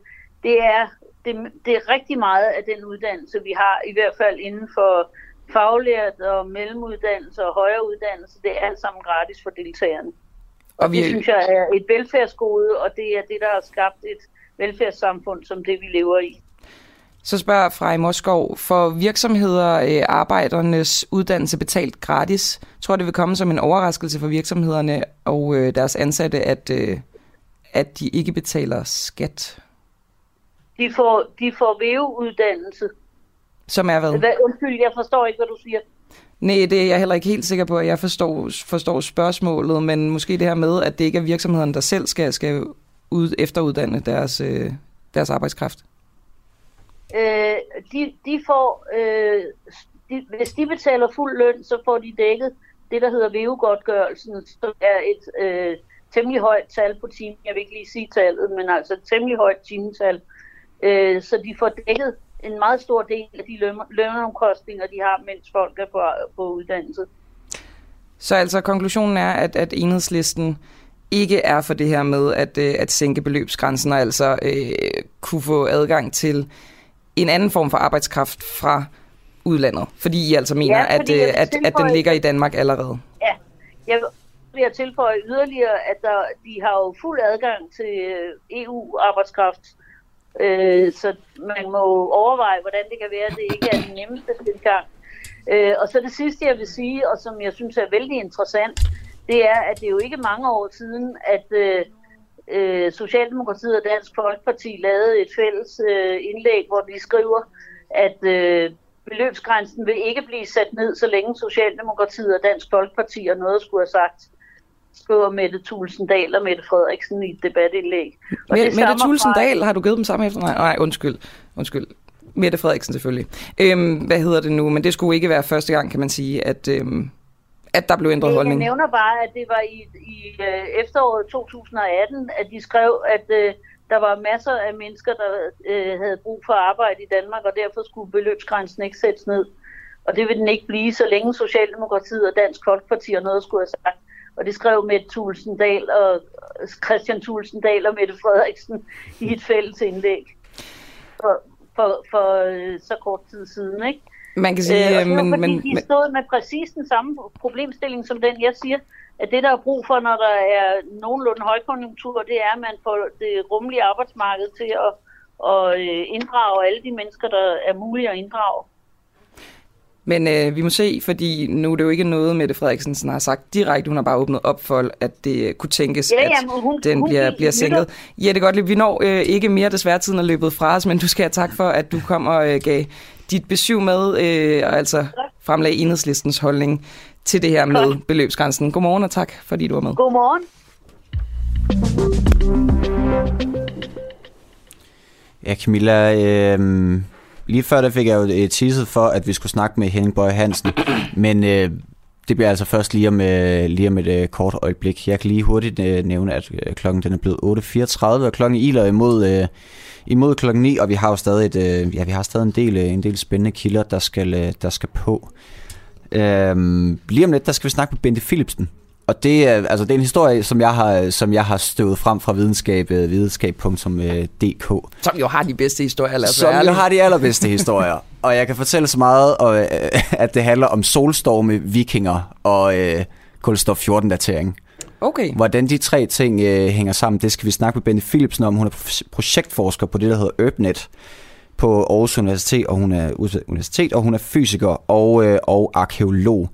det, er, det, det er rigtig meget af den uddannelse, vi har, i hvert fald inden for faglært og mellemuddannelse og højere uddannelse, det er alt sammen gratis for deltagerne. Og vi... Det synes jeg er et velfærdsgode, og det er det, der har skabt et velfærdssamfund som det, vi lever i. Så spørger Frej Moskov, for virksomheder øh, arbejdernes uddannelse betalt gratis? Tror det vil komme som en overraskelse for virksomhederne og øh, deres ansatte, at, øh, at de ikke betaler skat? De får, de får VU-uddannelse, som er hvad? Undskyld, jeg forstår ikke, hvad du siger. Nej, det er jeg heller ikke helt sikker på, at jeg forstår, forstår spørgsmålet, men måske det her med, at det ikke er virksomheden, der selv skal, skal ud, efteruddanne deres, øh, deres arbejdskraft. Øh, de, de får, øh, de, hvis de betaler fuld løn, så får de dækket det, der hedder VU-godtgørelsen, som er et øh, temmelig højt tal på timen. Jeg vil ikke lige sige tallet, men altså et temmelig højt timetal. Øh, så de får dækket en meget stor del af de lønomkostninger, de har, mens folk er på, på uddannelse. Så altså konklusionen er, at, at enhedslisten ikke er for det her med at, øh, at sænke beløbsgrænsen og altså øh, kunne få adgang til en anden form for arbejdskraft fra udlandet, fordi I altså mener, ja, at, øh, at, at den ligger i Danmark allerede. Ja, jeg vil tilføje yderligere, at der, de har jo fuld adgang til øh, EU-arbejdskraft, Øh, så man må overveje, hvordan det kan være, at det ikke er den nemmeste tilgang. Øh, og så det sidste, jeg vil sige, og som jeg synes er vældig interessant, det er, at det er jo ikke mange år siden, at øh, øh, Socialdemokratiet og Dansk Folkeparti lavede et fælles øh, indlæg, hvor de skriver, at øh, beløbsgrænsen vil ikke blive sat ned, så længe Socialdemokratiet og Dansk Folkeparti har noget skulle have sagt skriver Mette Tulsendal og Mette Frederiksen i et debatindlæg. Og Mette, Mette Tulsendal, fra... har du givet dem samme efter? Nej, nej undskyld. undskyld. Mette Frederiksen selvfølgelig. Øhm, hvad hedder det nu? Men det skulle ikke være første gang, kan man sige, at, øhm, at der blev ændret jeg holdning. Jeg nævner bare, at det var i, i øh, efteråret 2018, at de skrev, at øh, der var masser af mennesker, der øh, havde brug for arbejde i Danmark, og derfor skulle beløbsgrænsen ikke sættes ned. Og det vil den ikke blive, så længe Socialdemokratiet og Dansk Folkeparti og noget skulle have sagt. Og det skrev Mette Tulsendal og Christian Tulsendal og Mette Frederiksen i et fælles indlæg for, for, for øh, så kort tid siden. Ikke? Man kan sige, øh, men, men, de stod med præcis den samme problemstilling som den, jeg siger, at det, der er brug for, når der er nogenlunde højkonjunktur, det er, at man får det rummelige arbejdsmarked til at, at øh, inddrage alle de mennesker, der er mulige at inddrage. Men øh, vi må se, fordi nu er det jo ikke noget, Mette Frederiksen har sagt direkte. Hun har bare åbnet op for, at det kunne tænkes, Ja, at ja, hun- den hun bliver, bliver sænket. Jette Gottlieb, vi når øh, ikke mere, desværre tiden er løbet fra os, men du skal have tak for, at du kom og øh, gav dit besøg med, øh, og altså fremlagde enhedslistens holdning til det her med beløbsgrænsen. Godmorgen og tak, fordi du var med. Godmorgen. Ja, Camilla, øh, lige før der fik jeg jo øh, teaset for, at vi skulle snakke med Henning Bøje Hansen, men øh, det bliver altså først lige om, øh, lige om et øh, kort øjeblik. Jeg kan lige hurtigt øh, nævne, at øh, klokken den er blevet 8.34, og klokken iler imod, øh, imod klokken 9, og vi har jo stadig, et, øh, ja, vi har stadig en, del, øh, en del spændende kilder, der skal, øh, der skal på. Øh, lige om lidt, der skal vi snakke med Bente Philipsen. Og det er, altså, det er en historie, som jeg har, som jeg har støvet frem fra videnskab, øh, videnskab.dk. Som jo har de bedste historier, lad os Som jo har de allerbedste historier. Og jeg kan fortælle så meget, og, øh, at det handler om solstorme, vikinger og øh, kulstof 14-datering. Okay. Hvordan de tre ting øh, hænger sammen, det skal vi snakke med Bente Philipsen om. Hun er pro- projektforsker på det, der hedder UrbNet på Aarhus Universitet, og hun er universitet, og hun er fysiker og, øh, og arkeolog.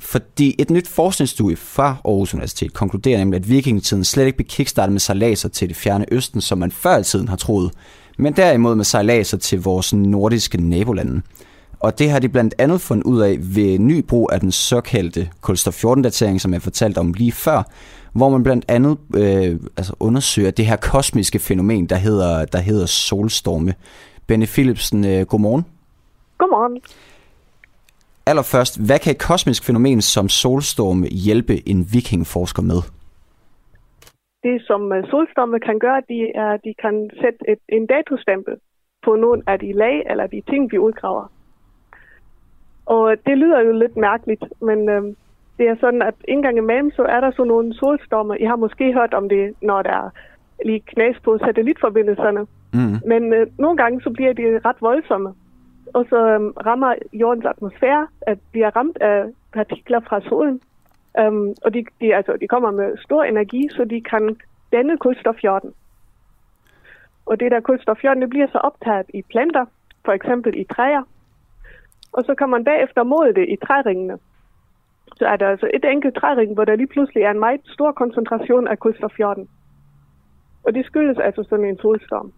Fordi et nyt forskningsstudie fra Aarhus Universitet konkluderer nemlig, at vikingetiden slet ikke blev kickstartet med sejladser til det fjerne østen, som man før i tiden har troet, men derimod med sejladser til vores nordiske nabolande. Og det har de blandt andet fundet ud af ved ny brug af den såkaldte kulstof 14-datering, som jeg fortalte om lige før, hvor man blandt andet øh, altså undersøger det her kosmiske fænomen, der hedder, der hedder solstorme. Benny Philipsen, øh, godmorgen. Godmorgen. Allerførst, hvad kan et kosmisk fænomen som solstorme hjælpe en vikingforsker med? Det, som øh, solstorme kan gøre, de er, de kan sætte et, en datostempel på nogle af de lag eller de ting, vi udgraver. Og det lyder jo lidt mærkeligt, men øh, det er sådan, at en gang imellem, så er der sådan nogle solstorme. I har måske hørt om det, når der er lige knas på satellitforbindelserne. Mm. Men øh, nogle gange, så bliver de ret voldsomme. Og så øh, rammer jordens atmosfære, at de er ramt af partikler fra solen. Um, og de, de, altså, de kommer med stor energi, så de kan danne kulstofjorden. Og det der kulstofjorden, det bliver så optaget i planter, for eksempel i træer. Og så kan man bagefter måle det i træringene. Så er der altså et enkelt træring, hvor der lige pludselig er en meget stor koncentration af kulstofjorden. Og det skyldes altså sådan en solstorm.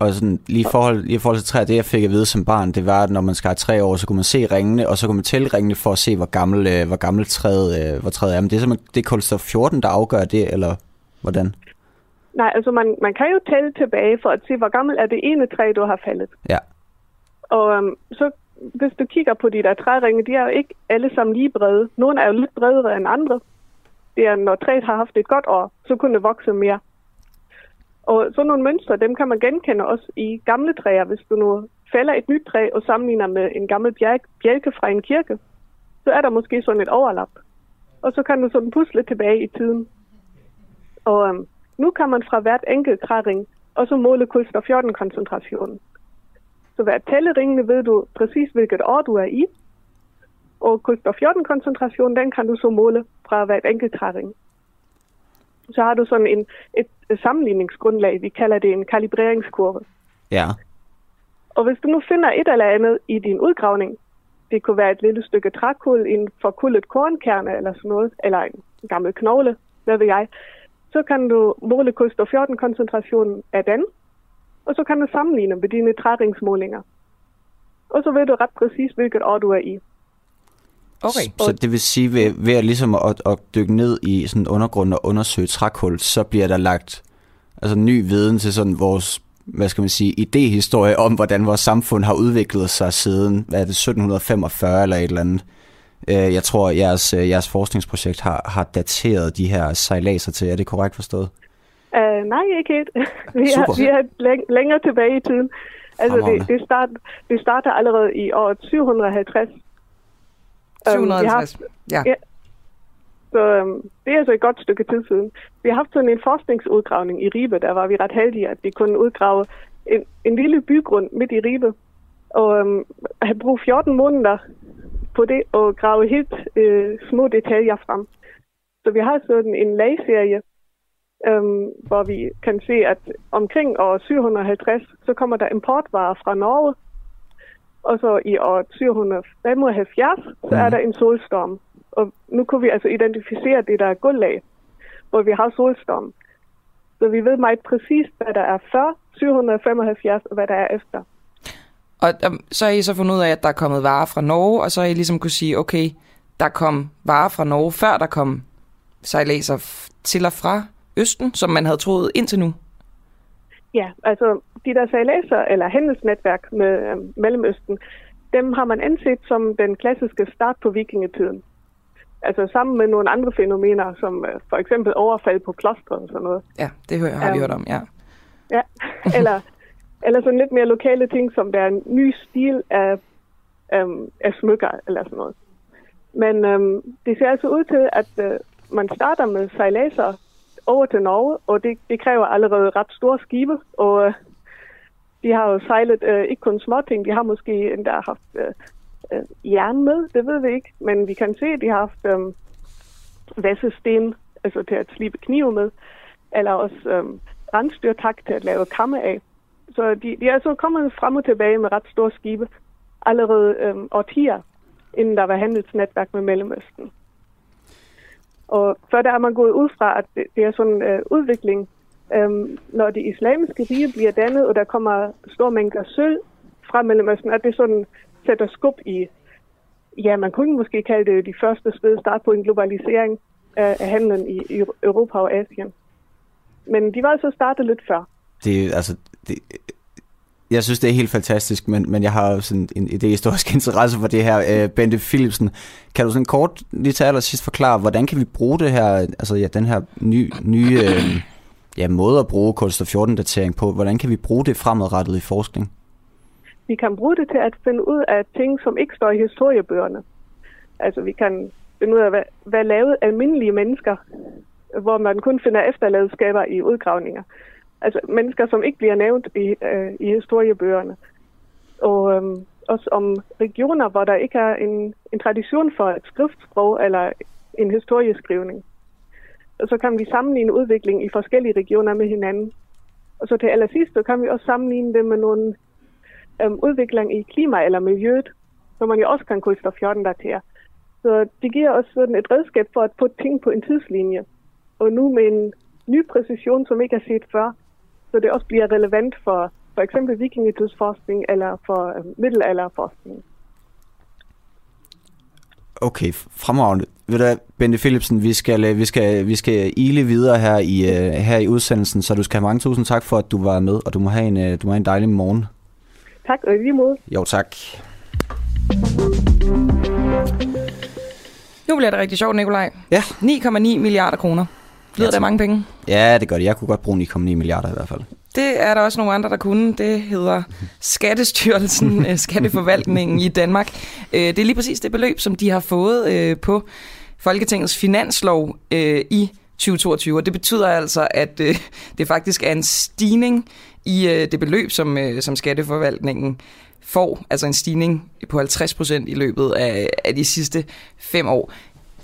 Og sådan, lige, i forhold, lige i forhold til træer, det jeg fik at vide som barn, det var, at når man skal have tre år, så kunne man se ringene, og så kunne man tælle ringene for at se, hvor gammel, øh, hvor gammel træet, øh, hvor træet er. Men det er simpelthen det er kulstof 14, der afgør det, eller hvordan? Nej, altså man, man kan jo tælle tilbage for at se, hvor gammel er det ene træ, du har faldet. Ja. Og um, så hvis du kigger på de der træringe, de er jo ikke alle sammen lige brede. Nogle er jo lidt bredere end andre. Det er, når træet har haft et godt år, så kunne det vokse mere. Og sådan nogle mønstre, dem kan man genkende også i gamle træer. Hvis du nu fælder et nyt træ og sammenligner med en gammel bjælke fra en kirke, så er der måske sådan et overlap. Og så kan du sådan pusle tilbage i tiden. Og øhm, nu kan man fra hvert enkelt træring også måle kulstof 14 koncentrationen. Så hver tælleringen ved du præcis, hvilket år du er i. Og kulstof 14 koncentrationen, den kan du så måle fra hvert enkelt træring. Så har du sådan en, et, et sammenligningsgrundlag, vi kalder det en kalibreringskurve. Ja. Og hvis du nu finder et eller andet i din udgravning, det kunne være et lille stykke trækul, en forkullet kornkerne eller sådan noget, eller en gammel knogle, hvad ved jeg, så kan du måle kulstof 14 koncentrationen af den, og så kan du sammenligne med dine træringsmålinger. Og så ved du ret præcis, hvilket år du er i. Okay. Så det vil sige, ved, ved at, ligesom at, at dykke ned i sådan undergrunden og undersøge trækul, så bliver der lagt altså, ny viden til sådan vores hvad skal man sige, idehistorie om, hvordan vores samfund har udviklet sig siden, hvad er det, 1745 eller et eller andet. Øh, Jeg tror, jeres, øh, jeres forskningsprojekt har, har dateret de her sejladser til. Er det korrekt forstået? Uh, nej, ikke helt. vi, Super. er, vi er læng- længere tilbage i tiden. Altså, det, det, start, det starter allerede i år 750. Øhm, vi har 750. Ja. ja. Så øhm, det er altså et godt stykke tid siden. Vi har haft sådan en forskningsudgravning i Ribe. Der var vi ret heldige, at vi kunne udgrave en, en lille bygrund midt i Ribe. Og øhm, have brugt 14 måneder på det og grave helt øh, små detaljer frem. Så vi har sådan en lagserie, øhm, hvor vi kan se, at omkring år 750, så kommer der importvarer fra Norge. Og så i år 775, så er Mhm. der en solstorm. Og nu kunne vi altså identificere det, der er guldlag, hvor vi har solstorm. Så vi ved meget præcist, hvad der er før 775, og hvad der er efter. Og um, så har I så fundet ud af, at der er kommet varer fra Norge, og så har I ligesom kunne sige, okay, der kom varer fra Norge, før der kom sejladser f- til og fra Østen, som man havde troet indtil nu. Ja, altså de der sejladser eller handelsnetværk med øhm, Mellemøsten, dem har man anset som den klassiske start på vikingetiden. Altså sammen med nogle andre fænomener, som øh, for eksempel overfald på klostre og sådan noget. Ja, det hører, har vi Øhm, hørt om, ja. Ja, eller, eller sådan lidt mere lokale ting, som der er en ny stil af, øhm, af smykker eller sådan noget. Men øhm, det ser altså ud til, at øh, man starter med sejladser over til Norge, og det, det kræver allerede ret store skibe, og øh, de har jo sejlet øh, ikke kun småting, de har måske endda haft øh, øh, jern med, det ved vi ikke, men vi kan se, at de har haft øh, vassesten, altså til at slibe knive med, eller også øh, rensdyrtak til at lave kamme af. Så de, de er altså kommet frem og tilbage med ret store skibe allerede øh, årtier, inden der var handelsnetværk med Mellemøsten. Og før der er man gået ud fra, at det, det er sådan en øh, udvikling, øhm, når det islamiske rige bliver dannet, og der kommer store mængder sølv fra Mellemøsten, at det sådan sætter skub i, ja, man kunne måske kalde det de første spæde start på en globalisering af, af handlen i, i Europa og Asien. Men de var altså startet lidt før. Det, er- altså, det, jeg synes, det er helt fantastisk, men, men jeg har jo sådan en idehistorisk interesse for det her. Øh, Bente Philipsen, kan du sådan kort lige til allersidst forklare, hvordan kan vi bruge det her, altså ja, den her nye, nye øh, ja, måde at bruge kulstof 14-datering på, hvordan kan vi bruge det fremadrettet i forskning? Vi kan bruge det til at finde ud af ting, som ikke står i historiebøgerne. Altså vi kan finde ud af, hvad, hvad lavede almindelige mennesker, hvor man kun finder efterladenskaber i udgravninger. Altså mennesker, som ikke bliver nævnt i, øh, i historiebøgerne. Og øhm, også om regioner, hvor der ikke er en, en tradition for et skriftsprog eller en historieskrivning. Og så kan vi sammenligne udviklingen i forskellige regioner med hinanden. Og så til allersidst, så kan vi også sammenligne det med nogle øhm, udvikling i klima eller miljøet, som man jo også kan kulstof 14 datere. Så det giver os sådan et redskab for at putte ting på en tidslinje. Og nu med en ny præcision, som ikke er set før, så det også bliver relevant for for eksempel vikingetidsforskning eller for øhm, middelalderforskning. Okay, fremragende. Ved du Bente Philipsen, vi skal, øh, vi skal, vi skal ile videre her i, øh, her i udsendelsen, så du skal have mange tusind tak for, at du var med, og du må have en, øh, du må have en dejlig morgen. Tak, og i lige måde. Jo, tak. Nu bliver det rigtig sjovt, Nikolaj. Ja. 9,9 milliarder kroner. Lyder af mange penge? Ja, det gør det. Jeg kunne godt bruge 9,9 milliarder i hvert fald. Det er der også nogle andre, der kunne. Det hedder Skattestyrelsen, øh, Skatteforvaltningen i Danmark. Øh, Det er lige præcis det beløb, som de har fået øh, på Folketingets finanslov i 2022. Og det betyder altså, at det faktisk er en stigning i det beløb, som, som Skatteforvaltningen får. Altså en stigning på 50 procent i løbet af, af de sidste fem år.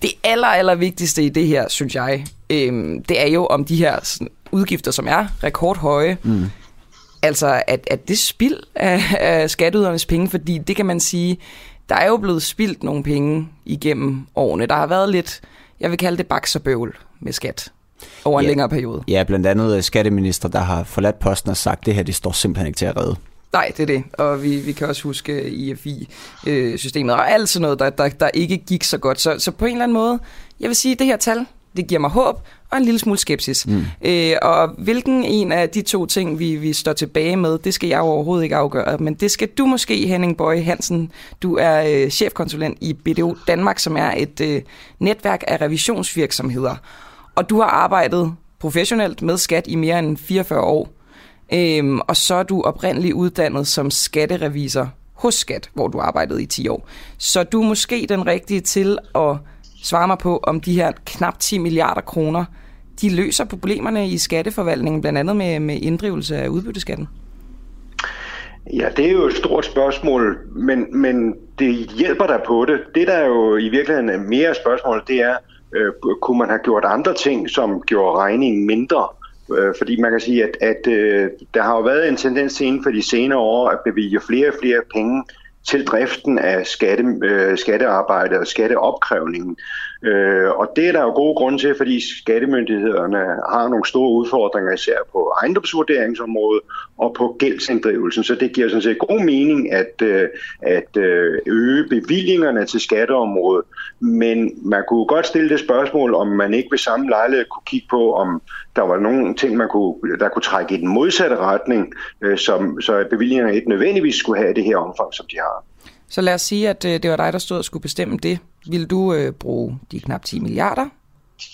Det aller, aller vigtigste i det her, synes jeg, øh, det er jo om de her sådan, udgifter, som er rekordhøje, Mm. Altså, at, at det spild af, af skatteydernes penge, fordi det kan man sige, der er jo blevet spildt nogle penge igennem årene. Der har været lidt, jeg vil kalde det bakserbøvl med skat over en Ja. længere periode. Ja, blandt andet øh, skatteminister, der har forladt posten og sagt, det her, det står simpelthen ikke til at redde. Nej, det er det. Og vi, vi kan også huske IFI-systemet og alt sådan noget, der, der, der ikke gik så godt. Så, så på en eller anden måde, jeg vil sige, at det her tal, det giver mig håb og en lille smule skepsis. Mm. Øh, og hvilken en af de to ting, vi, vi står tilbage med, det skal jeg overhovedet ikke afgøre. Men det skal du måske, Henning Bøje Hansen. Du er øh, chefkonsulent i BDO Danmark, som er et øh, netværk af revisionsvirksomheder. Og du har arbejdet professionelt med skat i mere end 44 år. Øhm, og så er du oprindeligt uddannet som skatterevisor hos Skat, hvor du arbejdede i 10 år. Så du er måske den rigtige til at svare mig på, om de her knap 10 milliarder kroner, de løser problemerne i skatteforvaltningen, blandt andet med, med inddrivelse af udbytteskatten. Ja, det er jo et stort spørgsmål, men, men det hjælper der på det. Det, der jo i virkeligheden er mere spørgsmål, det er, øh, kunne man have gjort andre ting, som gjorde regningen mindre? Øh, fordi man kan sige, at, at øh, der har jo været en tendens inden for de senere år at bevilge flere og flere penge til driften af skatte, øh, skattearbejdet og skatteopkrævningen. Øh, og det er der jo gode grunde til, fordi skattemyndighederne har nogle store udfordringer, især på ejendomsvurderingsområdet og på gældsinddrivelsen. Så det giver sådan set god mening at, øh, at øh, øge bevillingerne til skatteområdet. Men man kunne godt stille det spørgsmål, om man ikke ved samme lejlighed kunne kigge på, om der var nogle ting, man kunne, der kunne trække i den modsatte retning, øh, som, så bevillingerne ikke nødvendigvis skulle have det her omfang, som de har. Så lad os sige, at øh, det var dig, der stod og skulle bestemme det. Vil du øh, bruge de knap 10 milliarder,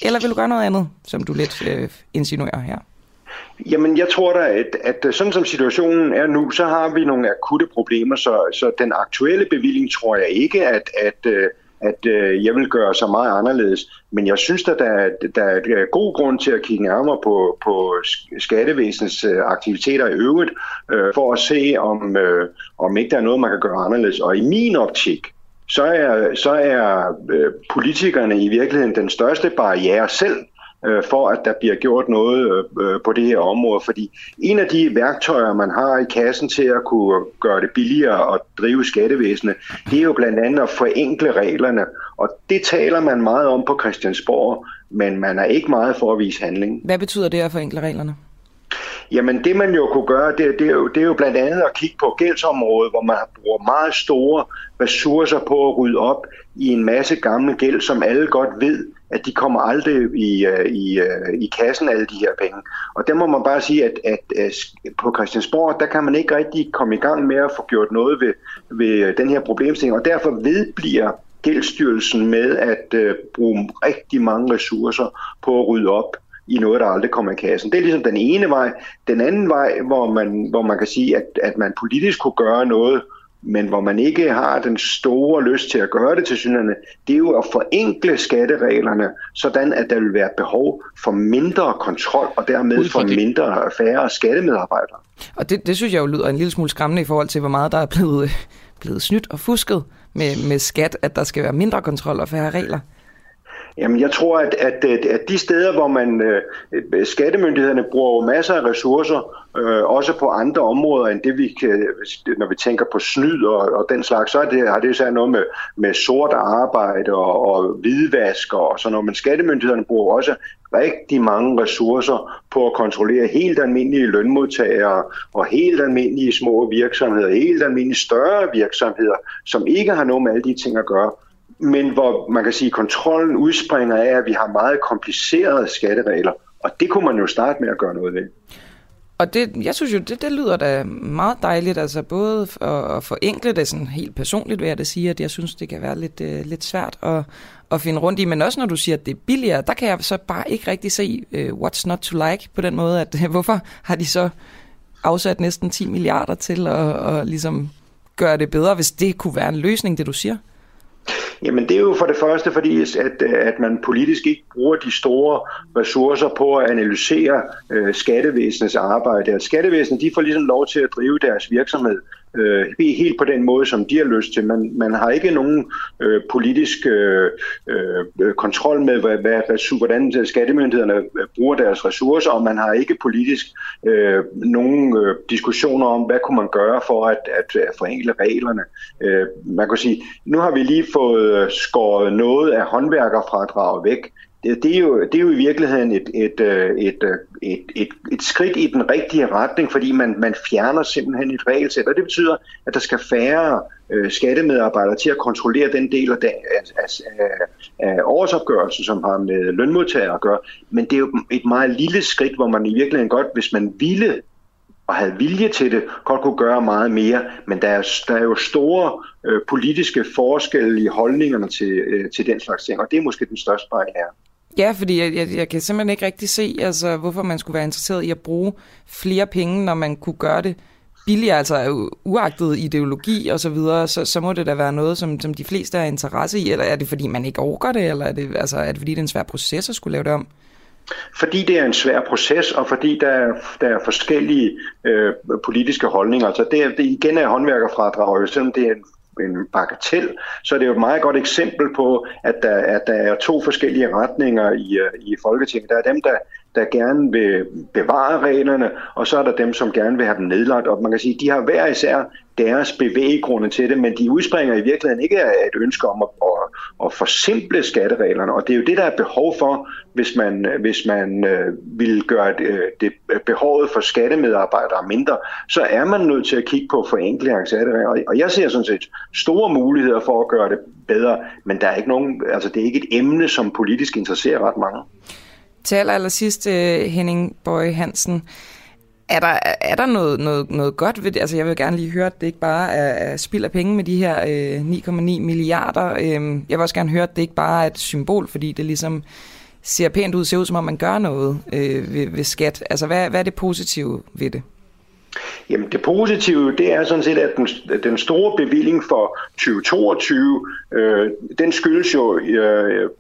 eller vil du gøre noget andet, som du lidt øh, insinuerer her? Jamen, jeg tror da, at, at øh, sådan som situationen er nu, så har vi nogle akutte problemer, så, så den aktuelle bevilling tror jeg ikke, at, at, øh, at at jeg vil gøre så meget anderledes. Men jeg synes, at der, der er god grund til at kigge nærmere på, på skattevæsenets aktiviteter i øvrigt, øh, for at se, om, øh, om ikke der er noget, man kan gøre anderledes. Og i min optik, så er, så er øh, politikerne i virkeligheden den største barriere selv øh, for, at der bliver gjort noget øh, øh, på det her område. Fordi en af de værktøjer, man har i kassen til at kunne gøre det billigere at drive skattevæsenet, det er jo blandt andet at forenkle reglerne. Og det taler man meget om på Christiansborg, men man er ikke meget for at vise handling. Hvad betyder det at forenkle reglerne? Jamen det man jo kunne gøre, det, det, er jo, det er jo blandt andet at kigge på gældsområdet, hvor man bruger meget store ressourcer på at rydde op i en masse gamle gæld, som alle godt ved, at de kommer aldrig i, øh, i, øh, i kassen, alle de her penge. Og der må man bare sige, at, at, at på Christiansborg, der kan man ikke rigtig komme i gang med at få gjort noget ved, ved den her problemstilling, og derfor vedbliver Gældsstyrelsen med at øh, bruge rigtig mange ressourcer på at rydde op i noget, der aldrig kommer i kassen. Det er ligesom den ene vej. Den anden vej, hvor man, hvor man kan sige, at, at man politisk kunne gøre noget, men hvor man ikke har den store lyst til at gøre det til synerne, det er jo at forenkle skattereglerne, sådan at der vil være behov for mindre kontrol, og dermed for mindre færre skattemedarbejdere. Og det, det synes jeg jo lyder en lille smule skræmmende i forhold til, hvor meget der er blevet, blevet snydt og fusket med, med skat, at der skal være mindre kontrol og færre regler. Jamen, jeg tror, at, at, at de steder, hvor man øh, skattemyndighederne bruger masser af ressourcer, øh, også på andre områder end det, vi kan, når vi tænker på snyd og, og den slags, så er det, har det især noget med, med sort arbejde og, og hvidvask og sådan noget. Men skattemyndighederne bruger også rigtig mange ressourcer på at kontrollere helt almindelige lønmodtagere og helt almindelige små virksomheder, helt almindelige større virksomheder, som ikke har noget med alle de ting at gøre men hvor man kan sige, at kontrollen udspringer af, at vi har meget komplicerede skatteregler, og det kunne man jo starte med at gøre noget ved. Og det, jeg synes jo, det, det lyder da meget dejligt, altså både at, at forenkle det sådan helt personligt, vil jeg da sige, at jeg synes, det kan være lidt, uh, lidt svært at, at finde rundt i, men også når du siger, at det er billigere, der kan jeg så bare ikke rigtig se, uh, what's not to like på den måde, at hvorfor har de så afsat næsten 10 milliarder til at, at ligesom gøre det bedre, hvis det kunne være en løsning, det du siger? Jamen det er jo for det første fordi, at, at man politisk ikke bruger de store ressourcer på at analysere øh, skattevæsenets arbejde. At skattevæsenet de får ligesom lov til at drive deres virksomhed øh, helt på den måde, som de har lyst til. Man, man har ikke nogen øh, politisk øh, øh, kontrol med, hvad, hvad, hvordan skattemyndighederne øh, bruger deres ressourcer, og man har ikke politisk øh, nogen øh, diskussioner om, hvad kunne man gøre for at, at, at forenkle reglerne. Øh, man kan sige, nu har vi lige fået øh, skåret noget af håndværkerfradraget væk det, det, er jo, det er jo i virkeligheden et, et, øh, et, et, et, et, et skridt i den rigtige retning, fordi man, man fjerner simpelthen et regelsæt, og det betyder, at der skal færre øh, skattemedarbejdere til at kontrollere den del af, af, af, af årsopgørelsen, som har med lønmodtagere at gøre. Men det er jo et meget lille skridt, hvor man i virkeligheden godt, hvis man ville og havde vilje til det, godt kunne gøre meget mere. Men der er, der er jo store øh, politiske forskelle i holdningerne til, øh, til den slags ting, og det er måske den største barriere. Ja, fordi jeg, jeg, jeg kan simpelthen ikke rigtig se, altså, hvorfor man skulle være interesseret i at bruge flere penge, når man kunne gøre det billigere, altså øh, uagtet ideologi og så videre, så, så må det da være noget, som, som de fleste har interesse i, eller er det fordi, man ikke overgår det, eller er det, altså, er det fordi, det er en svær proces at skulle lave det om? Fordi det er en svær proces, og fordi der er, der er forskellige øh, politiske holdninger. Så det, det igen er håndværkerfradrag, selvom det er en en bagatel, så er det jo et meget godt eksempel på, at der, at der er to forskellige retninger i, øh, i Folketinget. Der er dem, der, der gerne vil bevare reglerne, og så er der dem, som gerne vil have dem nedlagt. Og man kan sige, de har hver især deres bevæggrunde til det, men de udspringer i virkeligheden ikke af et ønske om at, at, at forsimple skattereglerne, og det er jo det, der er behov for, hvis man, hvis man øh, vil gøre det, øh, det øh, behovet for skattemedarbejdere mindre, så er man nødt til at kigge på forenkling af skatteregler, og jeg ser sådan set store muligheder for at gøre det bedre, men der er ikke nogen, altså det er ikke et emne, som politisk interesserer ret mange. Til aller, aller sidst, øh, Henning Bøje Hansen, er der, er der noget, noget, noget godt ved det? Altså, jeg vil gerne lige høre, at det ikke bare er, er spild af penge med de her øh, 9,9 milliarder. Øh, jeg vil også gerne høre, at det ikke bare er et symbol, fordi det ligesom ser pænt ud, ser ud som om man gør noget øh, ved, ved skat. Altså, hvad, hvad er det positive ved det? Jamen det positive, det er sådan set, at den, den store bevilling for 2022, øh, den skyldes jo øh,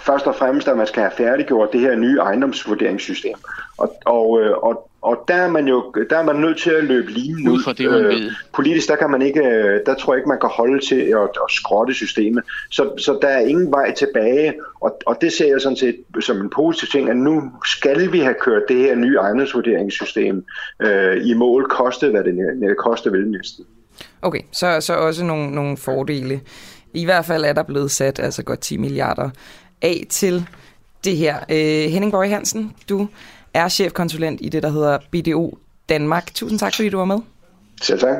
først og fremmest, at man skal have færdiggjort det her nye ejendomsvurderingssystem. Og, og, øh, og, og der er man jo der er man nødt til at løbe lige ud. For det, man ved. Politisk, der kan man ikke, øh, der tror jeg ikke, man kan holde til at, at skrotte systemet. Så, så der er ingen vej tilbage, og, og det ser jeg sådan set som en positiv ting, at nu skal vi have kørt det her nye ejendomsvurderingssystem øh, i mål, koste hvad det, det koste vil næsten. Okay, så, så også nogle, nogle fordele. I hvert fald er der blevet sat altså godt 10 milliarder af til det her. Øh, Henning Borg Hansen, du er chefkonsulent i det, der hedder BDO Danmark. Tusind tak, fordi du var med. Selv tak.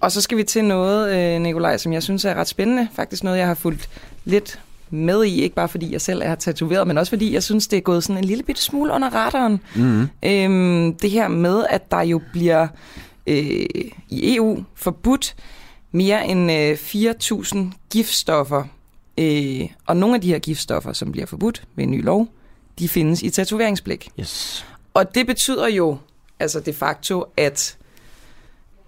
Og så skal vi til noget, øh, Nikolaj, som jeg synes er ret spændende. Faktisk noget, jeg har fulgt lidt med i, ikke bare fordi jeg selv er tatoveret, men også fordi jeg synes, det er gået sådan en lille bitte smule under radaren. Mm. Øhm, det her med, at der jo bliver øh, i EU forbudt mere end øh, 4.000 giftstoffer. Øh, og nogle af de her giftstoffer, som bliver forbudt ved en ny lov, de findes i tatoveringsblik. Yes. Og det betyder jo altså de facto, at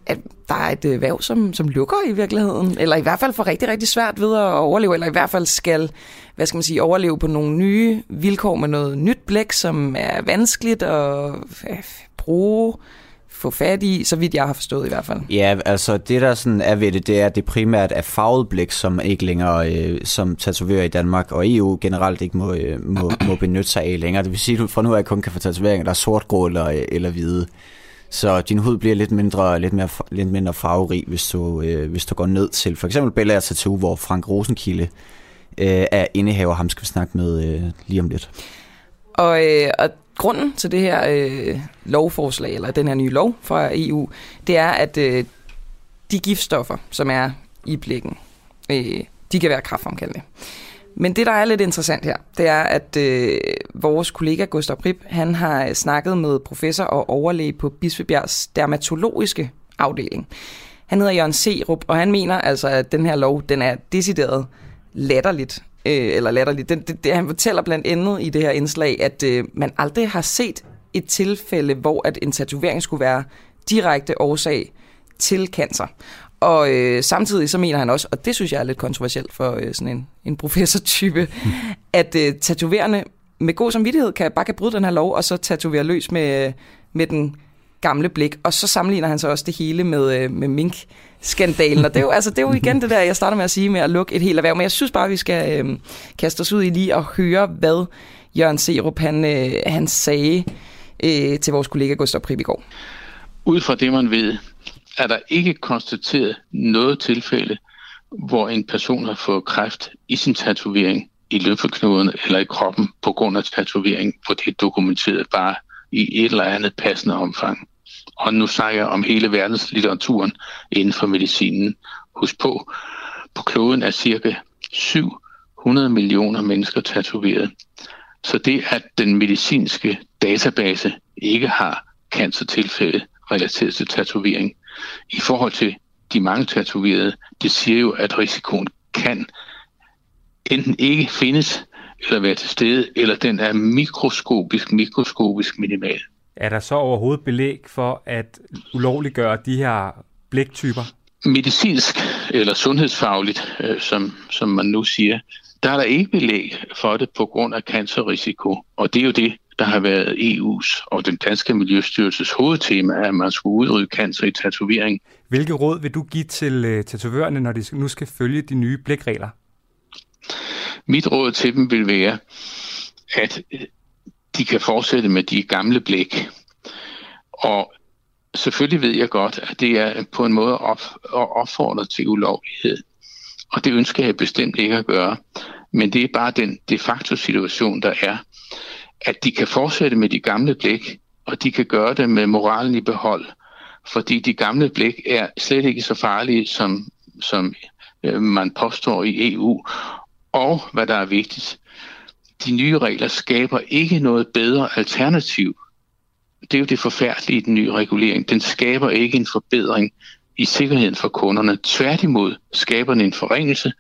at der er et erhverv, som, som lukker i virkeligheden, eller i hvert fald får rigtig, rigtig svært ved at overleve, eller i hvert fald skal, hvad skal man sige, overleve på nogle nye vilkår med noget nyt blæk, som er vanskeligt at bruge få fat i, så vidt jeg har forstået i hvert fald. Ja, altså det der sådan er ved det, det er, at det primært er farvet blik, som ikke længere øh, som tatoverer i Danmark, og EU generelt ikke må, øh, må, må benytte sig af længere. Det vil sige, at du fra nu af kun kan få tatoveringer, der er sort, grå eller, øh, eller hvide. Så din hud bliver lidt mindre, lidt mere, lidt mindre farverig, hvis du, øh, hvis du går ned til for eksempel Bella Tattoo, hvor Frank Rosenkilde øh, er indehaver. Ham skal vi snakke med øh, lige om lidt. Og, øh, og grunden til det her øh, lovforslag, eller den her nye lov fra EU, det er, at øh, de giftstoffer, som er i blikken, øh, de kan være kraftfremkaldende. Men det, der er lidt interessant her, det er, at øh, vores kollega Gustav Prip, han har snakket med professor og overlæge på Bispebjergs dermatologiske afdeling. Han hedder Jørgen Serup, og han mener altså, at den her lov, den er decideret latterligt øh, eller latterligt. Det, det, det, han fortæller blandt andet i det her indslag, at øh, man aldrig har set et tilfælde, hvor at en tatovering skulle være direkte årsag til cancer. Og øh, samtidig så mener han også, og det synes jeg er lidt kontroversielt for øh, sådan en, en professortype, mm. at øh, tatoverende med god samvittighed kan, bare kan bryde den her lov, og så tatovere løs med, med den gamle blik. Og så sammenligner han så også det hele med, øh, med mink-skandalen. Og det er, jo, altså, det er jo igen det der, jeg starter med at sige med at lukke et helt erhverv. Men jeg synes bare, vi skal øh, kaste os ud i lige at høre, hvad Jørgen Serup han, øh, han sagde øh, til vores kollega Gustav Prib i går. Ud fra det, man ved, er der ikke konstateret noget tilfælde, hvor en person har fået kræft i sin tatovering i løbeknuden eller i kroppen på grund af tatovering, hvor det er dokumenteret bare i et eller andet passende omfang. Og nu snakker jeg om hele verdenslitteraturen inden for medicinen. Husk på, på kloden er cirka 700 millioner mennesker tatoveret. Så det, at den medicinske database ikke har cancertilfælde relateret til tatovering, i forhold til de mange tatoverede, det siger jo, at risikoen kan enten ikke findes, eller være til stede, eller den er mikroskopisk, mikroskopisk minimal. Er der så overhovedet belæg for at ulovliggøre de her blæktyper? Medicinsk eller sundhedsfagligt, øh, som, som man nu siger, der er der ikke belæg for det på grund af cancerrisiko. Og det er jo det, der har været EU's og den danske Miljøstyrelses hovedtema, at man skulle udrydde cancer i tatovering. Hvilke råd vil du give til uh, tatovørerne, når de nu skal følge de nye blækregler? Mit råd til dem vil være, at øh, de kan fortsætte med de gamle blik. Og selvfølgelig ved jeg godt, at det er på en måde op, at opfordre til ulovlighed. Og det ønsker jeg bestemt ikke at gøre. Men det er bare den de facto situation, der er, at de kan fortsætte med de gamle blik, og de kan gøre det med moralen i behold. Fordi de gamle blik er slet ikke så farlige, som, som øh, man påstår i EU. Og hvad der er vigtigt, de nye regler skaber ikke noget bedre alternativ. Det er jo det forfærdelige i den nye regulering. Den skaber ikke en forbedring i sikkerheden for kunderne. Tværtimod skaber den en forringelse,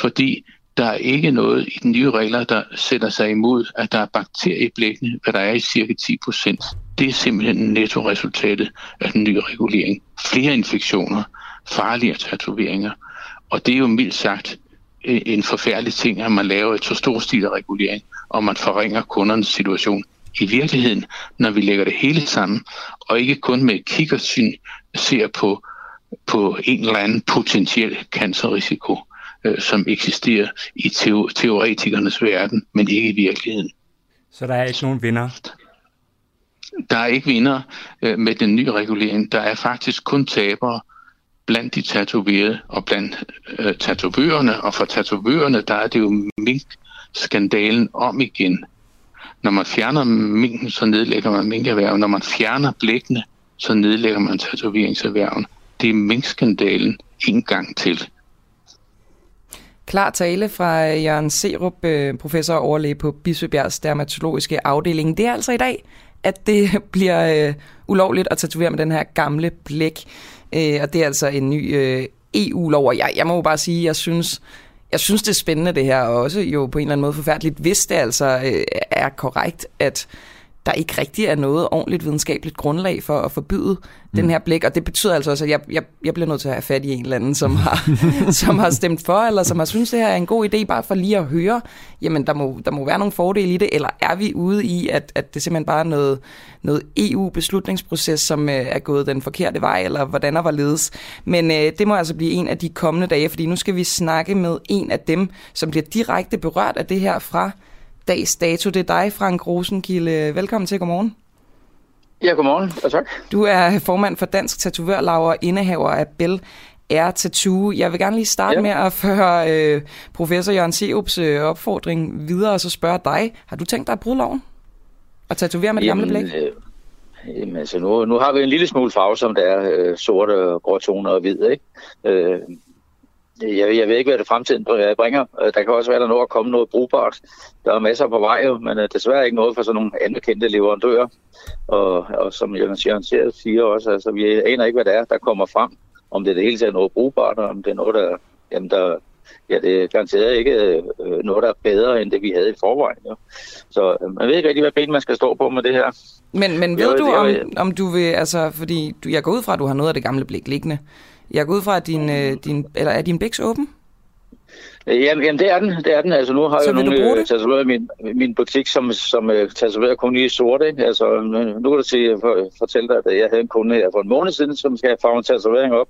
fordi der er ikke noget i den nye regler, der sætter sig imod, at der er bakterier i blækkene, hvad der er i cirka 10 procent. Det er simpelthen netto-resultatet af den nye regulering. Flere infektioner, farligere tatoveringer, og det er jo mildt sagt en forfærdelig ting, at man laver et så stor stil af regulering, og man forringer kundernes situation. I virkeligheden, når vi lægger det hele sammen, og ikke kun med kikkersyn ser på, på en eller anden potentiel cancerrisiko, øh, som eksisterer i teo- teoretikernes verden, men ikke i virkeligheden. Så der er ikke nogen vinder? Der er ikke vinder øh, med den nye regulering. Der er faktisk kun tabere blandt de tatoverede og blandt øh, tatovørerne. Og for tatovørerne, der er det jo mink-skandalen om igen. Når man fjerner minken, så nedlægger man minkerhverven. Når man fjerner blækkene, så nedlægger man tatoveringserhverven. Det er minkskandalen en gang til. Klar tale fra Jørgen Serup, øh, professor og overlæge på Bispebjergs dermatologiske afdeling. Det er altså i dag, at det bliver øh, ulovligt at tatovere med den her gamle blæk. Øh, og det er altså en ny øh, EU-lov, og jeg, jeg må jo bare sige, jeg synes, jeg synes, det er spændende det her, og også jo på en eller anden måde forfærdeligt, hvis det altså øh, er korrekt, at der ikke rigtig er noget ordentligt videnskabeligt grundlag for at forbyde mm. den her blik, og det betyder altså også, at jeg, jeg, jeg bliver nødt til at have fat i en eller anden, som har, som har stemt for, eller som har synes det her er en god idé, bare for lige at høre, jamen der må, der må være nogle fordele i det, eller er vi ude i, at, at det simpelthen bare er noget, noget EU-beslutningsproces, som øh, er gået den forkerte vej, eller hvordan var ledes. Men øh, det må altså blive en af de kommende dage, fordi nu skal vi snakke med en af dem, som bliver direkte berørt af det her fra dags dato. Det er dig, Frank Rosenkilde. Velkommen til. Godmorgen. Ja, godmorgen, og tak. Du er formand for Dansk Tatovørlager og indehaver af Bell Air Tattoo. Jeg vil gerne lige starte ja. med at føre øh, professor Jørgen Seups øh, opfordring videre, og så spørge dig. Har du tænkt dig at bryde loven? Og tatovere med det gamle blæk? Øh, jamen, altså nu, nu har vi en lille smule farve, som der er øh, sorte, gråtoner og hvid, ikke? Øh, jeg, jeg ved ikke, hvad det fremtiden bringer. Øh, der kan også være, der noget at komme noget brugbart. Der er masser på vej, men øh, desværre ikke noget for sådan nogle anerkendte leverandører. Og, og som Jørgen siger også, altså, vi aner ikke, hvad det er, der kommer frem. Om det er det hele taget noget brugbart, og om det er noget, der, jamen, der ja, det er garanteret ikke øh, noget, der er bedre, end det vi havde i forvejen. Jo. Så øh, man ved ikke rigtig, hvad ben man skal stå på med det her. Men, men ved jo, du, om, om du vil, altså, fordi du, jeg går ud fra, at du har noget af det gamle blik liggende. Jeg går ud fra, at din, øh, din, eller er din bæks åben? Jamen, jamen, det er den. Det er den. Altså, nu har så jeg nogle tatoveret min, min butik, som, som uh, tatoverer kun i sort. Ikke? Altså, nu kan du sige, for, fortælle dig, at jeg havde en kunde her for en måned siden, som skal have farve en tatovering op.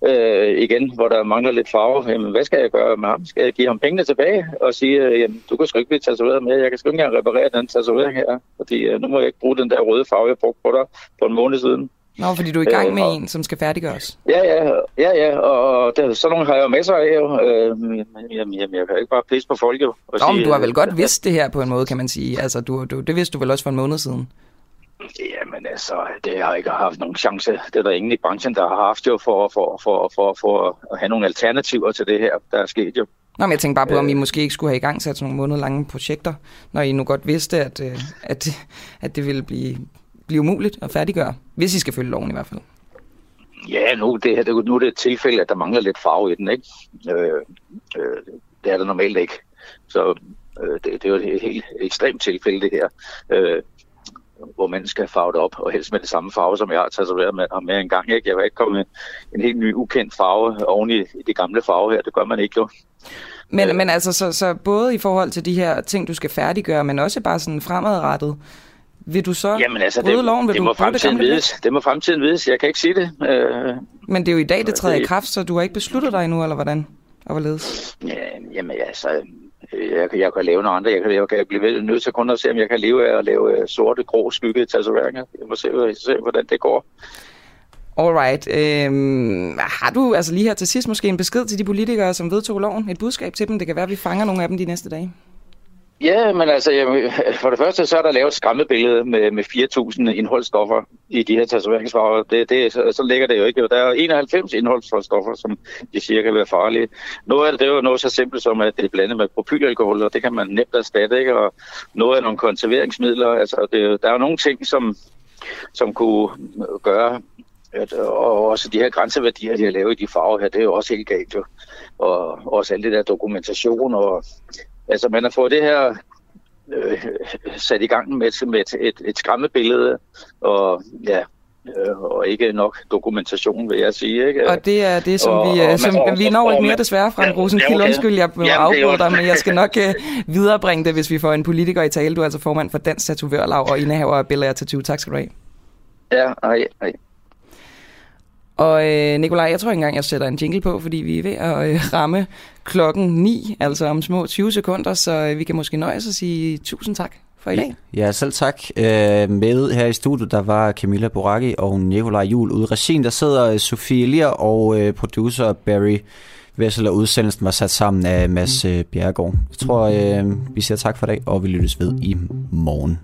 Uh, igen, hvor der mangler lidt farve. Jamen, hvad skal jeg gøre med ham? Skal jeg give ham pengene tilbage og sige, uh, jamen, du kan sgu ikke blive tatoveret med. Jeg kan sgu ikke engang reparere den tatovering her, fordi uh, nu må jeg ikke bruge den der røde farve, jeg brugte på dig for en måned siden. Nå, fordi du er i gang med øh, en, som skal færdiggøres. Ja, ja, ja, ja og det, sådan nogle har jeg jo masser af jo. Øh, jamen, jamen, jeg kan ikke bare pisse på folk jo. Og Nå, sige, men du har vel godt vidst det her på en måde, kan man sige. Altså, du, du, det vidste du vel også for en måned siden. Jamen altså, det har ikke haft nogen chance. Det er der ingen i branchen, der har haft jo for, for, for, for, for at have nogle alternativer til det her, der er sket jo. Nå, men jeg tænkte bare på, om I øh. måske ikke skulle have i gang sat nogle måneder lange projekter, når I nu godt vidste, at, øh, at, at det ville blive, blive umuligt at færdiggøre, hvis I skal følge loven i hvert fald. Ja, nu, det her, nu er det et tilfælde, at der mangler lidt farve i den, ikke? Øh, øh, det er der normalt ikke. Så øh, det, det er jo et helt ekstremt tilfælde, det her. Øh, hvor man skal farve det op, og helst med det samme farve, som jeg har tatoveret med, med en gang. Ikke? Jeg vil ikke komme med en helt ny, ukendt farve oven i, i det gamle farve her. Det gør man ikke jo. Men, øh. men altså, så, så både i forhold til de her ting, du skal færdiggøre, men også bare sådan fremadrettet, vil du så Jamen, altså, bryde det, loven? Vil det, må du fremtiden det vides. det må fremtiden vides. Jeg kan ikke sige det. Øh, Men det er jo i dag, det træder det... i kraft, så du har ikke besluttet dig endnu, eller hvordan? Og hvorledes? Ja, jamen, altså, jeg, jeg kan lave noget andet. Jeg kan, jeg kan blive nødt til kun at se, om jeg kan leve af at lave øh, sorte, grå skygge tatoveringer. Jeg må se, se, hvordan det går. Alright. Øhm, har du altså lige her til sidst måske en besked til de politikere, som vedtog loven? Et budskab til dem? Det kan være, at vi fanger nogle af dem de næste dage. Ja, men altså, for det første, så er der lavet et skræmmebillede med, med 4.000 indholdsstoffer i de her tatoveringsfarver. Det, det, så, så ligger det jo ikke. Der er 91 indholdsstoffer, som de siger kan være farlige. Noget af det, det er jo noget så simpelt som, at det er blandet med propylalkohol, og det kan man nemt erstatte, ikke? Og noget af nogle konserveringsmidler. Altså, det, der er jo nogle ting, som, som kunne gøre, at, og også de her grænseværdier, de har lavet i de farver her, det er jo også helt galt jo. Og også alt det der dokumentation og Altså, man har fået det her øh, sat i gang med, med et, et, et skræmmebillede, og ja, øh, og ikke nok dokumentation, vil jeg sige. Ikke? Og det er det, som og, vi, og, som, og, vi når ikke mere desværre, fra Rosenkilde. Okay. Undskyld, jeg må afbryde dig, men jeg skal nok uh, viderebringe det, hvis vi får en politiker i tale. Du er altså formand for Dansk Tatovørlag og indehaver af Bella Tattoo. Tak skal du have. Ja, ej, ej. Og øh, Nikolaj, jeg tror ikke engang, jeg sætter en jingle på, fordi vi er ved at øh, ramme klokken 9, altså om små 20 sekunder, så øh, vi kan måske nøjes at sige tusind tak for i dag. Ja, selv tak. Øh, med her i studiet, der var Camilla Boraki og Nikolaj Jul. Ude i regien, der sidder øh, Sofie Lier og øh, producer Barry Vessel, og udsendelsen var sat sammen af Mads øh, Bjergård. Jeg tror, øh, vi siger tak for i dag, og vi lyttes ved i morgen.